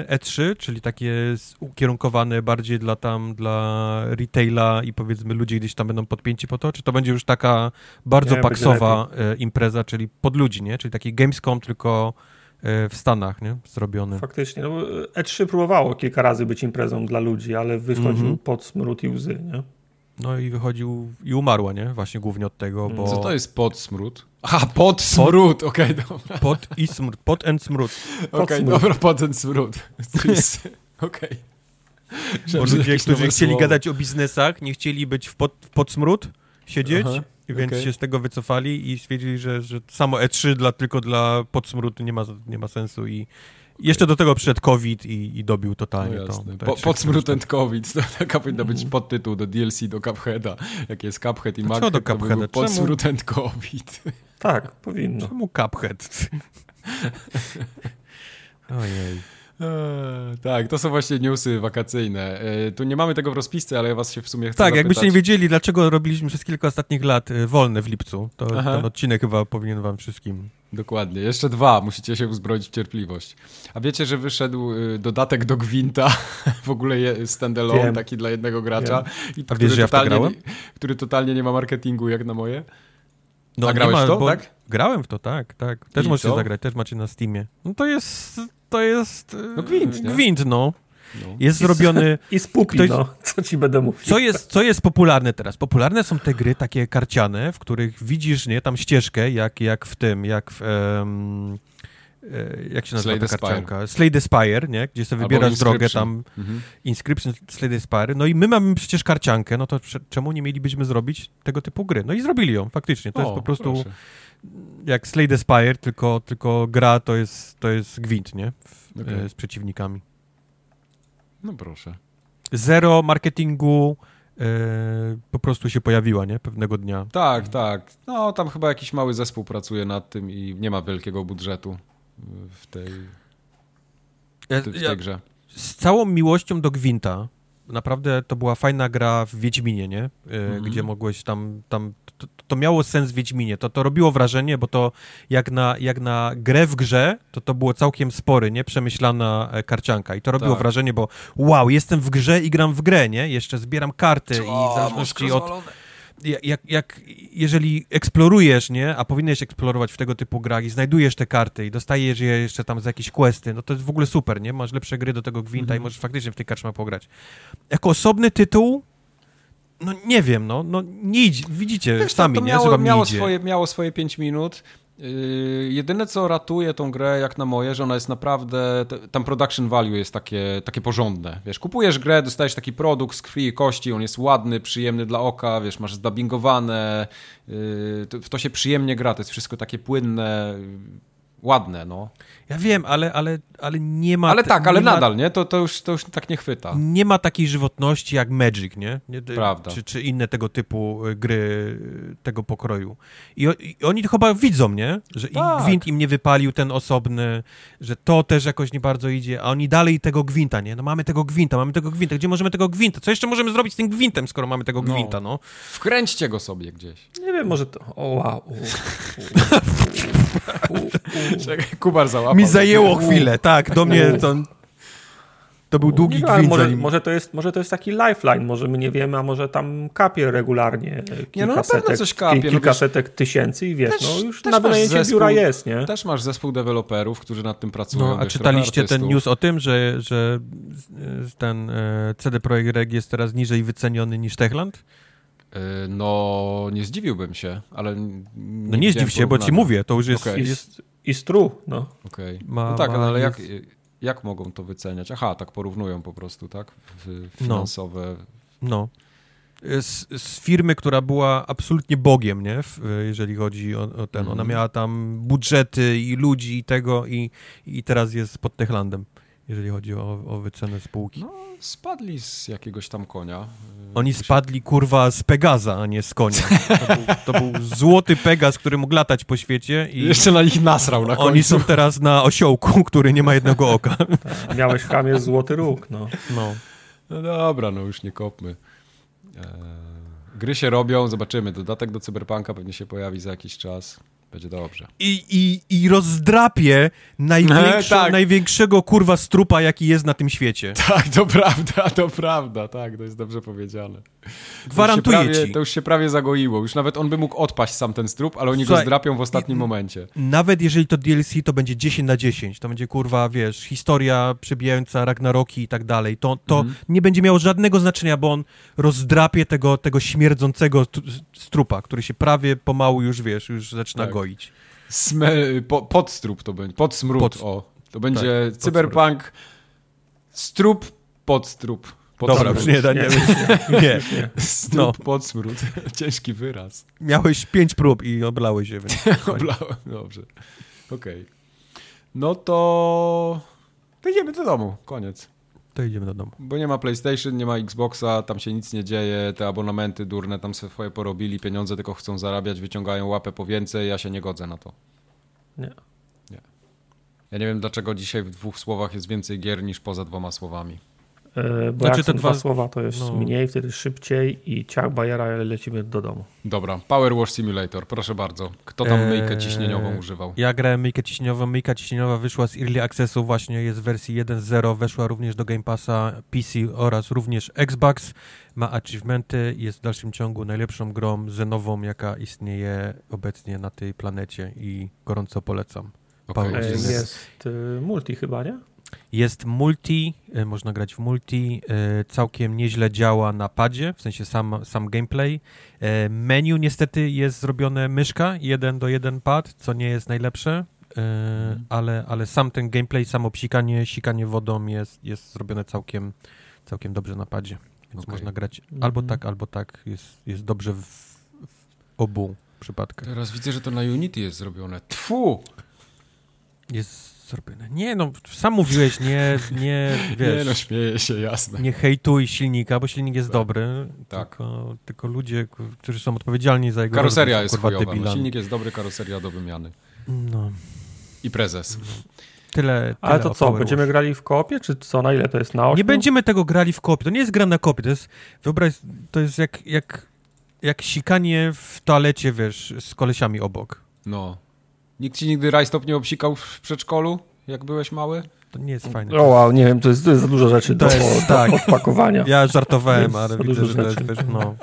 E3, e czyli takie ukierunkowane bardziej dla tam, dla retaila i powiedzmy ludzie gdzieś tam będą podpięci po to, czy to będzie już taka bardzo nie, paksowa e, impreza, czyli pod ludzi, nie? Czyli taki Gamescom, tylko e, w Stanach, nie? Zrobiony. Faktycznie, no E3 próbowało kilka razy być imprezą dla ludzi, ale wychodził mm -hmm. pod smród i łzy, nie? No i wychodził i umarła, nie? Właśnie głównie od tego, bo... Co to jest pod smród? Aha, pod smród, okej, okay, dobra. Pod i smród, pod and smród. Okej, okay, dobra, pod and smród. Okej. Okay. Bo ludzie, którzy chcieli słowo. gadać o biznesach, nie chcieli być w pod, w pod smród, siedzieć, Aha, więc okay. się z tego wycofali i stwierdzili, że, że samo E3 dla, tylko dla podsmród nie ma, nie ma sensu i jeszcze do tego przyszedł COVID i, i dobił totalnie no to. Po, podsmród and COVID, to taka powinna być mhm. podtytuł do DLC do Cupheada. Jak jest Cuphead i Mac, to, do Cupheada? podsmród and COVID. Tak, powinno. Czemu Cuphead? Ojej. Eee, tak, to są właśnie newsy wakacyjne. Eee, tu nie mamy tego w rozpisce, ale ja was się w sumie chcę Tak, zapytać. jakbyście nie wiedzieli, dlaczego robiliśmy przez kilka ostatnich lat e, wolne w lipcu, to Aha. ten odcinek chyba powinien wam wszystkim Dokładnie. Jeszcze dwa. Musicie się uzbroić w cierpliwość. A wiecie, że wyszedł y, dodatek do Gwinta, w ogóle standalone, Wiem. taki dla jednego gracza. I, A wiesz, że ja totalnie, który totalnie nie ma marketingu jak na moje? No, A grałeś ma, to, bo, tak? Grałem w to, tak, tak. Też I możecie co? zagrać, też macie na Steamie. No to jest, to jest... No gwint, nie? Gwint, no. No. Jest zrobiony... I spupi, ktoś... no. Co ci będę mówił. Co jest, co jest popularne teraz? Popularne są te gry takie karciane, w których widzisz, nie, tam ścieżkę, jak, jak w tym, jak w... Um, jak się nazywa Slay ta karcianka? Slay the Spire, nie? Gdzie sobie wybierasz drogę tam, mhm. Inscription, Slay the Spire. No i my mamy przecież karciankę, no to czemu nie mielibyśmy zrobić tego typu gry? No i zrobili ją, faktycznie. To o, jest po prostu proszę. jak Slay the Spire, tylko, tylko gra to jest, to jest gwint, nie? W, okay. Z przeciwnikami. No proszę. Zero marketingu yy, po prostu się pojawiła, nie? Pewnego dnia. Tak, tak. No tam chyba jakiś mały zespół pracuje nad tym i nie ma wielkiego budżetu w tej, w tej, w tej grze. Z całą miłością do Gwinta, naprawdę to była fajna gra w Wiedźminie, nie? Mhm. Gdzie mogłeś tam, tam to, to, miało sens w Wiedźminie, to, to robiło wrażenie, bo to jak na, jak na grę w grze, to to było całkiem spory, nie? Przemyślana e, karcianka i to robiło tak. wrażenie, bo wow, jestem w grze i gram w grę, nie? Jeszcze zbieram karty o, i w zależności od jak, jak, jeżeli eksplorujesz, nie, a powinieneś eksplorować w tego typu grach i znajdujesz te karty i dostajesz je jeszcze tam za jakieś questy, no to jest w ogóle super, nie? Masz lepsze gry do tego gwinta mm -hmm. i możesz faktycznie w tej karczmie pograć. Jako osobny tytuł, no nie wiem, no, no nie idzie, widzicie Wiesz, sami, to, to nie, miało, że miało idzie. Swoje, miało swoje 5 minut, Yy, jedyne co ratuje tą grę jak na moje, że ona jest naprawdę, tam production value jest takie, takie porządne, wiesz, kupujesz grę, dostajesz taki produkt z krwi i kości, on jest ładny, przyjemny dla oka, wiesz, masz zdubbingowane, yy, w to się przyjemnie gra, to jest wszystko takie płynne, ładne, no. Ja wiem, ale, ale, ale nie ma... Ale tak, ale nadal, ma, nie? To, to, już, to już tak nie chwyta. Nie ma takiej żywotności jak Magic, nie? nie Prawda. Czy, czy inne tego typu y, gry y, tego pokroju. I, i oni to chyba widzą, nie? Że tak. gwint im nie wypalił ten osobny, że to też jakoś nie bardzo idzie, a oni dalej tego gwinta, nie? No mamy tego gwinta, mamy tego gwinta. Gdzie możemy tego gwinta? Co jeszcze możemy zrobić z tym gwintem, skoro mamy tego no. gwinta, no? Wkręćcie go sobie gdzieś. Nie wiem, może to... O, wow. Czekaj, Kubar załapał. Mi zajęło chwilę, tak, do mnie to... To był długi nie, gwint. Może, może, to jest, może to jest taki lifeline, może my nie wiemy, a może tam kapie regularnie nie, no na pewno coś kapie. No kilkasetek no tysięcy i wiesz, też, no już na wynajęcie biura jest, nie? Też masz zespół deweloperów, którzy nad tym pracują. No, a czytaliście ten news o tym, że, że ten e, CD Projekt Reg jest teraz niżej wyceniony niż Techland? E, no, nie zdziwiłbym się, ale. No nie zdziw się, bo ci mówię, to już jest. Okay. jest... Is true, no. Okej. Okay. No tak, no, ale jak, jak mogą to wyceniać? Aha, tak porównują po prostu, tak? Finansowe. No. no. Z, z, firmy, która była absolutnie bogiem, nie? jeżeli chodzi o, o ten. Ona mhm. miała tam budżety i ludzi i tego i, i teraz jest pod Techlandem jeżeli chodzi o, o wycenę spółki. No, spadli z jakiegoś tam konia. Oni spadli, kurwa, z Pegaza, a nie z konia. To był, to był złoty Pegaz, który mógł latać po świecie. I Jeszcze na nich nasrał na końcu. Oni są teraz na osiołku, który nie ma jednego oka. Miałeś w chamie złoty róg, no. no. No dobra, no już nie kopmy. Eee, gry się robią, zobaczymy. Dodatek do Cyberpunka pewnie się pojawi za jakiś czas. Będzie dobrze. I, i, i rozdrapie tak. największego kurwa strupa, jaki jest na tym świecie. Tak, to prawda, to prawda, tak, to jest dobrze powiedziane. Gwarantuję to prawie, ci. To już się prawie zagoiło. Już nawet on by mógł odpaść sam ten strup, ale oni Słuchaj, go zdrapią w ostatnim momencie. Nawet jeżeli to DLC, to będzie 10 na 10. To będzie, kurwa, wiesz, historia przebijająca Ragnaroki i tak dalej. To, to mhm. nie będzie miało żadnego znaczenia, bo on rozdrapie tego, tego śmierdzącego strupa, który się prawie pomału już, wiesz, już zaczyna tak. goić. Sme po, podstrup to będzie, podsmród, pod... o. To będzie tak, cyberpunk, strup, podstrup. Dobra, już nie, da, nie, nie, nie. No. Podsmród, ciężki wyraz. Miałeś pięć prób i oblałeś się. Oblałem, dobrze. Okej. Okay. No to... To idziemy do domu, koniec. To idziemy do domu. Bo nie ma PlayStation, nie ma Xboxa, tam się nic nie dzieje, te abonamenty durne tam swoje porobili, pieniądze tylko chcą zarabiać, wyciągają łapę po więcej, ja się nie godzę na to. Nie. Nie. Ja nie wiem, dlaczego dzisiaj w dwóch słowach jest więcej gier niż poza dwoma słowami. E, bo znaczy jak te dwa... dwa słowa, to jest no. mniej, wtedy szybciej i ciach bajera lecimy do domu. Dobra, Power Wash Simulator, proszę bardzo. Kto tam eee, myjkę ciśnieniową używał? Ja grałem myjkę ciśnieniową. Myjka ciśnieniowa wyszła z Early Accessu właśnie, jest w wersji 1.0, weszła również do Game Passa PC oraz również Xbox. Ma achievementy, jest w dalszym ciągu najlepszą grą zenową, jaka istnieje obecnie na tej planecie i gorąco polecam. Okay. Jest y, multi chyba, nie? Jest multi, e, można grać w multi, e, całkiem nieźle działa na padzie, w sensie sam, sam gameplay. E, menu niestety jest zrobione myszka, jeden do jeden pad, co nie jest najlepsze, mhm. ale, ale sam ten gameplay, samo psikanie, sikanie wodą jest, jest zrobione całkiem, całkiem dobrze na padzie. Więc okay. można grać albo mhm. tak, albo tak. Jest, jest dobrze w, w obu przypadkach. Teraz widzę, że to na Unity jest zrobione. Tfu! Jest zrobione. Nie, no, sam mówiłeś, nie, nie, wiesz... Nie, no, śmieję się, jasne. Nie hejtuj silnika, bo silnik jest tak. dobry, tak. Tylko, tylko ludzie, którzy są odpowiedzialni za jego... Karoseria jest chujowa, no, silnik jest dobry, karoseria do wymiany. No. I prezes. No. Tyle, tyle Ale to co, będziemy grali w kopie, czy co, na ile to jest, na 8? Nie będziemy tego grali w kopie, to nie jest gra na kopie, to jest, wyobraź, to jest jak, jak, jak sikanie w toalecie, wiesz, z kolesiami obok. No. Nikt ci nigdy rajstop nie obsikał w przedszkolu, jak byłeś mały? To nie jest fajne. O wow, nie wiem, to jest, to jest za dużo rzeczy to do, jest, do, tak. odpakowania. Ja żartowałem, ale widzę, że to jest, wiesz, no,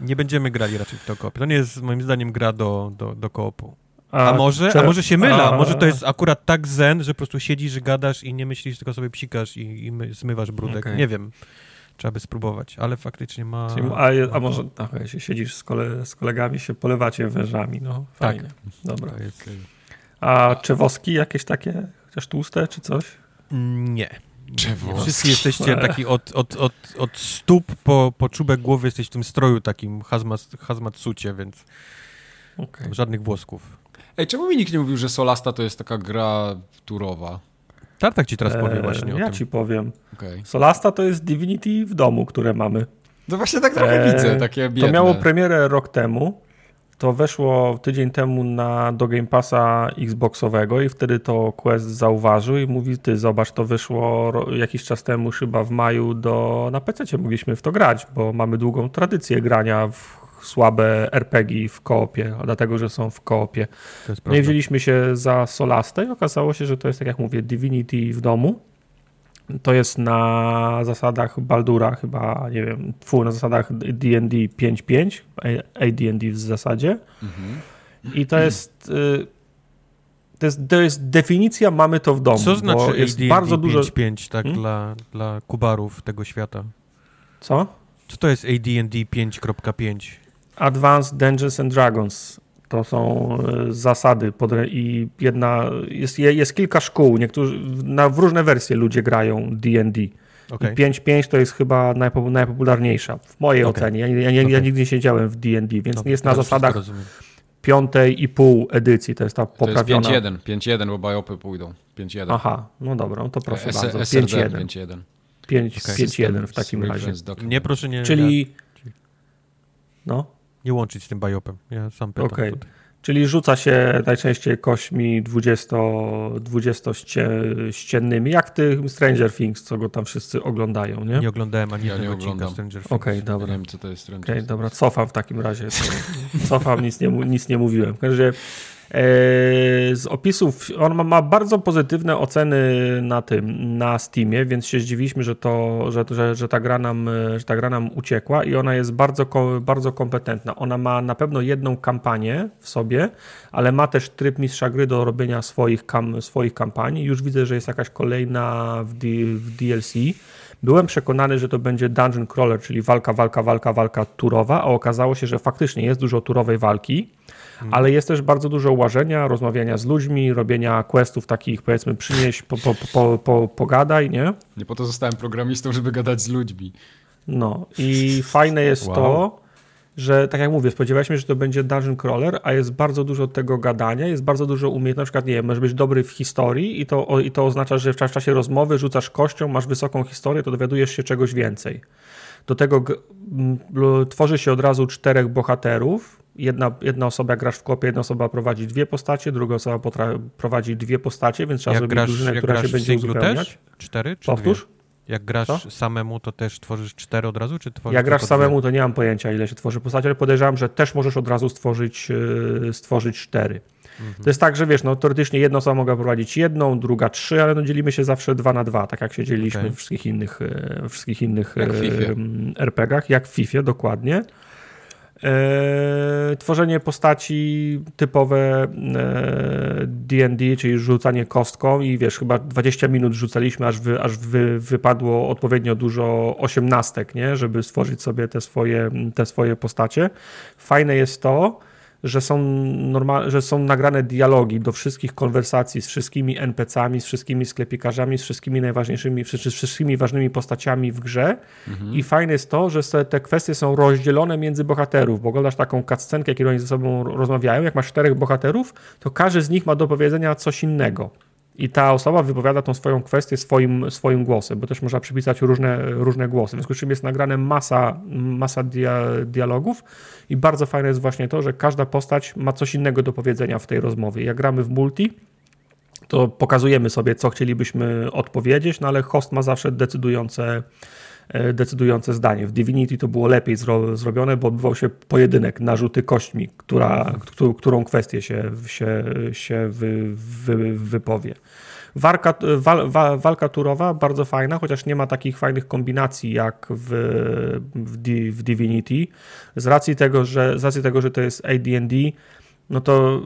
nie będziemy grali raczej w to. To nie jest moim zdaniem gra do, do, do koopu. A, a może, a może się mylę, a, może to jest akurat tak zen, że po prostu siedzisz, gadasz i nie myślisz, tylko sobie psikasz i, i zmywasz brudek. Okay. Nie wiem. Trzeba by spróbować, ale faktycznie ma... A, a może ach, się siedzisz z, kole, z, kolegami, się polewacie wężami, no tak. fajnie. Tak. Dobra. Jest... A woski jakieś takie, chociaż tłuste czy coś? Nie. Wszyscy jesteście taki od, od, od, od stóp po, po czubek głowy jesteś w tym stroju takim hazmat, hazmat sucie, więc okay. żadnych włosków. Ej, czemu mi nikt nie mówił, że Solasta to jest taka gra turowa? Tartak ci teraz powie eee, właśnie o Ja tym. ci powiem. Okay. Solasta to jest Divinity w domu, które mamy. No właśnie tak trochę eee, widzę, takie biedne. To miało premierę rok temu. To weszło tydzień temu na, do Game Passa Xboxowego i wtedy to Quest zauważył i mówi, ty zobacz, to wyszło jakiś czas temu, chyba w maju, do, na PC mogliśmy w to grać, bo mamy długą tradycję grania w słabe RPG w koopie, dlatego, że są w koopie. No i wzięliśmy się za Solastę i okazało się, że to jest, tak jak mówię, Divinity w domu. To jest na zasadach Baldura chyba, nie wiem, twój na zasadach D&D 5.5, AD&D w zasadzie. Mhm. I to jest... Y, to jest, to jest definicja, mamy to w domu. Co znaczy jest AD&D bardzo dużo 5.5 tak hmm? dla, dla kubarów tego świata? Co? Co to jest AD&D 5.5? Advanced Dungeons and Dragons. To są e, zasady i jedna, jest, jest kilka szkół, niektórzy, na, w różne wersje ludzie grają D&D. Okay. 5.5 to jest chyba najpopularniejsza w mojej okay. ocenie. Ja, ja, ja, okay. ja, nigdy nie siedziałem w D&D, więc okay. jest na zasadach piątej i pół edycji, to jest ta poprawiona. To jest 5.1, 5.1, bo biopy pójdą. 5.1. Aha, no dobra, no to proszę S bardzo. 5.1. 5.1 w takim razie. Nie, proszę nie. Czyli... No nie łączyć z tym biopem. Ja sam pytam okay. Czyli rzuca się najczęściej kośćmi 20, 20 ściennymi, jak w tym Stranger Things, co go tam wszyscy oglądają, nie? Nie oglądałem ani ja jednego odcinka Stranger Things. Okej, okay, dobra. Nie wiem, co to jest Stranger Okej, okay, dobra, cofam w takim razie. cofam, nic nie, nic nie mówiłem. W każdym razie z opisów, on ma, ma, bardzo pozytywne oceny na tym, na Steamie, więc się zdziwiliśmy, że, to, że, że, że, ta gra nam, że ta gra nam uciekła i ona jest bardzo, bardzo kompetentna. Ona ma na pewno jedną kampanię w sobie, ale ma też tryb mistrza gry do robienia swoich, kam, swoich kampanii. Już widzę, że jest jakaś kolejna w, D, w DLC. Byłem przekonany, że to będzie dungeon crawler, czyli walka, walka, walka, walka turowa, a okazało się, że faktycznie jest dużo turowej walki Mhm. ale jest też bardzo dużo łażenia, rozmawiania z ludźmi, robienia questów takich, powiedzmy, przynieś, po, po, po, po, pogadaj, nie? Nie po to zostałem programistą, żeby gadać z ludźmi. No i fajne jest wow. to, że tak jak mówię, spodziewaliśmy się, że to będzie dungeon crawler, a jest bardzo dużo tego gadania, jest bardzo dużo umiejętności, na przykład, nie wiem, możesz być dobry w historii i to, i to oznacza, że w czasie rozmowy rzucasz kością, masz wysoką historię, to dowiadujesz się czegoś więcej. Do tego tworzy się od razu czterech bohaterów, jedna, jedna osoba grasz w kopie, jedna osoba prowadzi dwie postacie, druga osoba prowadzi dwie postacie, więc trzeba jak zrobić grasz, drużynę, która się będzie uzupełniać. Też? Cztery czy Powtórz? Dwie? Jak grasz Co? samemu, to też tworzysz cztery od razu, czy tworzysz Jak grasz samemu, to nie mam pojęcia, ile się tworzy postaci, ale podejrzewam, że też możesz od razu stworzyć, yy, stworzyć cztery. Mhm. To jest tak, że wiesz, no teoretycznie jedna osoba mogła prowadzić jedną, druga trzy, ale no dzielimy się zawsze dwa na dwa, tak jak się dzieliliśmy okay. w wszystkich innych, e, wszystkich innych RPGach, jak w FIFA, dokładnie. E, tworzenie postaci typowe D&D, e, czyli rzucanie kostką i wiesz, chyba 20 minut rzucaliśmy, aż, wy, aż wy, wypadło odpowiednio dużo osiemnastek, nie? żeby stworzyć sobie te swoje, te swoje postacie. Fajne jest to, że są, normal, że są nagrane dialogi do wszystkich konwersacji z wszystkimi NPC-ami, z wszystkimi sklepikarzami, z wszystkimi najważniejszymi, z wszystkimi ważnymi postaciami w grze. Mhm. I fajne jest to, że te kwestie są rozdzielone między bohaterów, bo oglądasz taką cutscenkę, kiedy oni ze sobą rozmawiają. Jak masz czterech bohaterów, to każdy z nich ma do powiedzenia coś innego. I ta osoba wypowiada tą swoją kwestię swoim, swoim głosem, bo też można przypisać różne, różne głosy. W związku z czym jest nagrane masa, masa dia, dialogów i bardzo fajne jest właśnie to, że każda postać ma coś innego do powiedzenia w tej rozmowie. Jak gramy w multi, to pokazujemy sobie, co chcielibyśmy odpowiedzieć, no ale host ma zawsze decydujące, decydujące zdanie. W Divinity to było lepiej zro, zrobione, bo odbywał się pojedynek na rzuty kośćmi, która, którą kwestię się, się, się wy, wy, wypowie. Wal, walka turowa bardzo fajna, chociaż nie ma takich fajnych kombinacji jak w, w Divinity. Z racji tego, że, z racji tego, że to jest AD&D, no to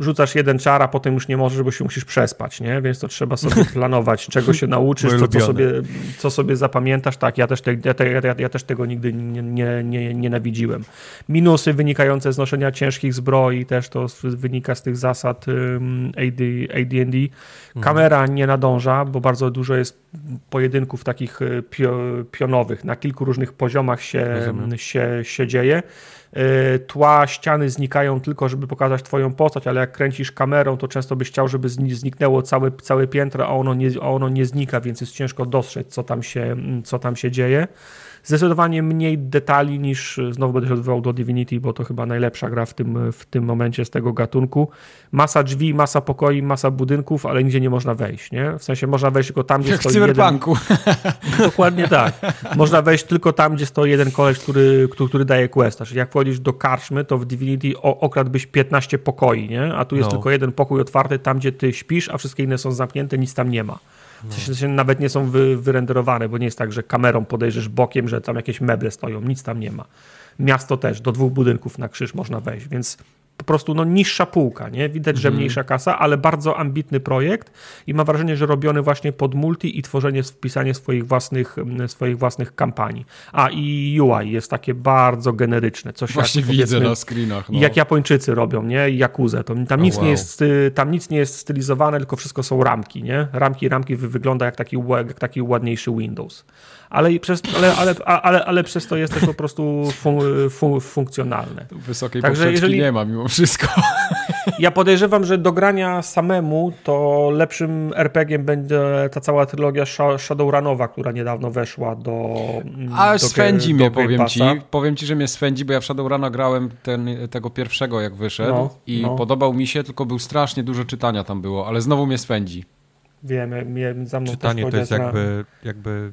rzucasz jeden czar, a potem już nie możesz, bo się musisz przespać, nie? Więc to trzeba sobie planować, czego się nauczysz, co, co, sobie, co sobie zapamiętasz. Tak, ja też, te, ja, ja, ja, też tego nigdy nie, nie, nie, nienawidziłem. Minusy wynikające z noszenia ciężkich zbroi, też to wynika z tych zasad AD, AD&D. Mhm. Kamera nie nadąża, bo bardzo dużo jest pojedynków takich e, pio, pionowych. Na kilku różnych poziomach się, się, się dzieje. E, tła, ściany znikają tylko, żeby pokazać twoją postać, ale jak kręcisz kamerą, to często byś chciał, żeby zniknęło całe, całe piętro, a ono, nie, a ono nie znika, więc jest ciężko dostrzec, co tam się, co tam się dzieje. Zdecydowanie mniej detali niż, znowu będę się odwołał do Divinity, bo to chyba najlepsza gra w tym, w tym momencie z tego gatunku. Masa drzwi, masa pokoi, masa budynków, ale nigdzie nie można wejść, nie? W sensie można wejść tylko tam, gdzie Jak stoi w cyberpunku. jeden... Dokładnie tak. Można wejść tylko tam, gdzie stoi jeden koleś, który, który, który daje questa. Czyli jak wchodzisz do karczmy, to w Divinity okradłbyś 15 pokoi, nie? A tu jest no. tylko jeden pokój otwarty, tam gdzie ty śpisz, a wszystkie inne są zamknięte, nic tam nie ma. W sensie nawet nie są wy, wyrenderowane, bo nie jest tak, że kamerą podejrzysz bokiem, że tam jakieś meble stoją, nic tam nie ma. Miasto też, do dwóch budynków na krzyż można wejść, więc po prostu no, niższa półka, nie? Widać, że mhm. mniejsza kasa, ale bardzo ambitny projekt i mam wrażenie, że robiony właśnie pod multi i tworzenie, wpisanie swoich własnych, swoich własnych kampanii. A i UI jest takie bardzo generyczne. Coś właśnie jak, widzę na screenach. No. Jak Japończycy robią, nie? Jakuzę. To, tam, nic wow. nie jest, tam nic nie jest stylizowane, tylko wszystko są ramki, nie? Ramki, ramki wygląda jak taki, jak taki ładniejszy Windows ale, przez, ale, ale, ale, ale przez to jest też po prostu fun, fun, funkcjonalne. Wysokiej Także jeżeli nie ma mimo wszystko. Ja podejrzewam, że do grania samemu to lepszym RPG-iem będzie ta cała trylogia Shadowrunowa, która niedawno weszła do A do swędzi mnie, powiem ci. Powiem ci, że mnie swędzi, bo ja w Shadowruna grałem ten, tego pierwszego, jak wyszedł no, i no. podobał mi się, tylko był strasznie dużo czytania tam było, ale znowu mnie swędzi. Wiem, mnie, za mną Czytanie to jest jakby, jakby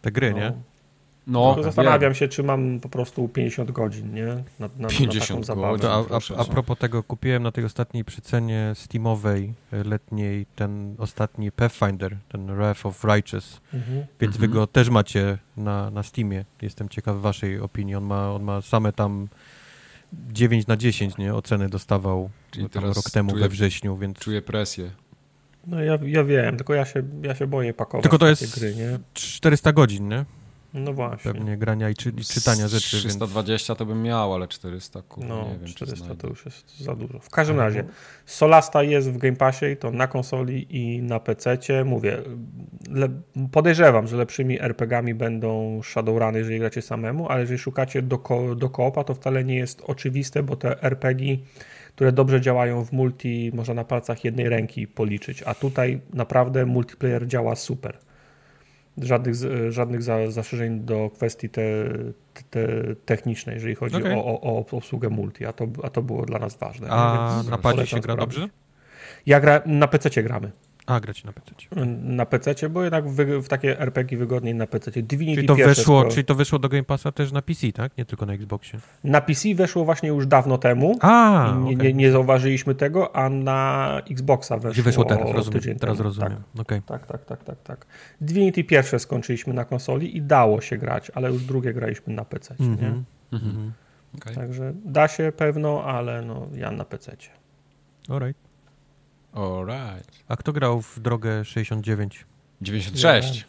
te gry, no. nie? No, zastanawiam się, czy mam po prostu 50 godzin, nie? Na, na, 50 na godzin. A, a, a, propos tego, kupiłem na tej ostatniej przycenie Steamowej e, letniej ten ostatni Pathfinder, ten Wrath of Righteous, mhm. więc mhm. wy go też macie na, na Steamie. Jestem ciekaw waszej opinii. On ma, on ma same tam 9 na 10, nie? Oceny dostawał Czyli rok temu czuję, we wrześniu, więc... Czuję presję. No ja, ja wiem, tylko ja się, ja się boję pakować Tylko to jest gry, nie? 400 godzin, nie? No właśnie. Pewnie grania i, czy, i czytania rzeczy. 320 więc... to bym miał, ale 400 kur, No, nie wiem, 400 to już jest za dużo. W każdym razie, Solasta jest w Game Passie i to na konsoli i na PC. Mówię, le, podejrzewam, że lepszymi RPGami będą Shadowruny, jeżeli gracie samemu, ale jeżeli szukacie do, ko, do koopa, to wcale nie jest oczywiste, bo te RPG które dobrze działają w multi, można na palcach jednej ręki policzyć, a tutaj naprawdę multiplayer działa super. Żadnych, żadnych zastrzeżeń do kwestii te, te, technicznej, jeżeli chodzi okay. o, o, o, obsługę multi, a to, a to było dla nas ważne. A na padzie się gra dobrze? Ja gra, na PC gramy. A, grać na PC. Na PC, bo jednak w, w takie RPG wygodniej na PC. Divinity czyli to, weszło, czyli to weszło do Game Passa też na PC, tak? Nie tylko na Xboxie. Na PC weszło właśnie już dawno temu. A, nie, okay. nie, nie, zauważyliśmy tego, a na Xboxa weszło. Gdzie weszło teraz, rozumiem. Teraz rozumiem. Tak. Okay. tak, tak, tak, tak, tak. Divinity pierwsze skończyliśmy na konsoli i dało się grać, ale już drugie graliśmy na PC. Mm -hmm. nie? Mm -hmm. Okay. Także da się pewno, ale no, ja na PC. Alright. Alright. A kto grał w drogę 69? 96. Ja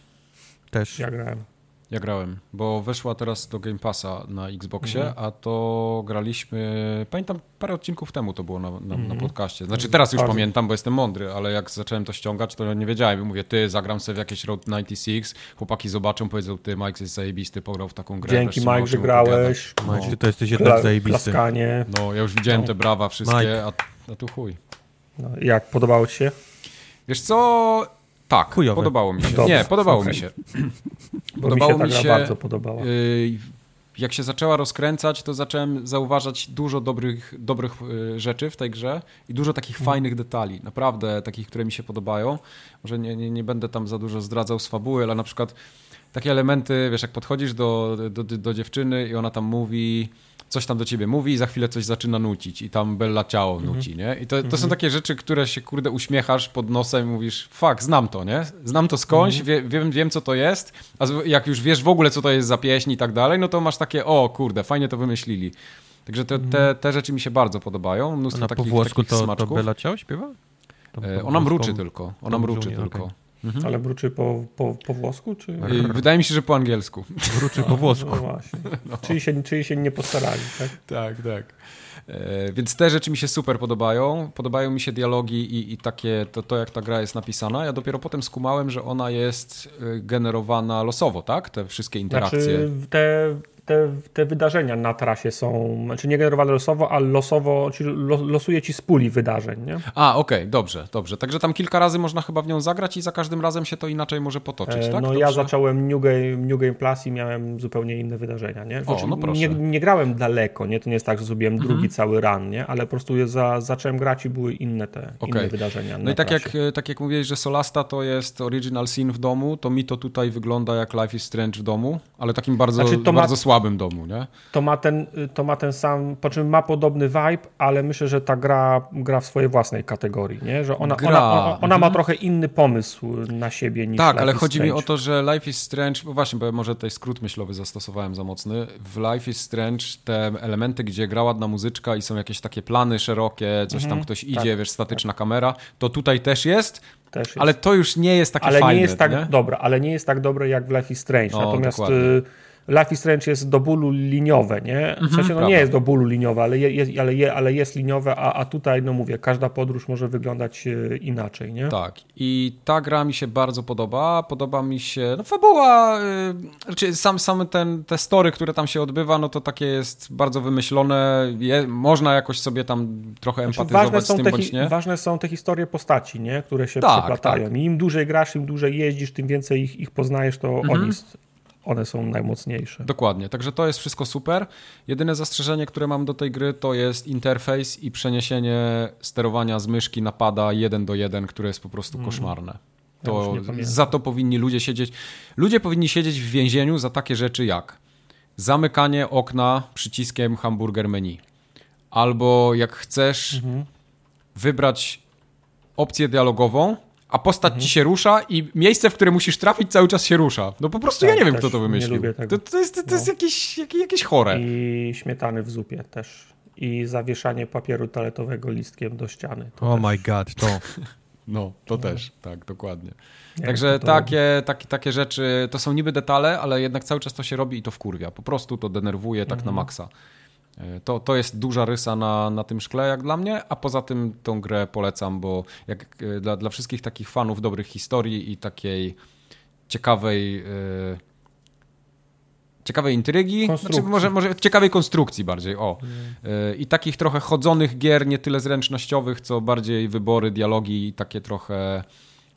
Też. Ja grałem. Ja grałem, bo weszła teraz do Game Passa na Xboxie, mhm. a to graliśmy, pamiętam parę odcinków temu to było na, na, mhm. na podcaście. Znaczy teraz już pamiętam, bo jestem mądry, ale jak zacząłem to ściągać, to nie wiedziałem. Mówię, ty, zagram sobie w jakieś Road 96, chłopaki zobaczą, powiedzą, ty, Mike jest zajebisty, pograł w taką grę. Dzięki Mike, że grałeś. Mike, no. to jesteś jednak zajebisty. Klaskanie. No, ja już widziałem no. te brawa wszystkie, a, a tu chuj. No, jak, podobało ci się? Wiesz co, tak, Chujowe. podobało mi się. Dobrze. Nie, podobało okay. mi się. podobało mi się, mi się bardzo podobała. Y, jak się zaczęła rozkręcać, to zacząłem zauważać dużo dobrych, dobrych y, rzeczy w tej grze i dużo takich hmm. fajnych detali, naprawdę takich, które mi się podobają. Może nie, nie, nie będę tam za dużo zdradzał z fabuły, ale na przykład takie elementy, wiesz, jak podchodzisz do, do, do dziewczyny i ona tam mówi coś tam do ciebie mówi i za chwilę coś zaczyna nucić i tam Bella Ciao mhm. nuci, nie? I to, to są mhm. takie rzeczy, które się, kurde, uśmiechasz pod nosem i mówisz, fuck, znam to, nie? Znam to skądś, -hmm. wie, wiem, wiem, co to jest, a jak już wiesz w ogóle, co to jest za pieśń i tak dalej, no to masz takie, o kurde, fajnie to wymyślili. Także te, te, mhm. te rzeczy mi się bardzo podobają. Mnóstwo a na takich, po włosku takich to, smaczków. to Bella Ciao śpiewa? E, ona mruczy tylko. Ona mruczy tylko. Okay. Mhm. Ale mruczy po, po, po włosku? Czy... Wydaje mi się, że po angielsku. Mruczy po włosku. No właśnie. No. Czyli, się, czyli się nie postarali, tak? Tak, tak. E, więc te rzeczy mi się super podobają. Podobają mi się dialogi i, i takie, to, to jak ta gra jest napisana. Ja dopiero potem skumałem, że ona jest e, generowana losowo, tak? Te wszystkie interakcje. Znaczy, te te, te wydarzenia na trasie są, znaczy nie generowane losowo, ale losowo, czyli losuje ci z puli wydarzeń, nie? A, okej, okay, dobrze, dobrze. Także tam kilka razy można chyba w nią zagrać i za każdym razem się to inaczej może potoczyć, e, tak? No dobrze? ja zacząłem New Game, New Game Plus i miałem zupełnie inne wydarzenia, nie? Znaczy, o, no proszę. Nie, nie, grałem daleko, nie? To nie jest tak, że zrobiłem mhm. drugi cały run, nie? Ale po prostu za, zacząłem grać i były inne te, okay. inne wydarzenia No i tak jak, tak jak mówiłeś, że Solasta to jest original scene w domu, to mi to tutaj wygląda jak Life is Strange w domu, ale takim bardzo, znaczy, bardzo ma... słabym domu, nie? to ma ten, to ma ten sam, po czym ma podobny vibe, ale myślę, że ta gra gra w swojej własnej kategorii, nie? Że ona, ona, ona, ona ma mhm. trochę inny pomysł na siebie niż Tak, Life ale chodzi Strange. mi o to, że Life is Strange, bo właśnie, bo może tutaj skrót myślowy zastosowałem za mocny. W Life is Strange te elementy, gdzie gra ładna muzyczka i są jakieś takie plany szerokie, coś tam mhm. ktoś idzie, tak, wiesz, statyczna tak. kamera, to tutaj też jest. Ale to już nie jest takie ale fajne. Nie jest tak nie? dobre, ale nie jest tak dobre jak w Life is Strange. O, Natomiast dokładnie. Y, Life is Strange jest do bólu liniowe, nie? W sensie, no nie jest do bólu liniowe, ale, jest, ale, je, ale jest liniowe, a, a tutaj, no mówię, każda podróż może wyglądać e, inaczej, nie? Tak. I ta gra mi się bardzo podoba. Podoba mi się, no fabuła, yy, znaczy sam, sam ten, te story, które tam się odbywa, no to takie jest bardzo wymyślone. Je, można jakoś sobie tam trochę znaczy, empatyzować z tym, te, bądź nie. Ważne są te historie postaci, nie? Które się tak, przeplatają. Tak. I im dłużej grasz, im dłużej jeździsz, tym więcej ich, ich poznajesz, to mhm. oni one są najmocniejsze. Dokładnie, także to jest wszystko super. Jedyne zastrzeżenie, które mam do tej gry, to jest interfejs i przeniesienie sterowania z myszki na pada 1 do 1, które jest po prostu mm. koszmarne. To ja za to powinni ludzie siedzieć. Ludzie powinni siedzieć w więzieniu za takie rzeczy jak zamykanie okna przyciskiem hamburger menu. Albo jak chcesz mhm. wybrać opcję dialogową, a postać mhm. ci się rusza i miejsce, w które musisz trafić, cały czas się rusza. No po prostu tak, ja nie wiem, kto to wymyślił. To, to, jest, to, to jest no. jakieś, jakieś, jakieś chore. I śmietany w zupie też. I zawieszanie papieru toaletowego listkiem do ściany. oh też. my god, to. No, to no. też, tak, dokładnie. Nie, Także to takie, takie, takie rzeczy, to są niby detale, ale jednak cały czas to się robi i to wkurwia. Po prostu to denerwuje tak mhm. na maksa. To, to jest duża rysa na, na tym szkle, jak dla mnie, a poza tym tą grę polecam, bo jak, e, dla, dla wszystkich takich fanów dobrych historii i takiej ciekawej. Yy, ciekawej intrygi, znaczy może, może ciekawej konstrukcji bardziej, o. Yy, I takich trochę chodzonych gier, nie tyle zręcznościowych, co bardziej wybory, dialogi i takie trochę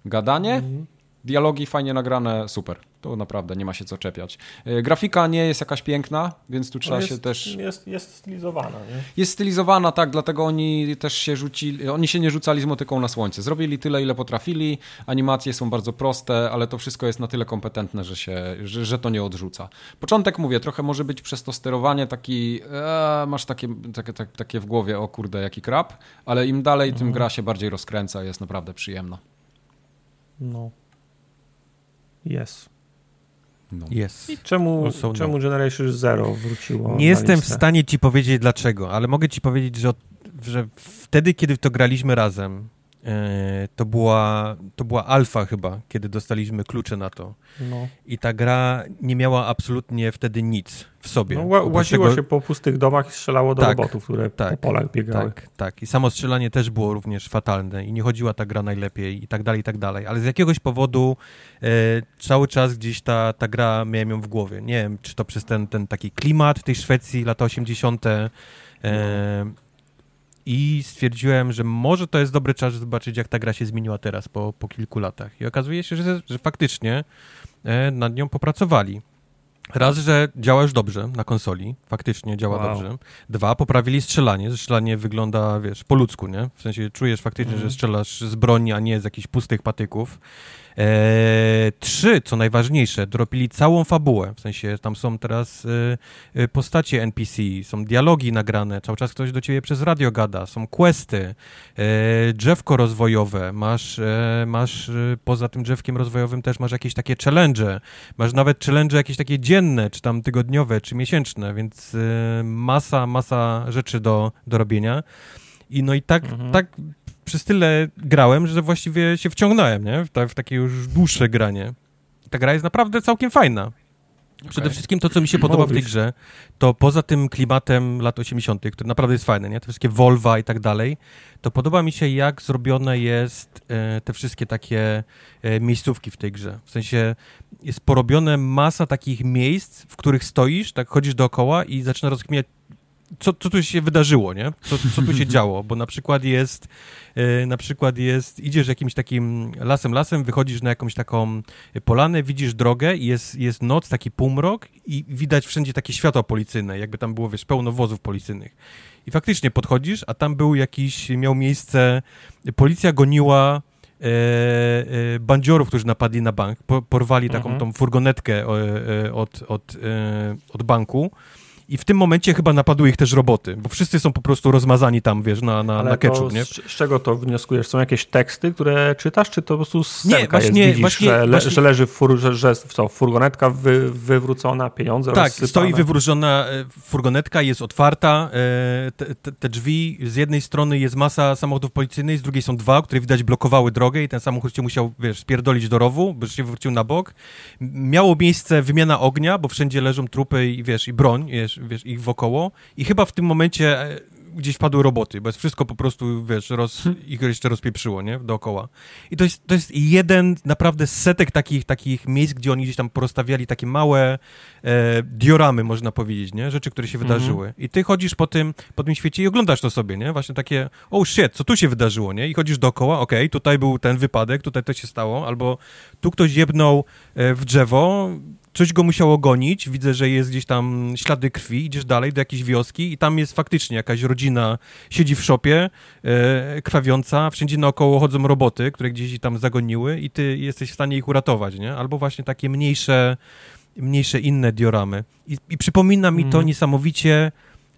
gadanie. Mm Dialogi fajnie nagrane, super. To naprawdę nie ma się co czepiać. E, grafika nie jest jakaś piękna, więc tu trzeba jest, się też... Jest, jest stylizowana, nie? Jest stylizowana, tak, dlatego oni też się rzucili, oni się nie rzucali z motyką na słońce. Zrobili tyle, ile potrafili, animacje są bardzo proste, ale to wszystko jest na tyle kompetentne, że, się, że, że to nie odrzuca. Początek, mówię, trochę może być przez to sterowanie taki, e, masz takie, takie, takie w głowie, o kurde, jaki krap, ale im dalej, tym mhm. gra się bardziej rozkręca, jest naprawdę przyjemna. No. Jest. No. Jest. I czemu, no czemu Generation Zero wróciło? Nie jestem w stanie ci powiedzieć dlaczego, ale mogę ci powiedzieć, że, że wtedy, kiedy to graliśmy razem, to była, to była alfa chyba, kiedy dostaliśmy klucze na to. No. I ta gra nie miała absolutnie wtedy nic w sobie. No, łaziło tego... się po pustych domach i strzelało do tak, robotów, które tak, po polach biegały. Tak, tak. I samo strzelanie też było również fatalne i nie chodziła ta gra najlepiej i tak dalej, i tak dalej. Ale z jakiegoś powodu e, cały czas gdzieś ta, ta gra miałem ją w głowie. Nie wiem, czy to przez ten, ten taki klimat tej Szwecji, lata 80., e, no i stwierdziłem, że może to jest dobry czas zobaczyć, jak ta gra się zmieniła teraz po, po kilku latach. I okazuje się, że, że faktycznie e, nad nią popracowali. Raz, że działa już dobrze na konsoli, faktycznie działa wow. dobrze. Dwa, poprawili strzelanie. Strzelanie wygląda, wiesz, po ludzku, nie? W sensie czujesz faktycznie, mm. że mhm. strzelasz z broni, a nie z jakichś pustych patyków. E, trzy, co najważniejsze, dropili całą fabułę, w sensie tam są teraz e, e postacie NPC, są dialogi nagrane, cały czas ktoś do ciebie przez radio gada, są questy, drzewko rozwojowe, masz, masz poza tym drzewkiem rozwojowym też masz jakieś takie challenge, masz nawet challenge jakieś takie dzienne, czy tam tygodniowe, czy miesięczne, więc masa, masa rzeczy do, do robienia. I no i tak, mhm. tak przez tyle grałem, że właściwie się wciągnąłem, nie? W, w takie już dłuższe granie. Ta gra jest naprawdę całkiem fajna. Okay. Przede wszystkim to, co mi się podoba w tej grze, to poza tym klimatem lat 80., który naprawdę jest fajny, nie? Te wszystkie Volva i tak dalej, to podoba mi się, jak zrobione jest e, te wszystkie takie e, miejscówki w tej grze. W sensie jest porobione masa takich miejsc, w których stoisz, tak chodzisz dookoła i zaczyna rozkminiać, co, co tu się wydarzyło, nie? Co, co tu się działo, bo na przykład jest, e, na przykład jest, idziesz jakimś takim lasem, lasem, wychodzisz na jakąś taką polanę, widzisz drogę i jest, jest noc, taki półmrok i widać wszędzie takie światła policyjne, jakby tam było, wiesz, pełno wozów policyjnych. I faktycznie podchodzisz, a tam był jakiś, miał miejsce, policja goniła e, e, bandziorów, którzy napadli na bank, po, porwali taką mhm. tą furgonetkę e, e od, od, e, od banku i w tym momencie chyba napadły ich też roboty, bo wszyscy są po prostu rozmazani tam, wiesz, na, na, na ketchup, nie? Z, z, czego to wnioskujesz? Są jakieś teksty, które czytasz, czy to po prostu nie, właśnie, jest, widzisz, właśnie, że, le, właśnie... że leży fur, że, że co, furgonetka wy, wywrócona, pieniądze Tak, rozsypane. stoi wywrócona e, furgonetka, jest otwarta, e, te, te, te, drzwi, z jednej strony jest masa samochodów policyjnych, z drugiej są dwa, które widać blokowały drogę i ten samochód się musiał, wiesz, spierdolić do rowu, by się wrócił na bok. Miało miejsce wymiana ognia, bo wszędzie leżą trupy i, wiesz, i broń, wiesz, wiesz, wiesz, ich wokoło i chyba w tym momencie e, gdzieś wpadły roboty, bo jest wszystko po prostu, wiesz, roz, hmm. ich jeszcze rozpieprzyło, nie, dookoła. I to jest, to jest jeden naprawdę setek takich, takich miejsc, gdzie oni gdzieś tam porozstawiali takie małe e, dioramy, można powiedzieć, nie, rzeczy, które się mhm. wydarzyły. I ty chodzisz po tym, po tym świecie i oglądasz to sobie, nie, właśnie takie, oh shit, co tu się wydarzyło, nie, i chodzisz dookoła, okej, okay, tutaj był ten wypadek, tutaj to się stało, albo tu ktoś jebnął e, w drzewo, coś go musiało gonić, widzę, że jest gdzieś tam ślady krwi, idziesz dalej do jakiejś wioski i tam jest faktycznie jakaś rodzina, siedzi w szopie, e, krwawiąca, wszędzie naokoło chodzą roboty, które gdzieś tam zagoniły i ty jesteś w stanie ich uratować, nie? Albo właśnie takie mniejsze, mniejsze inne dioramy. I, i przypomina mi to mm. niesamowicie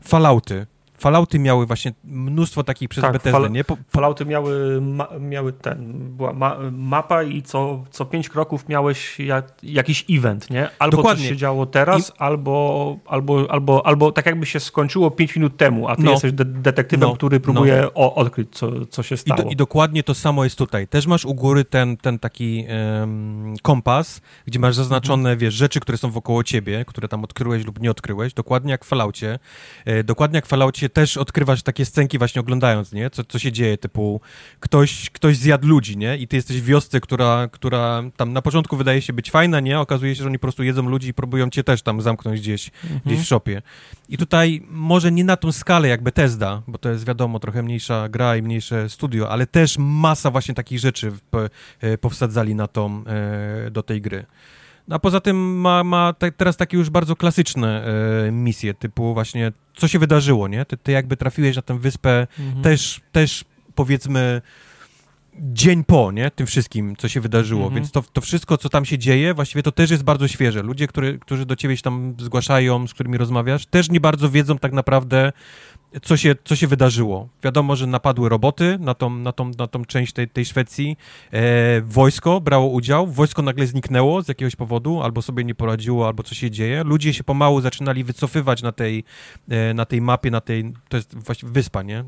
Fallouty, Fallouty miały właśnie mnóstwo takich przez tak, Bethesda, fal, nie? Po... Fallouty miały, ma, miały ten, była ma, mapa i co, co pięć kroków miałeś jak, jakiś event, nie? Albo Dokładnie. coś się działo teraz, I... albo, albo, albo, albo tak jakby się skończyło pięć minut temu, a ty no. jesteś de detektywem, no. który próbuje no. o, odkryć, co, co się stało. I, do, I, dokładnie to samo jest tutaj. Też masz u góry ten, ten taki um, kompas, gdzie masz zaznaczone, mhm. wiesz, rzeczy, które są wokoło ciebie, które tam odkryłeś lub nie odkryłeś, dokładnie jak w Falloutie. E, dokładnie jak w Falloutie też odkrywasz takie scenki właśnie oglądając, nie? Co, co się dzieje, typu ktoś, ktoś zjadł ludzi, nie? I ty jesteś w wiosce, która, która tam na początku wydaje się być fajna, nie? Okazuje się, że oni po prostu jedzą ludzi i próbują cię też tam zamknąć gdzieś, mhm. gdzieś w shopie. I tutaj może nie na tą skalę jak Bethesda, bo to jest wiadomo, trochę mniejsza gra i mniejsze studio, ale też masa właśnie takich rzeczy e, powsadzali na tą, e, do tej gry. A poza tym ma, ma te, teraz takie już bardzo klasyczne e, misje, typu właśnie co się wydarzyło, nie? Ty, ty jakby trafiłeś na tę wyspę mhm. też, też powiedzmy dzień po, nie? Tym wszystkim, co się wydarzyło, mhm. więc to, to wszystko, co tam się dzieje, właściwie to też jest bardzo świeże. Ludzie, który, którzy do ciebie się tam zgłaszają, z którymi rozmawiasz, też nie bardzo wiedzą tak naprawdę, co się, co się wydarzyło. Wiadomo, że napadły roboty na tą, na tą, na tą część tej, tej Szwecji. E, wojsko brało udział, wojsko nagle zniknęło z jakiegoś powodu, albo sobie nie poradziło, albo co się dzieje. Ludzie się pomału zaczynali wycofywać na tej, e, na tej mapie, na tej, to jest właściwie wyspa, nie? E,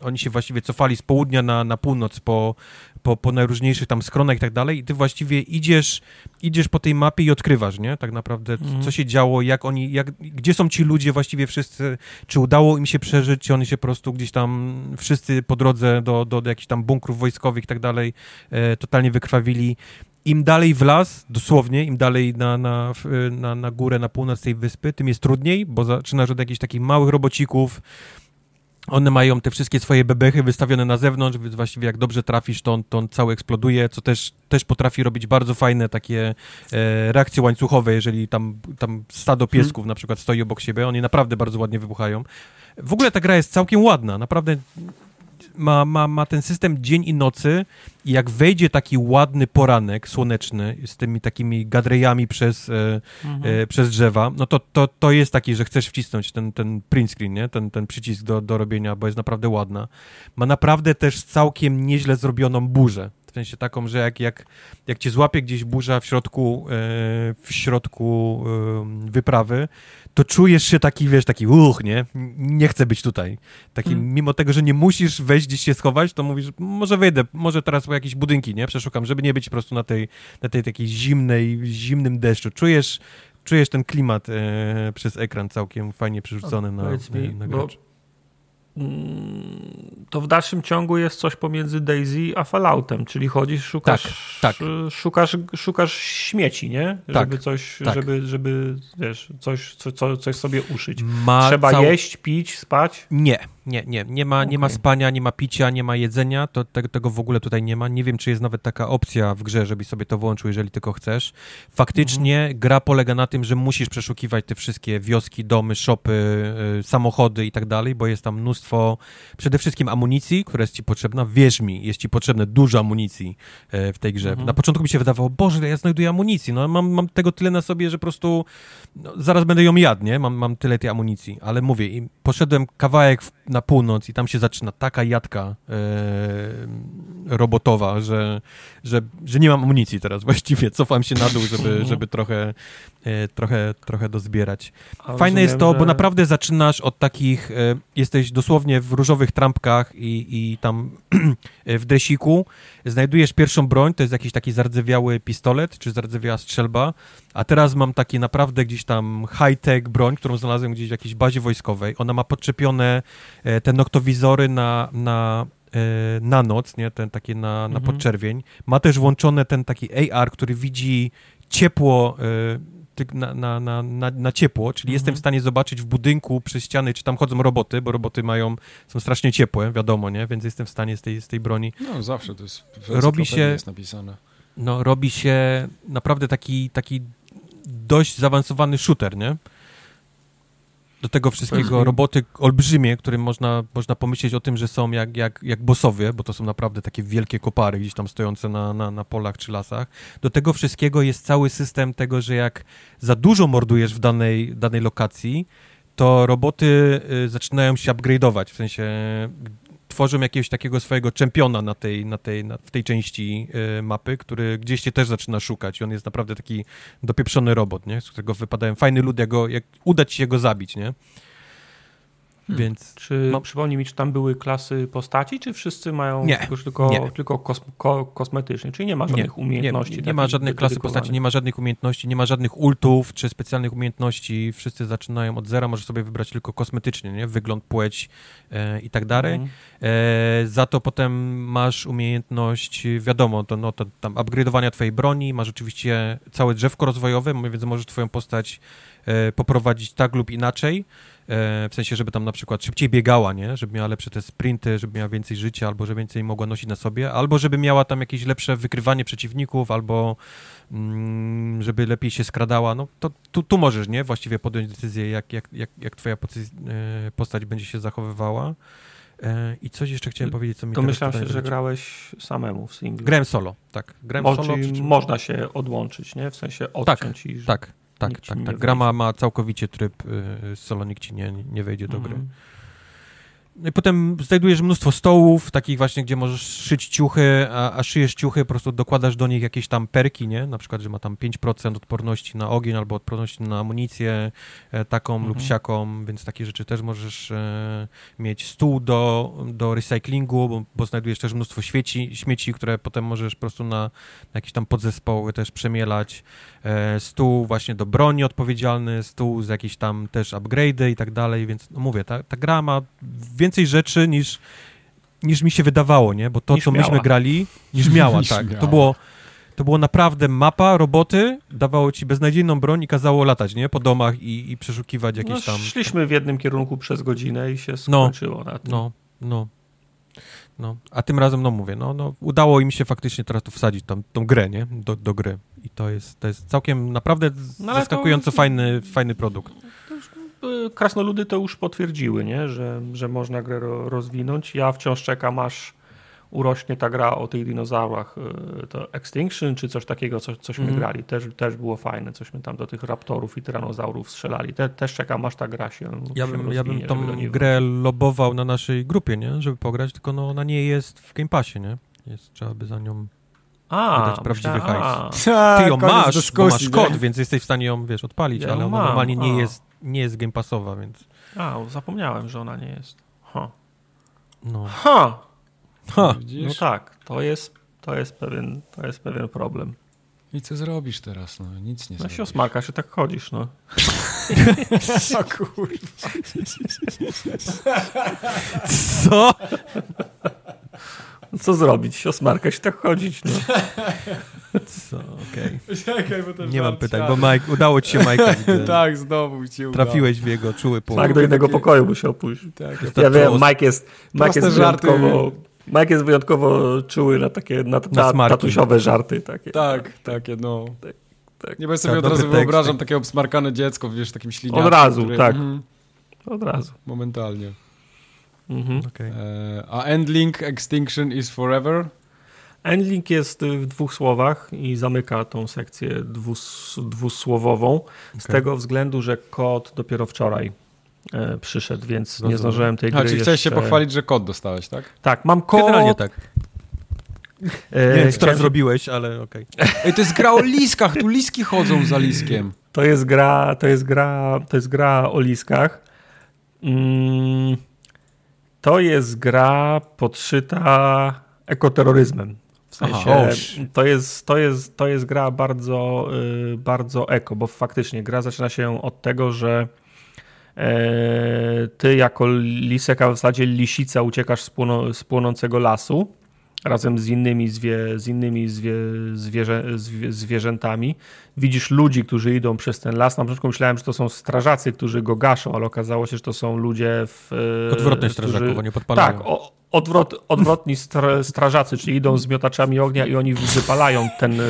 oni się właściwie cofali z południa na, na północ po, po, po najróżniejszych tam skronach i tak dalej i ty właściwie idziesz, idziesz po tej mapie i odkrywasz, nie? Tak naprawdę, mm. co się działo, jak oni, jak, gdzie są ci ludzie właściwie wszyscy, czy udało im się przeżyć, oni się po prostu gdzieś tam wszyscy po drodze do, do, do jakichś tam bunkrów wojskowych i tak dalej e, totalnie wykrwawili. Im dalej w las, dosłownie, im dalej na, na, na, na górę, na północ tej wyspy, tym jest trudniej, bo zaczynasz od jakichś takich małych robocików, one mają te wszystkie swoje bebechy wystawione na zewnątrz, więc właściwie jak dobrze trafisz, to on, to on cały eksploduje, co też, też potrafi robić bardzo fajne takie e, reakcje łańcuchowe, jeżeli tam, tam stado piesków hmm. na przykład stoi obok siebie, oni naprawdę bardzo ładnie wybuchają. W ogóle ta gra jest całkiem ładna, naprawdę ma, ma, ma ten system dzień i nocy i jak wejdzie taki ładny poranek słoneczny z tymi takimi gadrejami przez, e, mhm. e, przez drzewa, no to, to, to jest taki, że chcesz wcisnąć ten, ten print screen, nie? Ten, ten przycisk do, do robienia, bo jest naprawdę ładna. Ma naprawdę też całkiem nieźle zrobioną burzę. W sensie taką, że jak, jak, jak cię złapie gdzieś burza w środku, e, w środku wyprawy, to czujesz się taki, wiesz, taki uch, nie? Nie chcę być tutaj. Taki, hmm. mimo tego, że nie musisz wejść gdzieś się schować, to mówisz, może wyjdę, może teraz po jakieś budynki, nie? Przeszukam, żeby nie być po prostu na tej, na tej takiej zimnej, zimnym deszczu. Czujesz, czujesz ten klimat e, przez ekran całkiem fajnie przerzucony na, mi, na, na to w dalszym ciągu jest coś pomiędzy Daisy a Falloutem, czyli chodzisz, szukasz, tak, tak. szukasz, szukasz śmieci, nie? Tak, żeby coś, tak. żeby, żeby wiesz, coś, co, coś sobie uszyć. Ma Trzeba cał... jeść, pić, spać? Nie, nie, nie. Nie ma, okay. nie ma spania, nie ma picia, nie ma jedzenia. To, te, tego w ogóle tutaj nie ma. Nie wiem, czy jest nawet taka opcja w grze, żebyś sobie to włączył, jeżeli tylko chcesz. Faktycznie mhm. gra polega na tym, że musisz przeszukiwać te wszystkie wioski, domy, szopy, y, samochody i tak dalej, bo jest tam mnóstwo przede wszystkim amunicji, która jest ci potrzebna. Wierz mi, jest ci potrzebne dużo amunicji y, w tej grze. Mhm. Na początku mi się wydawało, Boże, ja znajduję amunicji. No, mam, mam tego tyle na sobie, że po prostu no, zaraz będę ją jadł, nie? Mam, mam tyle tej amunicji. Ale mówię, poszedłem kawałek w, na północ i tam się zaczyna taka jadka e, robotowa, że, że, że nie mam amunicji teraz właściwie. Cofam się na dół, żeby, mhm. żeby trochę, e, trochę, trochę dozbierać. Fajne jest to, że... bo naprawdę zaczynasz od takich, e, jesteś dosłownie w różowych trampkach i, i tam w dresiku, znajdujesz pierwszą broń, to jest jakiś taki zardzewiały pistolet, czy zardzewiała strzelba, a teraz mam takie naprawdę gdzieś tam high-tech broń, którą znalazłem gdzieś w jakiejś bazie wojskowej. Ona ma podczepione e, te noktowizory na, na, e, na noc, nie? Ten takie na, na mhm. podczerwień. Ma też włączone ten taki AR, który widzi ciepło e, na, na, na, na, na ciepło, czyli mhm. jestem w stanie zobaczyć w budynku przez ściany, czy tam chodzą roboty, bo roboty mają, są strasznie ciepłe, wiadomo, nie? Więc jestem w stanie z tej, z tej broni. No zawsze to jest w robi się jest napisane. No, robi się naprawdę taki, taki dość zaawansowany shooter, nie? Do tego wszystkiego roboty olbrzymie, którym można, można pomyśleć o tym, że są jak, jak, jak bossowie, bo to są naprawdę takie wielkie kopary gdzieś tam stojące na, na, na polach czy lasach. Do tego wszystkiego jest cały system tego, że jak za dużo mordujesz w danej, danej lokacji, to roboty y, zaczynają się upgrade'ować, w sensie tworzą jakiegoś takiego swojego czempiona na tej, na tej, na, w tej części y, mapy, który gdzieś cię też zaczyna szukać i on jest naprawdę taki dopieprzony robot, nie? Z którego wypadają fajny lud, jak, jak uda ci się go zabić, nie? Hmm. Więc, czy no, przypomnij mi, czy tam były klasy postaci, czy wszyscy mają nie, tylko, nie. tylko kos, ko, kosmetycznie, czyli nie ma żadnych nie, umiejętności? Nie, nie ma żadnych klasy postaci, nie ma żadnych umiejętności, nie ma żadnych ultów czy specjalnych umiejętności. Wszyscy zaczynają od zera, możesz sobie wybrać tylko kosmetycznie, nie? wygląd, płeć e, i tak dalej. Mhm. E, za to potem masz umiejętność, wiadomo, to, no, to tam upgrade'owania twojej broni, masz oczywiście całe drzewko rozwojowe, więc możesz twoją postać e, poprowadzić tak lub inaczej. E, w sensie, żeby tam na przykład szybciej biegała, nie? Żeby miała lepsze te sprinty, żeby miała więcej życia, albo żeby więcej mogła nosić na sobie, albo żeby miała tam jakieś lepsze wykrywanie przeciwników, albo mm, żeby lepiej się skradała, no to tu, tu możesz, nie? Właściwie podjąć decyzję, jak, jak, jak, jak twoja e, postać będzie się zachowywała. E, I coś jeszcze chciałem powiedzieć, co mi To myślałem się, że grałeś samemu w singlu. Grałem solo, tak. Grałem Mo, solo. Czyli można się odłączyć, nie? W sensie odciąć tak, i... Tak, tak, tak, tak. Gra ma, ma całkowicie tryb y, solo, nikt ci nie, nie wejdzie do gry. No i potem znajdujesz mnóstwo stołów, takich właśnie, gdzie możesz szyć ciuchy, a, a szyjesz ciuchy, po prostu dokładasz do nich jakieś tam perki, nie? Na przykład, że ma tam 5% odporności na ogień albo odporności na amunicję e, taką mhm. lub siaką, więc takie rzeczy też możesz e, mieć. Stół do, do recyklingu, bo, bo, znajdujesz też mnóstwo świeci, śmieci, które potem możesz po prostu na, na jakieś tam podzespoły też przemielać. E, stół właśnie do broni odpowiedzialny, stół z jakieś tam też upgrade'y i tak dalej, więc no mówię, ta, ta gra ma więcej rzeczy niż, niż mi się wydawało, nie? Bo to, niż co miała. myśmy grali, niż miała, niż tak. Miała. To było to było naprawdę mapa, roboty, dawało ci beznadziejną broń i kazało latać, nie? Po domach i, i przeszukiwać jakieś no, tam... Szliśmy w jednym kierunku przez godzinę i się no, skończyło no, na tym. No, no. No, a tym razem, no mówię, no, no udało im się faktycznie teraz tu wsadzić tam, tą grę, nie? Do, do gry. I to jest, to jest całkiem naprawdę no, zaskakująco to... fajny, fajny produkt. Krasnoludy to już potwierdziły, nie? Że, że można grę rozwinąć. Ja wciąż czekam, aż urośnie ta gra o tych dinozaurach, y, to Extinction czy coś takiego, co, cośmy mm. grali. Też, też było fajne, cośmy tam do tych raptorów i tyranozaurów strzelali. Te, też czekam, aż ta gra się Ja bym, rozwinie, ja bym tą grę lobował na naszej grupie, nie? Żeby pograć, tylko no, ona nie jest w Game Passie, nie? Jest, trzeba by za nią a, wydać prawdziwy hajs. Ty ją masz, bo masz kod, więc jesteś w stanie ją, wiesz, odpalić, ja ale ona mam. normalnie nie jest, nie jest Game Passowa, więc... A, zapomniałem, że ona nie jest. Ha. No. Ha! Ha. No tak, to jest, to, jest pewien, to jest pewien problem. I co zrobisz teraz? No, nic nie no zrobisz. się osmarkasz i tak chodzisz, no. o kurwa. Co? No co zrobić? Osmarkać tak chodzić, no. Co? Okej. Okay. Nie mam pytań, bo Mike, udało ci się Mike. tak, znowu ci udało. Trafiłeś w jego czuły punkt. Tak, do innego pokoju musiał pójść. Tak, ja wiem, Mike jest, Mike jest wyjątkowo... Mike jest wyjątkowo czuły na takie na, na, na tatusiowe żarty. Takie. Tak, takie no. Tak, tak. Nie, bo ja sobie tak, od razu wyobrażam tak. takie obsmarkane dziecko, wiesz, takim śliniakiem. Od razu, który... tak. Mhm. Od razu. Momentalnie. Mhm. Okay. E, a Endlink Extinction is Forever? Endlink jest w dwóch słowach i zamyka tą sekcję dwus, dwusłowową okay. z tego względu, że kod dopiero wczoraj e, przyszedł, więc nie zdążyłem tej gry A, czyli jeszcze... chciałeś się pochwalić, że kod dostałeś, tak? Tak, mam kod. Generalnie tak. E, nie wiem, co teraz zrobiłeś, ale okej. Okay. Ej, to jest gra o liskach, tu liski chodzą za liskiem. To jest gra, to jest gra, to jest gra o liskach. Mm, to jest gra podszyta ekoterroryzmem. W sensie Aha, to, jest, to, jest, to jest gra bardzo, yy, bardzo eko, bo faktycznie gra zaczyna się od tego, że e, ty jako lisek, a w zasadzie lisica uciekasz z, płono, z płonącego lasu razem z innymi, zwie, z innymi zwie, zwierzę, zwie, zwierzętami. Widzisz ludzi, którzy idą przez ten las. Na początku myślałem, że to są strażacy, którzy go gaszą, ale okazało się, że to są ludzie w... Odwrotnie strażaków, oni podpalają. Tak, o, odwrot, odwrotni stra, strażacy, czyli idą z miotaczami ognia i oni wypalają ten,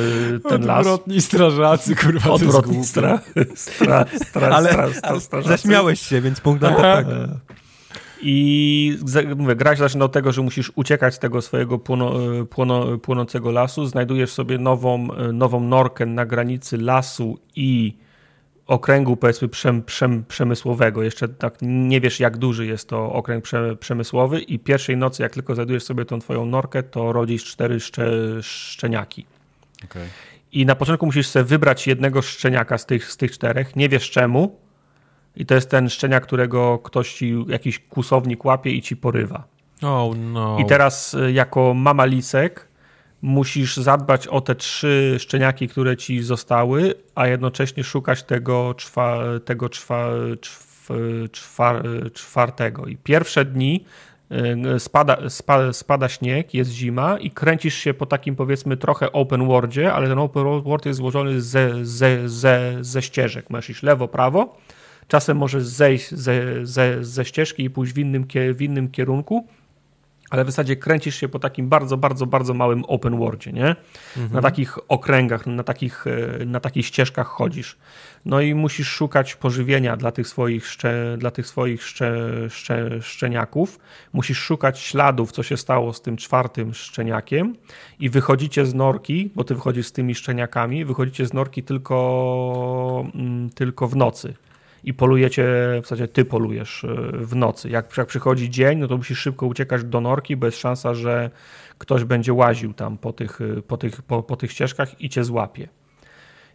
ten las. Odwrotni strażacy, kurwa, Odwrotni stra, stra, stra, ale, stra, stra, strażacy. Zaśmiałeś się, więc punkt na to tak. I mówię, gra się zaczyna od tego, że musisz uciekać z tego swojego płono, płono, płonącego lasu. Znajdujesz sobie nową, nową norkę na granicy lasu i okręgu powiedzmy przem, przem, przemysłowego. Jeszcze tak nie wiesz, jak duży jest to okręg prze, przemysłowy i pierwszej nocy, jak tylko znajdujesz sobie tą twoją norkę, to rodzisz cztery szcze, szczeniaki. Okay. I na początku musisz sobie wybrać jednego szczeniaka z tych, z tych czterech. Nie wiesz czemu, I to jest ten szczeniak, którego ktoś ci, jakiś kusownik łapie i ci porywa. Oh no. I teraz y, jako mama lisek musisz zadbać o te trzy szczeniaki, które ci zostały, a jednocześnie szukać tego, czwa, tego czwa, czwa, czwartego. I pierwsze dni y, spada, spada, spada śnieg, jest zima i kręcisz się po takim powiedzmy trochę open worldzie, ale ten open world jest złożony ze, ze, ze, ze ścieżek. Masz iść lewo, prawo, czasem możesz zejść ze, ze, ze ścieżki i pójść w innym, w innym kierunku, ale w zasadzie kręcisz się po takim bardzo, bardzo, bardzo małym open worldzie, nie? Mhm. Na takich okręgach, na takich, e, na takich ścieżkach chodzisz. No i musisz szukać pożywienia dla tych swoich, szcze, dla tych swoich szcze, szcze, szczeniaków. Musisz szukać śladów, co się stało z tym czwartym szczeniakiem i wychodzicie z norki, bo ty wychodzisz z tymi szczeniakami, wychodzicie z norki tylko, mm, tylko w nocy i polujecie, w zasadzie ty polujesz e, w nocy. Jak, jak przychodzi dzień, no to musisz szybko uciekać do norki, bo jest szansa, że ktoś będzie łaził tam po tych, e, po tych, po, po tych ścieżkach i cię złapie.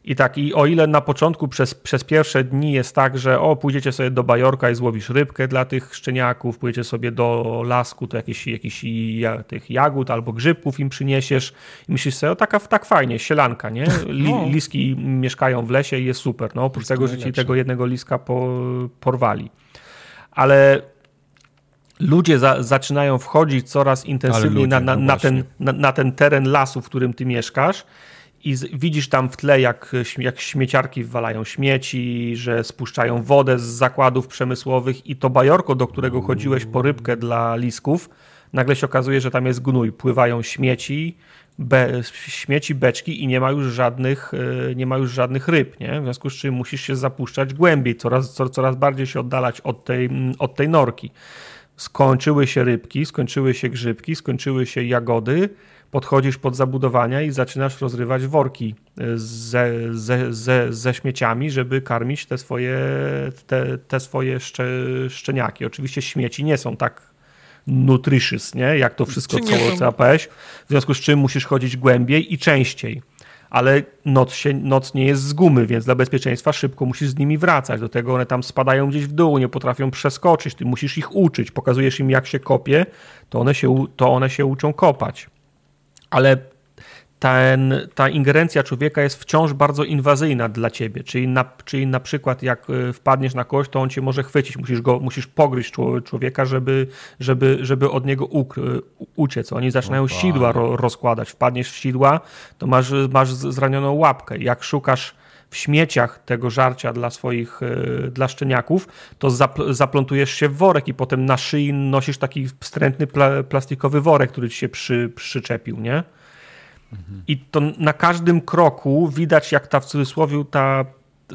I tak, i o ile na początku przez, przez pierwsze dni jest tak, że o, pójdziecie sobie do Bajorka i złowisz rybkę dla tych szczeniaków, pójdziecie sobie do lasku, to jakieś, jakieś ja, tych jagód albo grzybków im przyniesiesz i myślisz sobie, o taka, tak fajnie, sielanka, nie? Li, no. Liski mieszkają w lesie i jest super, no oprócz tego, że ci tego jednego liska po, porwali. Ale ludzie za, zaczynają wchodzić coraz intensywniej na, na, no na, ten, na ten teren lasu, w którym ty mieszkasz i widzisz tam w tle, jak, jak śmieciarki wwalają śmieci, że spuszczają wodę z zakładów przemysłowych i to bajorko, do którego chodziłeś po rybkę dla lisków, nagle się okazuje, że tam jest gnój. Pływają śmieci, be, śmieci, beczki i nie ma już żadnych, e, nie ma już żadnych ryb, nie? W związku z czym musisz się zapuszczać głębiej, coraz, coraz bardziej się oddalać od tej, od tej norki. Skończyły się rybki, skończyły się grzybki, skończyły się jagody, podchodzisz pod zabudowania i zaczynasz rozrywać worki e, ze, ze, ze, ze śmieciami, żeby karmić te swoje, te, te swoje szcze, szczeniaki. Oczywiście śmieci nie są tak nutritious, nie? jak to wszystko, co OCAPS, w związku z czym musisz chodzić głębiej i częściej. Ale noc, się, noc nie jest z gumy, więc dla bezpieczeństwa szybko musisz z nimi wracać. Do tego one tam spadają gdzieś w dół, nie potrafią przeskoczyć. Ty musisz ich uczyć. Pokazujesz im, jak się kopie, to one się, to one się uczą kopać ale ten, ta ingerencja człowieka jest wciąż bardzo inwazyjna dla ciebie. Czyli na, czyli na przykład, jak y, wpadniesz na kogoś, to on cię może chwycić. Musisz, go, musisz pogryźć człowieka, żeby, żeby, żeby od niego uciec. Oni zaczynają Opa. sidła ro, rozkładać. Wpadniesz w sidła, to masz, masz zranioną łapkę. Jak szukasz w śmieciach tego żarcia dla swoich, y, dla szczeniaków, to zapl zaplątujesz się w worek i potem na szyi nosisz taki wstrętny pla plastikowy worek, który ci się przy, przyczepił, nie? I to na każdym kroku widać, jak ta w cudzysłowie ta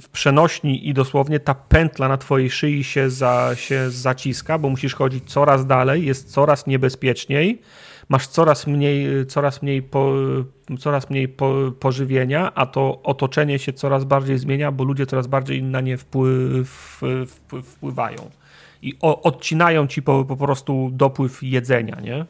w przenośni i dosłownie ta pętla na twojej szyi się, za, się zaciska, bo musisz chodzić coraz dalej, jest coraz niebezpieczniej masz coraz mniej, coraz mniej, po, coraz mniej po, pożywienia, a to otoczenie się coraz bardziej zmienia, bo ludzie coraz bardziej na nie wpływ, wpływ, wpływają. I o, odcinają ci po, po prostu dopływ jedzenia, nie?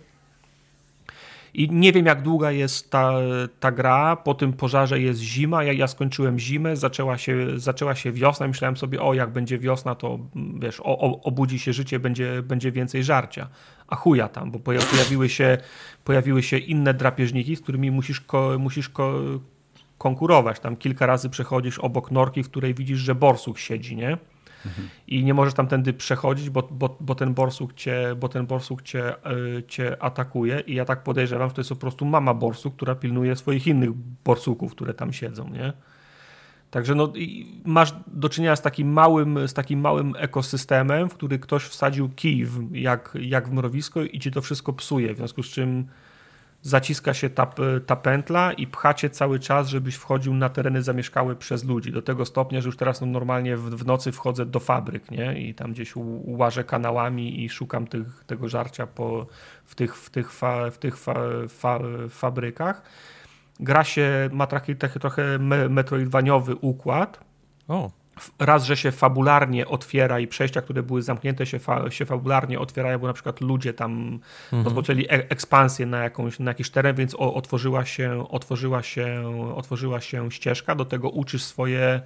I nie wiem, jak długa jest ta, ta gra. Po tym pożarze jest zima. Ja, ja skończyłem zimę, zaczęła się, zaczęła się wiosna. Myślałem sobie, o, jak będzie wiosna, to wiesz, o, o, obudzi się życie, będzie, będzie więcej żarcia. A chuja tam, bo pojawiły się, pojawiły się inne drapieżniki, z którymi musisz, ko, musisz ko, konkurować. Tam kilka razy przechodzisz obok norki, w której widzisz, że borsuk siedzi, nie? i nie możesz tamtędy przechodzić, bo, bo, bo ten borsuk, cię, bo ten borsuk cię, yy, cię atakuje i ja tak podejrzewam, że to jest po prostu mama borsuk, która pilnuje swoich innych borsuków, które tam siedzą, nie? Także no, masz do czynienia z takim małym, z takim małym ekosystemem, w który ktoś wsadził kij w, jak, jak w mrowisko i ci to wszystko psuje, w związku z czym zaciska się ta, ta pętla i pchacie cały czas, żebyś wchodził na tereny zamieszkałe przez ludzi. Do tego stopnia, że już teraz no, normalnie w, w nocy wchodzę do fabryk nie? i tam gdzieś łażę kanałami i szukam tych, tego żarcia po, w tych, w tych, fa, w tych fa, fa, fabrykach. Gra się, ma taki, taki trochę metroidwaniowy układ. O raz, że się fabularnie otwiera i przejścia, które były zamknięte się, fa się fabularnie otwierają, bo na przykład ludzie tam mhm. rozpoczęli e ekspansję na, jakąś, na jakiś teren, więc o, otworzyła, się, otworzyła, się, otworzyła się ścieżka, do tego uczysz swoje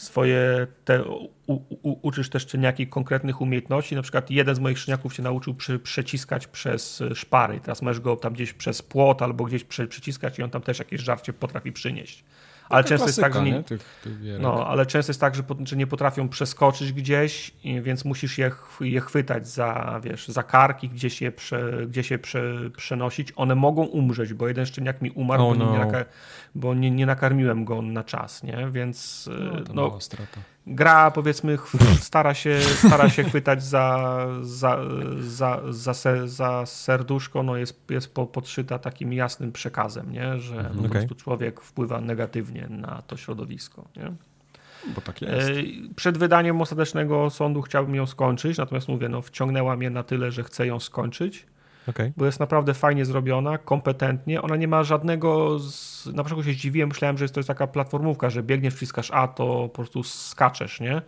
swoje te, u, u, uczysz też szczeniaki konkretnych umiejętności. Na przykład jeden z moich szczeniaków się nauczył przy, przeciskać przez szpary. Teraz możesz go tam gdzieś przez płot albo gdzieś prze, przeciskać i on tam też jakieś żarcie potrafi przynieść ale często jest tak, że nie, tych, tych no, ale często jest tak, że, że, nie potrafią przeskoczyć gdzieś, więc musisz je, je chwytać za, wiesz, za karki, gdzieś je, prze, gdzieś je prze, przenosić. One mogą umrzeć, bo jeden szczeniak mi umarł, oh, bo, no. nie, bo nie, nie, nakarmiłem go na czas, nie? Więc no, no gra powiedzmy stara się, stara się chwytać za, za, za, za, za serduszko, no jest, jest podszyta takim jasnym przekazem, nie? że mhm. po okay. prostu człowiek wpływa negatywnie na to środowisko. Nie? Bo tak jest. Przed wydaniem ostatecznego sądu chciałbym ją skończyć, natomiast mówię, no, wciągnęła mnie na tyle, że chcę ją skończyć. Okay. Bo jest naprawdę fajnie zrobiona, kompetentnie. Ona nie ma żadnego. Z... Na początku się zdziwiłem, myślałem, że jest to jest taka platformówka, że biegniesz, wciskasz A, to po prostu skaczesz, nie?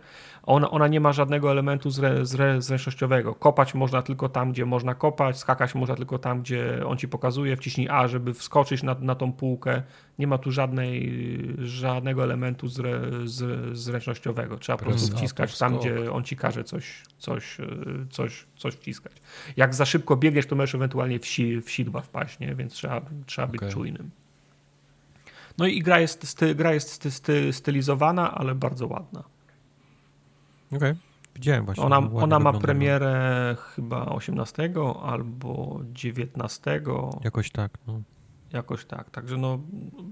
Ona, ona nie ma żadnego elementu zre, zre, zręcznościowego. Kopać można tylko tam, gdzie można kopać, skakać można tylko tam, gdzie on ci pokazuje. Wciśnij A, żeby wskoczyć na, na tą półkę. Nie ma tu żadnej, żadnego elementu zre, z, zręcznościowego. Trzeba po prostu wciskać tam, gdzie on ci każe coś, coś, coś, coś wciskać. Jak za szybko biegniesz, to możesz ewentualnie w, si, w sidła wpaść, nie? więc trzeba, trzeba być okay. czujnym. No i gra jest, sty, gra jest sty, sty, stylizowana, ale bardzo ładna. Okej, okay. widziałem właśnie. Ona, ona ma premierę chyba 18 albo 19. Jakoś tak, no. Jakoś tak, także no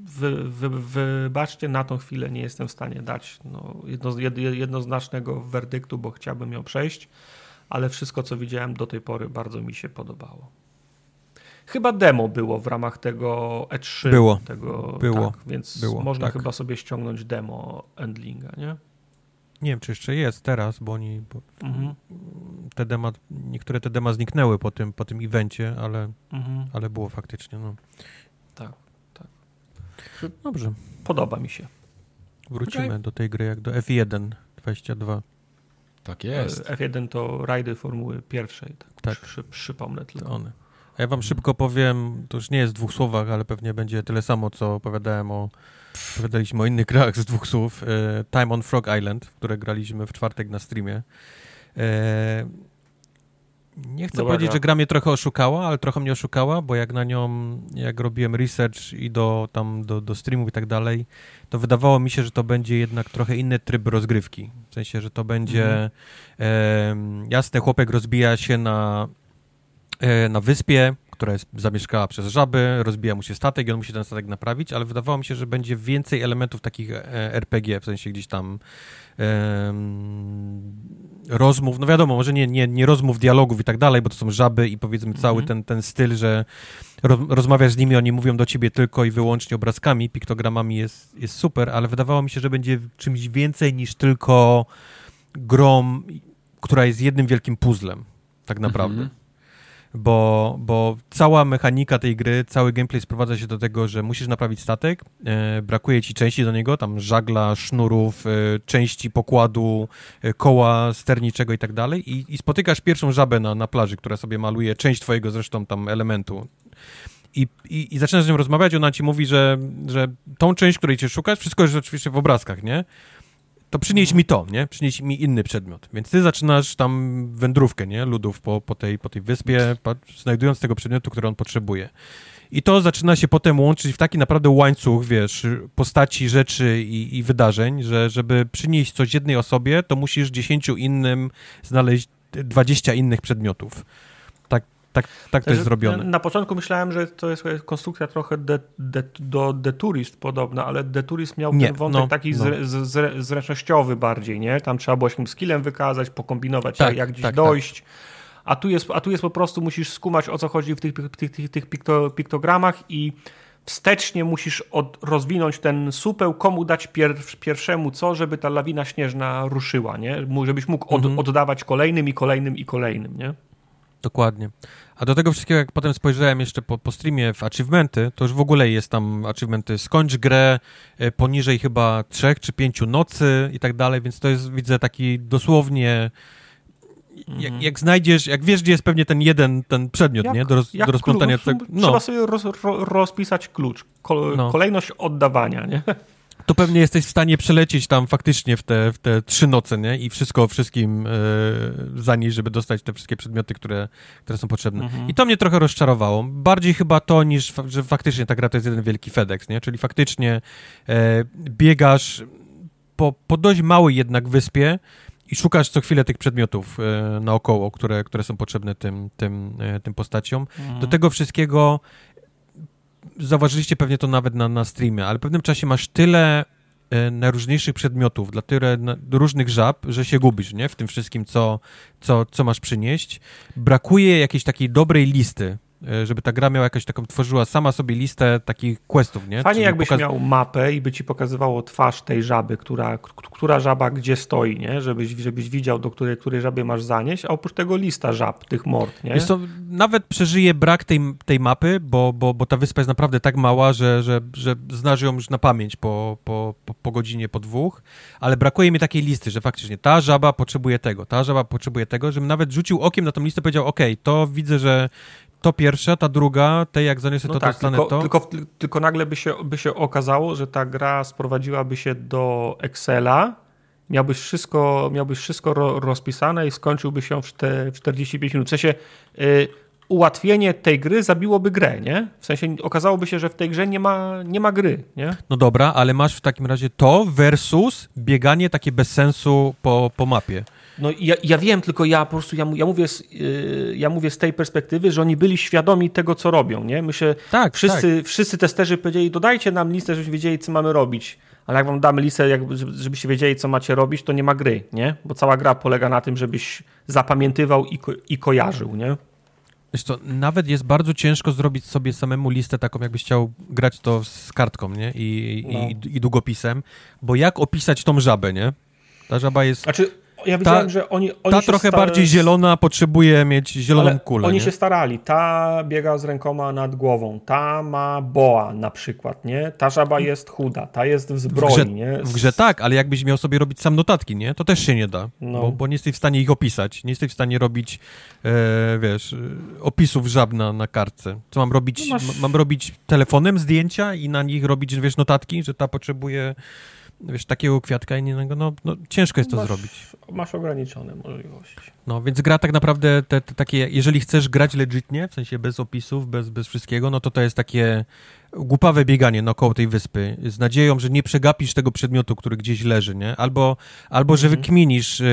wy, wy, wybaczcie, na tą chwilę nie jestem w stanie dać no, jedno, jednoznacznego werdyktu, bo chciałbym ją przejść, ale wszystko co widziałem do tej pory bardzo mi się podobało. Chyba demo było w ramach tego E3. Było. Tego, było. Tak, więc było, można tak. chyba sobie ściągnąć demo Endlinga, nie? Nie wiem, czy jeszcze jest teraz, bo oni. Bo mhm. te dema, niektóre te dema zniknęły po tym, po tym evencie, ale, mhm. ale było faktycznie. No. Tak, tak. Dobrze. Podoba mi się. Wrócimy okay. do tej gry jak do F1 22. Tak jest. F1 to rajdy Formuły pierwszej. Tak. tak. Przy, przypomnę tylko. One. A ja wam szybko powiem, to już nie jest w dwóch słowach, ale pewnie będzie tyle samo, co opowiadałem o Opowiadaliśmy o innych grach z dwóch słów. E, Time on Frog Island, w które graliśmy w czwartek na streamie. E, nie chcę Dobra powiedzieć, gra. że gra mnie trochę oszukała, ale trochę mnie oszukała, bo jak na nią, jak robiłem research i do, tam, do, do streamów i tak dalej, to wydawało mi się, że to będzie jednak trochę inny tryb rozgrywki. W sensie, że to będzie mhm. e, jasne, chłopek rozbija się na, e, na wyspie, która jest zamieszkała przez żaby, rozbija mu się statek i on musi ten statek naprawić, ale wydawało mi się, że będzie więcej elementów takich e, RPG, w sensie gdzieś tam rozmów, no wiadomo, może nie, nie, nie rozmów, dialogów i tak dalej, bo to są żaby i powiedzmy cały mhm. ten, ten styl, że roz, rozmawiasz z nimi, oni mówią do ciebie tylko i wyłącznie obrazkami, piktogramami jest, jest super, ale wydawało mi się, że będzie czymś więcej niż tylko grom, która jest jednym wielkim puzzlem, tak naprawdę. Mhm bo, bo cała mechanika tej gry, cały gameplay sprowadza się do tego, że musisz naprawić statek, e, brakuje ci części do niego, tam żagla, sznurów, e, części pokładu, e, koła sterniczego i tak dalej i, spotykasz pierwszą żabę na, na plaży, która sobie maluje część twojego zresztą tam elementu. I, i, i zaczynasz z nią rozmawiać, ona ci mówi, że, że tą część, której cię szukasz, wszystko jest oczywiście w obrazkach, nie? To przynieś mi to, nie? Przynieś mi inny przedmiot. Więc ty zaczynasz tam wędrówkę, nie? Ludów po, po, tej, po tej wyspie, znajdując tego przedmiotu, który on potrzebuje. I to zaczyna się potem łączyć w taki naprawdę łańcuch, wiesz, postaci, rzeczy i, i wydarzeń, że żeby przynieść coś jednej osobie, to musisz dziesięciu innym znaleźć dwadzieścia innych przedmiotów tak, tak to jest zrobione. Na początku myślałem, że to jest konstrukcja trochę de, de, do The Tourist podobna, ale The Tourist miał nie, ten wątek no, taki no. Z, z, zręcznościowy bardziej, nie? Tam trzeba było się skillem wykazać, pokombinować, tak, jak gdzieś tak, dojść. Tak. A, tu jest, a tu jest po prostu, musisz skumać o co chodzi w tych, tych, tych, tych pikto, piktogramach i wstecznie musisz od, rozwinąć ten supeł, komu dać pier, pierwszemu co, żeby ta lawina śnieżna ruszyła, nie? Żebyś mógł od, mhm. oddawać kolejnym i kolejnym i kolejnym, nie? Dokładnie. A do tego wszystkiego, jak potem spojrzałem jeszcze po, po streamie w achievementy, to już w ogóle jest tam achievementy skończ grę e, poniżej chyba trzech czy pięciu nocy i tak dalej, więc to jest, widzę, taki dosłownie jak, mhm. jak, znajdziesz, jak wiesz, gdzie jest pewnie ten jeden, ten przedmiot, jak, nie? Do, roz, do rozplątania tego. No. Trzeba sobie roz, ro, rozpisać klucz, no. kolejność oddawania, nie? To pewnie jesteś w stanie przelecieć tam faktycznie w te, w te trzy noce, nie? I wszystko wszystkim zanieść, żeby dostać te wszystkie przedmioty, które, które są potrzebne. Mhm. I to mnie trochę rozczarowało. Bardziej chyba to, niż że faktycznie ta gra to jest jeden wielki FedEx, nie? Czyli faktycznie e, biegasz po, po dość małej jednak wyspie i szukasz co chwilę tych przedmiotów e, naokoło, które, które są potrzebne tym, tym, e, tym postaciom. Mhm. Do tego wszystkiego zauważyliście pewnie to nawet na, na streamie, ale w pewnym czasie masz tyle e, najróżniejszych przedmiotów, dla tyle różnych żab, że się gubisz, nie? W tym wszystkim, co, co, co masz przynieść. Brakuje jakiejś takiej dobrej listy żeby ta gra miała jakąś taką, tworzyła sama sobie listę takich questów, nie? Fajnie jakbyś pokaz... miał mapę i by ci pokazywało twarz tej żaby, która, która żaba gdzie stoi, nie? Żebyś, żebyś widział, do której, której żaby masz zanieść, a oprócz tego lista żab, tych mord, nie? Wiesz co, nawet przeżyje brak tej, tej mapy, bo, bo, bo ta wyspa jest naprawdę tak mała, że, że, że znasz ją już na pamięć po, po, po, po godzinie, po dwóch, ale brakuje mi takiej listy, że faktycznie ta żaba potrzebuje tego, ta żaba potrzebuje tego, żebym nawet rzucił okiem na tą listę i powiedział, ok, to widzę, że to pierwsza, ta druga, te jak zaniosę no to, tak, to tylko, to. Tylko, tylko nagle by się, by się okazało, że ta gra sprowadziłaby się do Excela, miałbyś wszystko, miałbyś wszystko ro, rozpisane i skończyłby się w, te, w 45 minut. W sensie y, ułatwienie tej gry zabiłoby grę, nie? W sensie okazałoby się, że w tej grze nie ma, nie ma gry, nie? No dobra, ale masz w takim razie to versus bieganie takie bez sensu po, po mapie. No ja, ja wiem, tylko ja po prostu, ja, ja, mówię z, yy, ja mówię z tej perspektywy, że oni byli świadomi tego, co robią, nie? My się, tak, wszyscy, tak. wszyscy testerzy powiedzieli, dodajcie nam listę, żebyśmy wiedzieli, co mamy robić. Ale jak wam damy listę, żebyście wiedzieli, co macie robić, to nie ma gry, nie? Bo cała gra polega na tym, żebyś zapamiętywał i, ko i kojarzył, nie? Wiesz co, nawet jest bardzo ciężko zrobić sobie samemu listę taką, jakbyś chciał grać to z kartką, nie? I, no. i, i długopisem, bo jak opisać tą żabę, nie? Ta żaba jest... Znaczy, ja widziałem, ta, że oni, oni Ta trochę bardziej zielona potrzebuje mieć zieloną Ale kulę. Oni nie? się starali. Ta biega z rękoma nad głową, ta ma boa na przykład, nie? Ta żaba jest chuda, ta jest w zbroi, w grze, nie? W grze tak, ale jakbyś miał sobie robić sam notatki, nie? To też się nie da, no. bo, bo, nie jesteś w stanie ich opisać. Nie jesteś w stanie robić, e, wiesz, opisów żab na, na kartce. Co mam robić? No masz... Mam robić telefonem zdjęcia i na nich robić, wiesz, notatki, że ta potrzebuje wiesz, takiego kwiatka innego, no, no ciężko jest to masz, zrobić. Masz ograniczone możliwości. No, więc gra tak naprawdę te, te, takie, jeżeli chcesz grać legitnie, w sensie bez opisów, bez, bez wszystkiego, no to to jest takie głupawe bieganie naokoło tej wyspy, z nadzieją, że nie przegapisz tego przedmiotu, który gdzieś leży, nie? Albo, albo że mhm. wykminisz yy,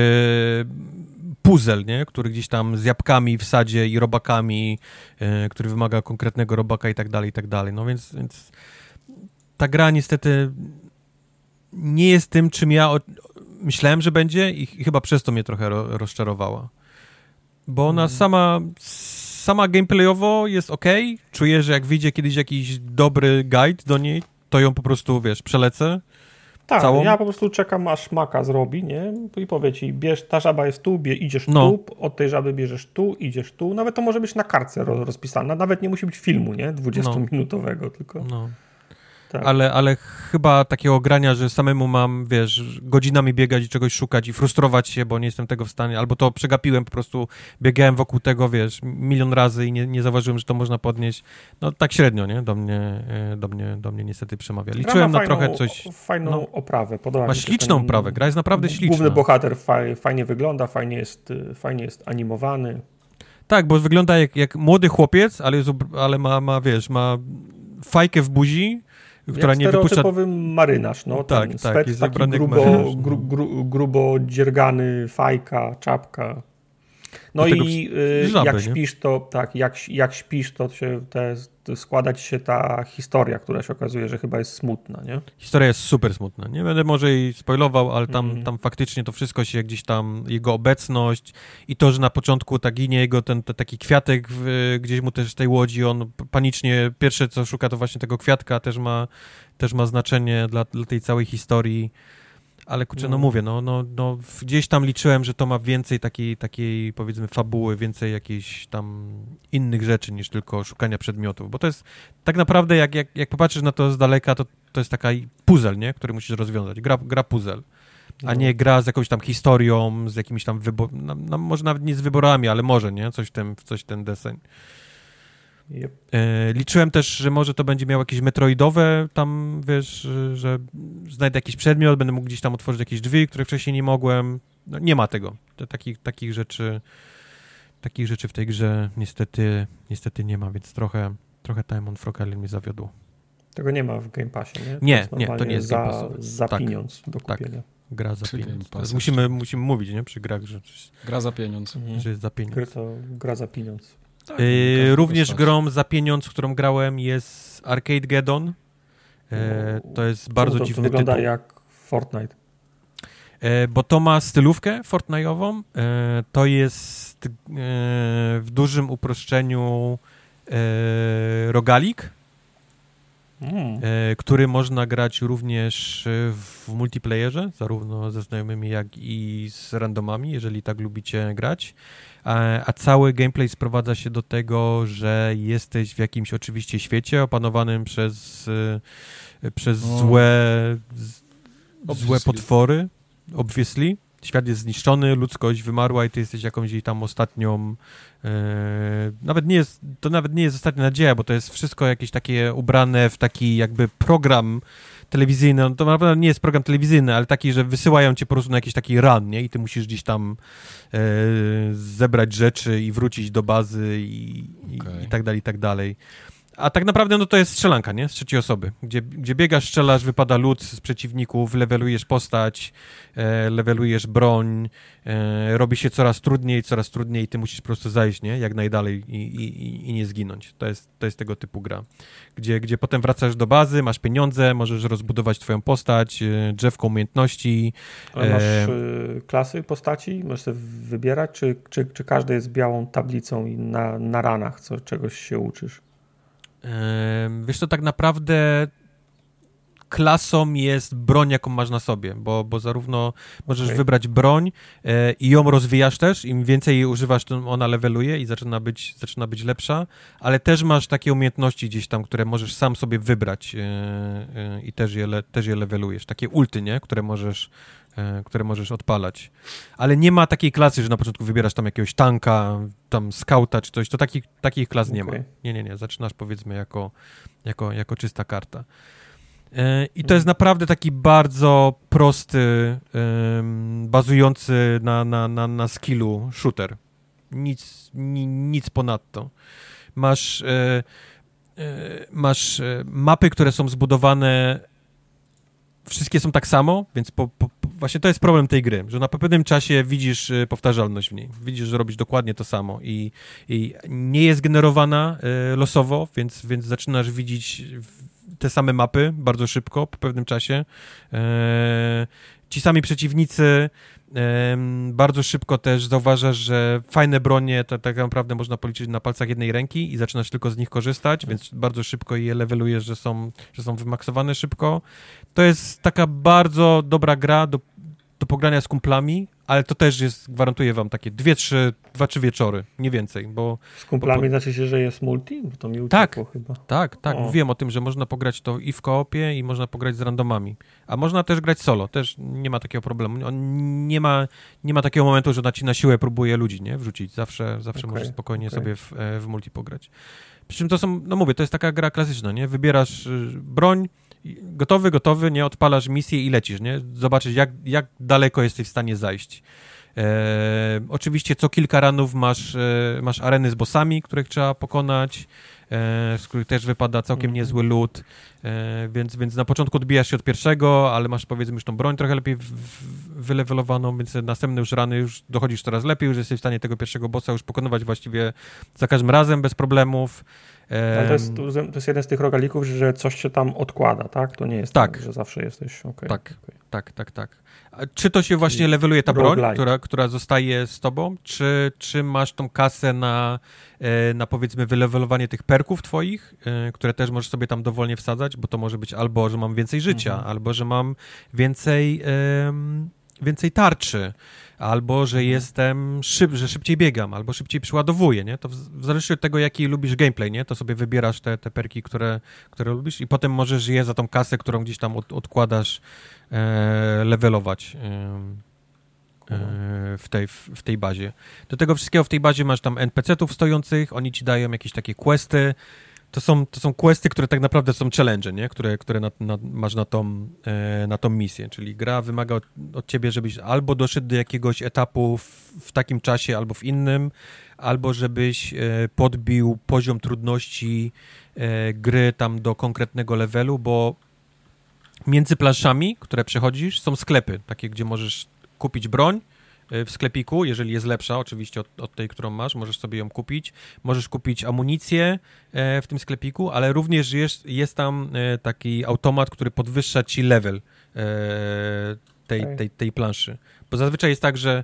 puzzle, nie? Który gdzieś tam z jabłkami w sadzie i robakami, yy, który wymaga konkretnego robaka i tak dalej, i tak dalej. No więc, więc ta gra niestety nie jest tym, czym ja myślałem, że będzie i chyba przez to mnie trochę ro rozczarowała. Bo ona mm. sama, sama gameplayowo jest ok. Czuję, że jak wyjdzie kiedyś jakiś dobry guide do niej, to ją po prostu, wiesz, przelecę. Tak, całą... ja po prostu czekam, aż maka zrobi, nie? I powie ci, bierz, ta żaba jest tu, bie, idziesz no. tu, od tej żaby bierzesz tu, idziesz tu. Nawet to może być na kartce rozpisane, nawet nie musi być filmu, nie? 20-minutowego, no. tylko... No. Tak. Ale, ale chyba takiego grania, że samemu mam, wiesz, godzinami biegać i czegoś szukać i frustrować się, bo nie jestem tego w stanie, albo to przegapiłem po prostu, biegałem wokół tego, wiesz, milion razy i nie, nie zauważyłem, że to można podnieść. No tak średnio, nie? Do mnie, e, do mnie, do mnie niestety przemawia. Liczyłem na trochę coś... Fajną no, oprawę, podoba ma śliczną ten, oprawę, gra jest naprawdę śliczna. Główny bohater faj, fajnie wygląda, fajnie jest, fajnie jest animowany. Tak, bo wygląda jak, jak młody chłopiec, ale, jest, ale ma, ma, wiesz, ma fajkę w buzi, która nie wypuszcza... marynarz, no, tak, tak, spec, jest taki grubo, gru, gru, grubo dziergany, fajka, czapka. No i y, żaby, jak śpisz, to tak, jak, jak śpisz, to się te, składać się ta historia, która się okazuje, że chyba jest smutna, nie? Historia jest super smutna. Nie będę może jej spoilował, ale tam, mm. tam faktycznie to wszystko się gdzieś tam, jego obecność i to, że na początku tak ginie jego ten, ten taki kwiatek w, gdzieś mu też w tej łodzi, on panicznie pierwsze co szuka to właśnie tego kwiatka, też ma, też ma znaczenie dla, dla tej całej historii ale kurczę, no, no. mówię, no, no, no gdzieś tam liczyłem, że to ma więcej takiej, takiej powiedzmy fabuły, więcej jakichś tam innych rzeczy niż tylko szukania przedmiotów, bo to jest tak naprawdę jak, jak, jak popatrzysz na to z daleka, to, to jest taka puzzle, nie, który musisz rozwiązać, gra, gra puzzle, a no. nie gra z jakąś tam historią, z jakimiś tam wyborami, no, no, może nawet nie z wyborami, ale może, nie, coś w ten, coś w ten deseń. Yep. E, liczyłem też, że może to będzie miał jakieś metroidowe tam, wiesz, że znajdę jakiś przedmiot, będę mógł gdzieś tam otworzyć jakieś drzwi, które wcześniej nie mogłem. No, nie ma tego. To, takich, takich rzeczy takich rzeczy w tej grze niestety, niestety nie ma, więc trochę, trochę Time on Frog Island mnie zawiodło. Tego nie ma w Game Passie, nie? Nie, nie, to nie jest za, Game Passowy. Za tak, pieniądz do tak. kupienia. Tak. Gra za pieniądz. Musimy, musimy mówić, nie? Przy grach, że... Gra za pieniądz. Mhm. Że jest za pieniądz. Gra to gra za pieniądz. Tak, yy, również grą za pieniądz, którą grałem jest Arcade Geddon. E, to jest bardzo to, dziwny to wygląda tytuł. jak Fortnite. E, bo to ma stylówkę Fortnite'ową. E, to jest e, w dużym uproszczeniu e, rogalik, mm. E, który można grać również w multiplayerze, zarówno ze znajomymi, jak i z randomami, jeżeli tak lubicie grać. A, a, cały gameplay sprowadza się do tego, że jesteś w jakimś oczywiście świecie opanowanym przez, e, przez złe, złe potwory, obviously. Świat jest zniszczony, ludzkość wymarła i ty jesteś jakąś jej tam ostatnią e, nawet nie jest, to nawet nie jest ostatnia nadzieja, bo to jest wszystko jakieś takie ubrane w taki jakby program telewizyjny, no to naprawdę nie jest program telewizyjny, ale taki, że wysyłają cię po prostu na jakiś taki run, nie? I ty musisz gdzieś tam e, zebrać rzeczy i wrócić do bazy i, okay. i, i tak dalej, i tak dalej. A tak naprawdę no to jest strzelanka, nie? Z trzeciej osoby, gdzie, gdzie biegasz, strzelasz, wypada lód z przeciwników, levelujesz postać, e, levelujesz broń, e, robi się coraz trudniej, coraz trudniej i ty musisz po prostu zajść, nie? Jak najdalej i, i, i nie zginąć. To jest, to jest tego typu gra. Gdzie, gdzie potem wracasz do bazy, masz pieniądze, możesz rozbudować twoją postać, e, drzewko umiejętności. Ale masz e, klasy postaci? Możesz sobie wybierać, czy, czy, czy każdy jest białą tablicą i na, na ranach co, czegoś się uczysz? Wiesz, to tak naprawdę klasą jest broń, jaką masz na sobie, bo, bo zarówno możesz okay. wybrać broń e, i ją rozwijasz też, im więcej jej używasz, tym ona leveluje i zaczyna być, zaczyna być lepsza, ale też masz takie umiejętności gdzieś tam, które możesz sam sobie wybrać e, e, i też je, le, też je levelujesz. Takie ulty, nie? Które możesz które możesz odpalać. Ale nie ma takiej klasy, że na początku wybierasz tam jakiegoś tanka, tam skauta czy coś, to takich, takich klas nie okay. ma. Nie, nie, nie, zaczynasz powiedzmy jako, jako, jako czysta karta. E, I to jest naprawdę taki bardzo prosty, bazujący na, na, na, na skillu shooter. Nic, nic ponadto. Masz, e, masz mapy, które są zbudowane wszystkie są tak samo, więc po, po, właśnie to jest problem tej gry, że na pewnym czasie widzisz y, powtarzalność w niej. Widzisz, że robisz dokładnie to samo i, i nie jest generowana y, losowo, więc, więc zaczynasz widzieć te same mapy bardzo szybko, po pewnym czasie. Ci sami przeciwnicy bardzo szybko też zauważasz, że fajne bronie to tak naprawdę można policzyć na palcach jednej ręki i zaczynasz tylko z nich korzystać, więc bardzo szybko je levelujesz, że są, że są wymaksowane szybko. To jest taka bardzo dobra gra do, do pogrania z kumplami, ale to też jest, gwarantuję wam, takie dwie, trzy, dwa, trzy wieczory, nie więcej, bo... Z kumplami bo, znaczy się, że jest multi? Bo to mi tak, chyba. Tak, tak, o. mówiłem o tym, że można pograć to i w koopie i można pograć z randomami, a można też grać solo, też nie ma takiego problemu, On nie ma, nie ma takiego momentu, że na ci na siłę próbuje ludzi, nie, wrzucić, zawsze, zawsze okay, możesz spokojnie okay. sobie w, e, w multi pograć. Przy czym to są, no mówię, to jest taka gra klasyczna, nie, wybierasz y, broń, gotowy, gotowy, nie odpalasz misję i lecisz, nie? Zobaczyć, jak, jak daleko jesteś w stanie zajść. E, oczywiście co kilka ranów masz, e, masz areny z bossami, których trzeba pokonać, e, z których też wypada całkiem mhm. niezły lód, e, więc, więc na początku odbijasz się od pierwszego, ale masz powiedzmy już tą broń trochę lepiej w, w, wylewelowaną, więc następne już rany już dochodzisz coraz lepiej, już jesteś w stanie tego pierwszego bossa już pokonywać właściwie za każdym razem bez problemów. Ale to jest, to jest jeden z tych rogalików, że coś się tam odkłada, tak? To nie jest tak, tak że zawsze jesteś. Okay, tak, okay. tak, tak, tak. A czy to się właśnie Czyli leveluje ta broń, która, która zostaje z tobą, czy, czy masz tą kasę na, e, na powiedzmy wylewelowanie tych perków twoich, e, które też możesz sobie tam dowolnie wsadzać, bo to może być albo, że mam więcej życia, mhm. albo, że mam więcej, więcej tarczy albo że mhm. jestem szyb, że szybciej biegam, albo szybciej przyładowuję, nie? To w, w zależności od tego, jaki lubisz gameplay, nie? To sobie wybierasz te, te perki, które, które lubisz i potem możesz je za tą kasę, którą gdzieś tam od, odkładasz, e, levelować. w tej, w tej bazie. Do tego wszystkiego w tej bazie masz tam NPC-ów stojących, oni ci dają jakieś takie questy, to są, to są questy, które tak naprawdę są challenge, nie? które, które na, na, masz na tą, e, na tą misję. Czyli gra wymaga od, od, ciebie, żebyś albo doszedł do jakiegoś etapu w, w takim czasie, albo w innym, albo żebyś e, podbił poziom trudności e, gry tam do konkretnego levelu, bo między planszami, które przechodzisz, są sklepy, takie, gdzie możesz kupić broń, w sklepiku, jeżeli jest lepsza oczywiście od, od, tej, którą masz, możesz sobie ją kupić. Możesz kupić amunicję e, w tym sklepiku, ale również jest, jest tam e, taki automat, który podwyższa ci level tej, tej, tej planszy. Bo zazwyczaj jest tak, że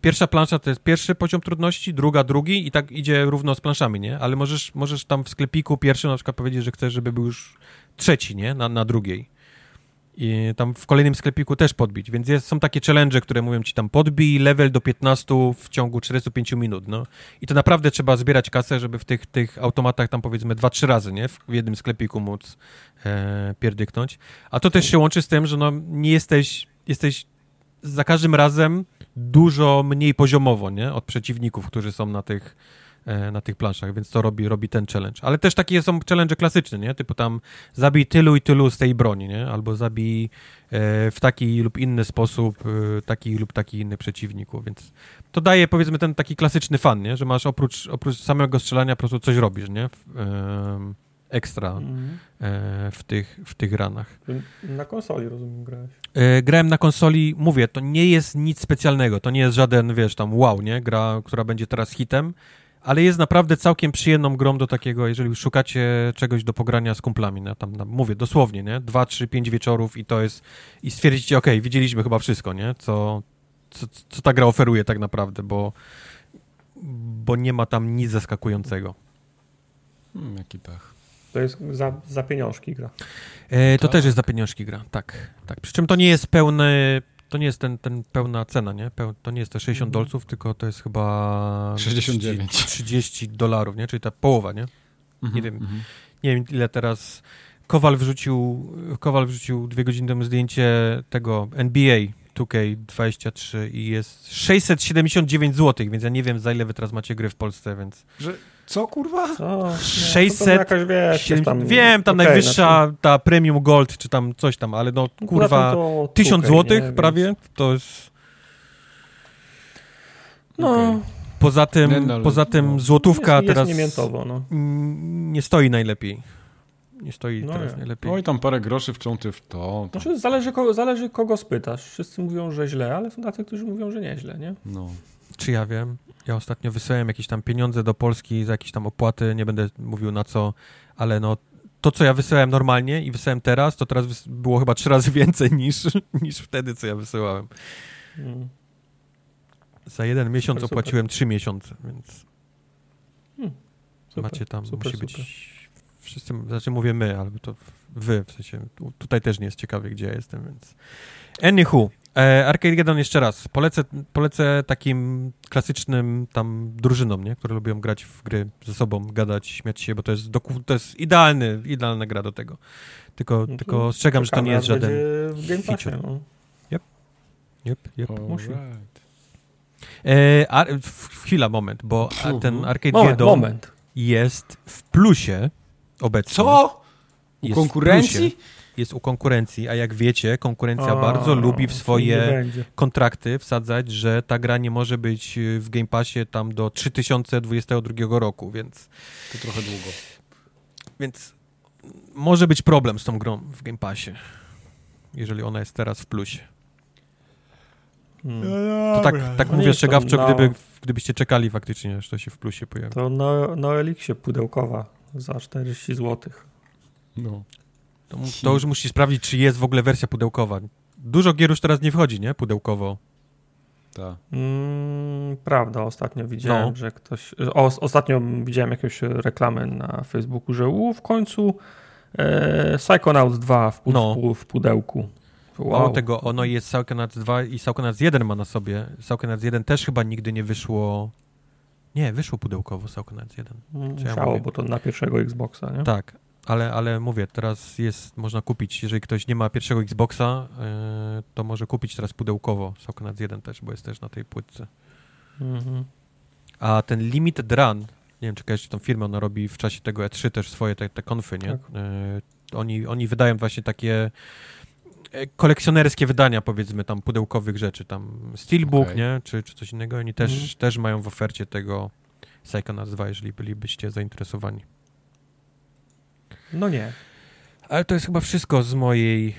pierwsza plansza to jest pierwszy poziom trudności, druga drugi i tak idzie równo z planszami, nie? Ale możesz, możesz tam w sklepiku pierwszy na przykład powiedzieć, że chcesz, żeby był już trzeci, nie? Na, na drugiej i tam w kolejnym sklepiku też podbić, więc jest, są takie challenge, które mówią ci tam podbij level do 15 w ciągu 45 minut, no. I to naprawdę trzeba zbierać kasę, żeby w tych, tych automatach tam powiedzmy 2-3 razy, nie, w, jednym sklepiku móc e, pierdyknąć. A to też się łączy z tym, że no nie jesteś, jesteś za każdym razem dużo mniej poziomowo, nie, od przeciwników, którzy są na tych na tych planszach, więc to robi, robi ten challenge. Ale też takie są challenge klasyczne, nie? Typu tam zabij tylu i tylu z tej broni, nie? Albo zabij e, w taki lub inny sposób e, taki lub taki inny przeciwników, więc to daje powiedzmy ten taki klasyczny fan, nie? Że masz oprócz, oprócz samego strzelania po prostu coś robisz, nie? ekstra mm. w, tych, w tych ranach. Na konsoli, rozumiem, grałeś? grałem na konsoli, mówię, to nie jest nic specjalnego, to nie jest żaden, wiesz, tam wow, nie? Gra, która będzie teraz hitem, ale jest naprawdę całkiem przyjemną grą do takiego, jeżeli szukacie czegoś do pogrania z kumplami, no, tam, no, mówię dosłownie, nie? Dwa, trzy, pięć wieczorów i to jest, i stwierdzicie, ok, widzieliśmy chyba wszystko, nie? Co, co, co ta gra oferuje tak naprawdę, bo, bo nie ma tam nic zaskakującego. Hmm, jaki pech. To jest za, za pieniążki gra. E, to tak. też jest za pieniążki gra, tak, tak. Przy czym to nie jest pełny to nie jest ten, ten pełna cena, nie? Peł, to nie jest te 60 mm. dolców, tylko to jest chyba 69. 30, 30 dolarów, nie? Czyli ta połowa, nie? -hmm, nie wiem, -hmm. nie wiem ile teraz Kowal wrzucił, Kowal wrzucił dwie godziny temu zdjęcie tego NBA 2K23 i jest 679 zł, więc ja nie wiem za ile wy teraz macie gry w Polsce, więc... Że co, kurwa? Co? 600... Jakaś, wiesz, tam... Wiem, tam okay, najwyższa, znaczy... ta Premium Gold, czy tam coś tam, ale no, kurwa, 1000 zł prawie, więc... to jest... No... Okay. Poza tym, nie, no, poza tym no, złotówka jest, teraz jest no. nie stoi najlepiej. Nie stoi no teraz nie. najlepiej. Oj, tam parę groszy wciąty w to. to. Znaczy, zależy, kogo, zależy kogo spytasz. Wszyscy mówią, że źle, ale są tacy, którzy mówią, że nieźle, nie? No. Czy ja wiem? Ja ostatnio wysyłałem jakieś tam pieniądze do Polski za jakieś tam opłaty, nie będę mówił na co, ale no to, co ja wysyłałem normalnie i wysyłałem teraz, to teraz było chyba trzy razy więcej niż, niż wtedy, co ja wysyłałem. Hmm. Za jeden miesiąc super, opłaciłem super. trzy miesiące, więc hmm. super, macie tam, musi być wszyscy, znaczy mówię my, ale to wy, w sensie tutaj też nie jest ciekawie, gdzie ja jestem, więc anywho, E, Arcadegeddon jeszcze raz. Polecę, polecę takim klasycznym tam drużynom, nie? które lubią grać w gry ze sobą, gadać, śmiać się, bo to jest, doku, to jest idealny, idealna gra do tego. Tylko, no tylko ostrzegam, że to nie jest żaden w Game Passie, no. Yep. Yep, yep. Musi. E, a, chwila, moment, bo ten Arcadegeddon jest w plusie obecnie. Co? U konkurencji? Jest u konkurencji, a jak wiecie, konkurencja a, bardzo lubi w swoje kontrakty wsadzać, że ta gra nie może być y, w Game Passie tam do 3022 roku, więc... To trochę długo. Więc może być problem z tą grą w Game Passie, jeżeli ona jest teraz w plusie. Hmm. No to tak, tak no mówię ostrzegawczo, no. gdyby, gdybyście czekali faktycznie, że to się w plusie pojawi. To na, na Elixie pudełkowa za 40 zł. No. To, to, już musisz sprawdzić, czy jest w ogóle wersja pudełkowa. Dużo gier już teraz nie wchodzi, nie? Pudełkowo. Tak. Mm, prawda, ostatnio widziałem, no. że ktoś. O, ostatnio widziałem jakąś reklamę na Facebooku, że u, w końcu e, Psychonauts 2 w, no. w pudełku. Wow. Mało tego, ono jest Psychonauts 2 i Psychonauts 1 ma na sobie. Psychonauts 1 też chyba nigdy nie wyszło. Nie, wyszło pudełkowo Psychonauts 1. Musiało, ja bo to na pierwszego Xboxa, nie? Tak, ale, ale mówię, teraz jest, można kupić, jeżeli ktoś nie ma pierwszego Xboxa, yy, to może kupić teraz pudełkowo Psychonauts 1 też, bo jest też na tej płytce. Mhm. A ten Limited Run, nie wiem, czy kojarzycie tą firmę, ona robi w czasie tego E3 też swoje te, te konfy, nie? Tak. Yy, oni, oni wydają właśnie takie e, kolekcjonerskie wydania, powiedzmy, tam pudełkowych rzeczy, tam Steelbook, okay. nie? Czy, czy coś innego. Oni też, mhm. też mają w ofercie tego Psychonauts 2, jeżeli bylibyście zainteresowani. No nie. Ale to jest chyba wszystko z mojej,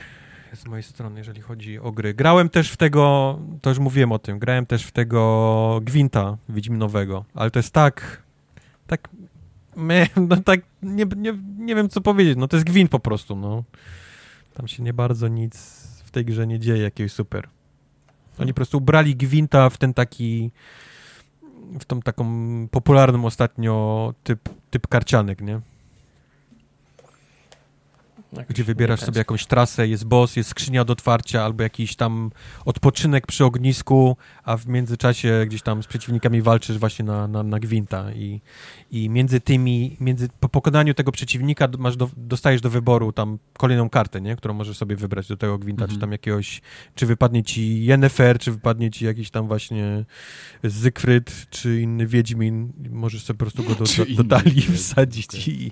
z mojej strony, jeżeli chodzi o gry. Grałem też w tego, to już mówiłem o tym, grałem też w tego Gwinta Wiedźminowego, ale to jest tak, tak, me, no tak, nie, nie, nie wiem co powiedzieć, no to jest Gwint po prostu, no. Tam się nie bardzo nic w tej grze nie dzieje jakiegoś super. Oni po prostu ubrali Gwinta w ten taki, w tą taką popularną ostatnio typ, typ karcianek, nie? Gdzie wybierasz sobie jakąś trasę, jest boss, jest skrzynia do otwarcia albo jakiś tam odpoczynek przy ognisku, a w międzyczasie gdzieś tam z przeciwnikami walczysz właśnie na, na, na gwinta i, i między tymi, między, po pokonaniu tego przeciwnika masz do, dostajesz do wyboru tam kolejną kartę, nie? którą możesz sobie wybrać do tego gwinta, mhm. czy tam jakiegoś, czy wypadnie ci Yennefer, czy wypadnie ci jakiś tam właśnie Zygfryd, czy inny Wiedźmin, możesz sobie po prostu go do, do, do talii wsadzić okay. i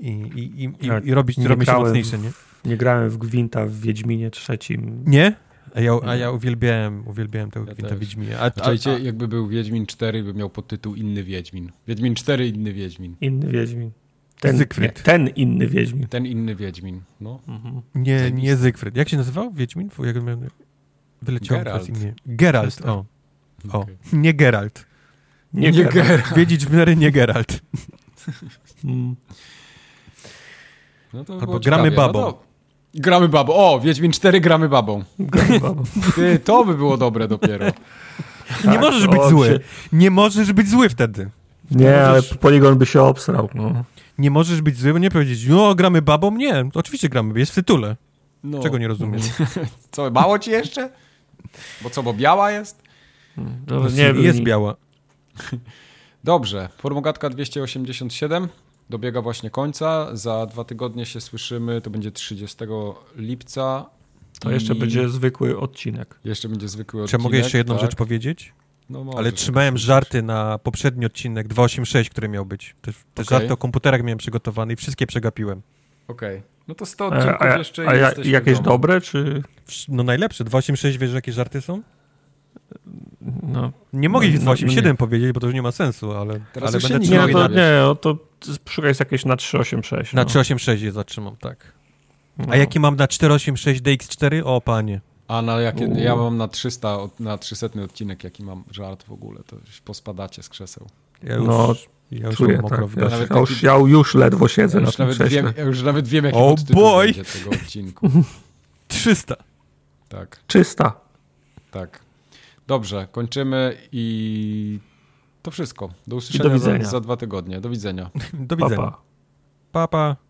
i, i, i, i, i robić, się mocniejsze, nie? Nie grałem w Gwinta w Wiedźminie trzecim. Nie? A ja, a ja uwielbiałem, uwielbiałem tego ja Gwinta też. Wiedźminie. A, a, a, jakby był Wiedźmin 4, by miał podtytuł Inny Wiedźmin. Wiedźmin 4, Inny Wiedźmin. Inny Wiedźmin. Ten, nie, ten inny Wiedźmin. Ten inny Wiedźmin, no. Mhm. Nie, nie Zygfryd. Jak się nazywał Wiedźmin? Jak wyleciał Geralt. imię. Geralt, o. o. Okay. Nie Geralt. Nie, nie Geralt. Geralt. Wiedzieć w miarę nie Geralt. mm. No Albo gramy babą. No gramy babą. O, Wiedźmin 4 gramy babą. Gramy babą. Ty, to by było dobre dopiero. Tak, nie możesz być zły. Się... Nie możesz być zły wtedy. Nie, możesz... ale Poligon by się obsrał. No. Nie możesz być zły, bo nie powiedzieć, no gramy babą. Nie, oczywiście gramy, jest w tytule. No. Czego nie rozumiesz? co, mało ci jeszcze? Bo co, bo biała jest? No, nie, jest biała. Dobrze, formogatka 287 dobiega właśnie końca. Za dwa tygodnie się słyszymy, to będzie 30 lipca. To jeszcze będzie zwykły odcinek. Jeszcze będzie zwykły odcinek. Czy mogę jeszcze jedną tak? rzecz powiedzieć? No Ale trzymałem żarty na poprzedni odcinek 286, który miał być. Te, te okay. żarty o komputerach miałem przygotowane i wszystkie przegapiłem. Okej. Okay. No to 100 odcinków a, a, jeszcze A ja, jakieś dobre, czy... No najlepsze. 286, wiesz, jakie żarty są? No, nie mogę no, 287 no, powiedzieć, bo to już nie ma sensu, ale, Teraz ale będę nie, to, nie, no to szukaj jest jakieś na 386. Na no. 386 je zatrzymam, tak. A no. jaki mam na 486 DX4? O, panie. A na jakie, ja mam na 300, na 300 odcinek, jaki mam żart w ogóle, to już pospadacie z krzeseł. Ja już, no, ja już czuję, tak, ja, ja, już, ja już ledwo siedzę ja na tym wiem, Ja już nawet wiem, jaki oh boy. tego odcinku. 300. Tak. 300. Tak. Dobrze, kończymy i to wszysto. Do usłyszenia do za, za, dwa tygodnie. Do widzenia. Do widzenia. Pa, pa. pa, pa.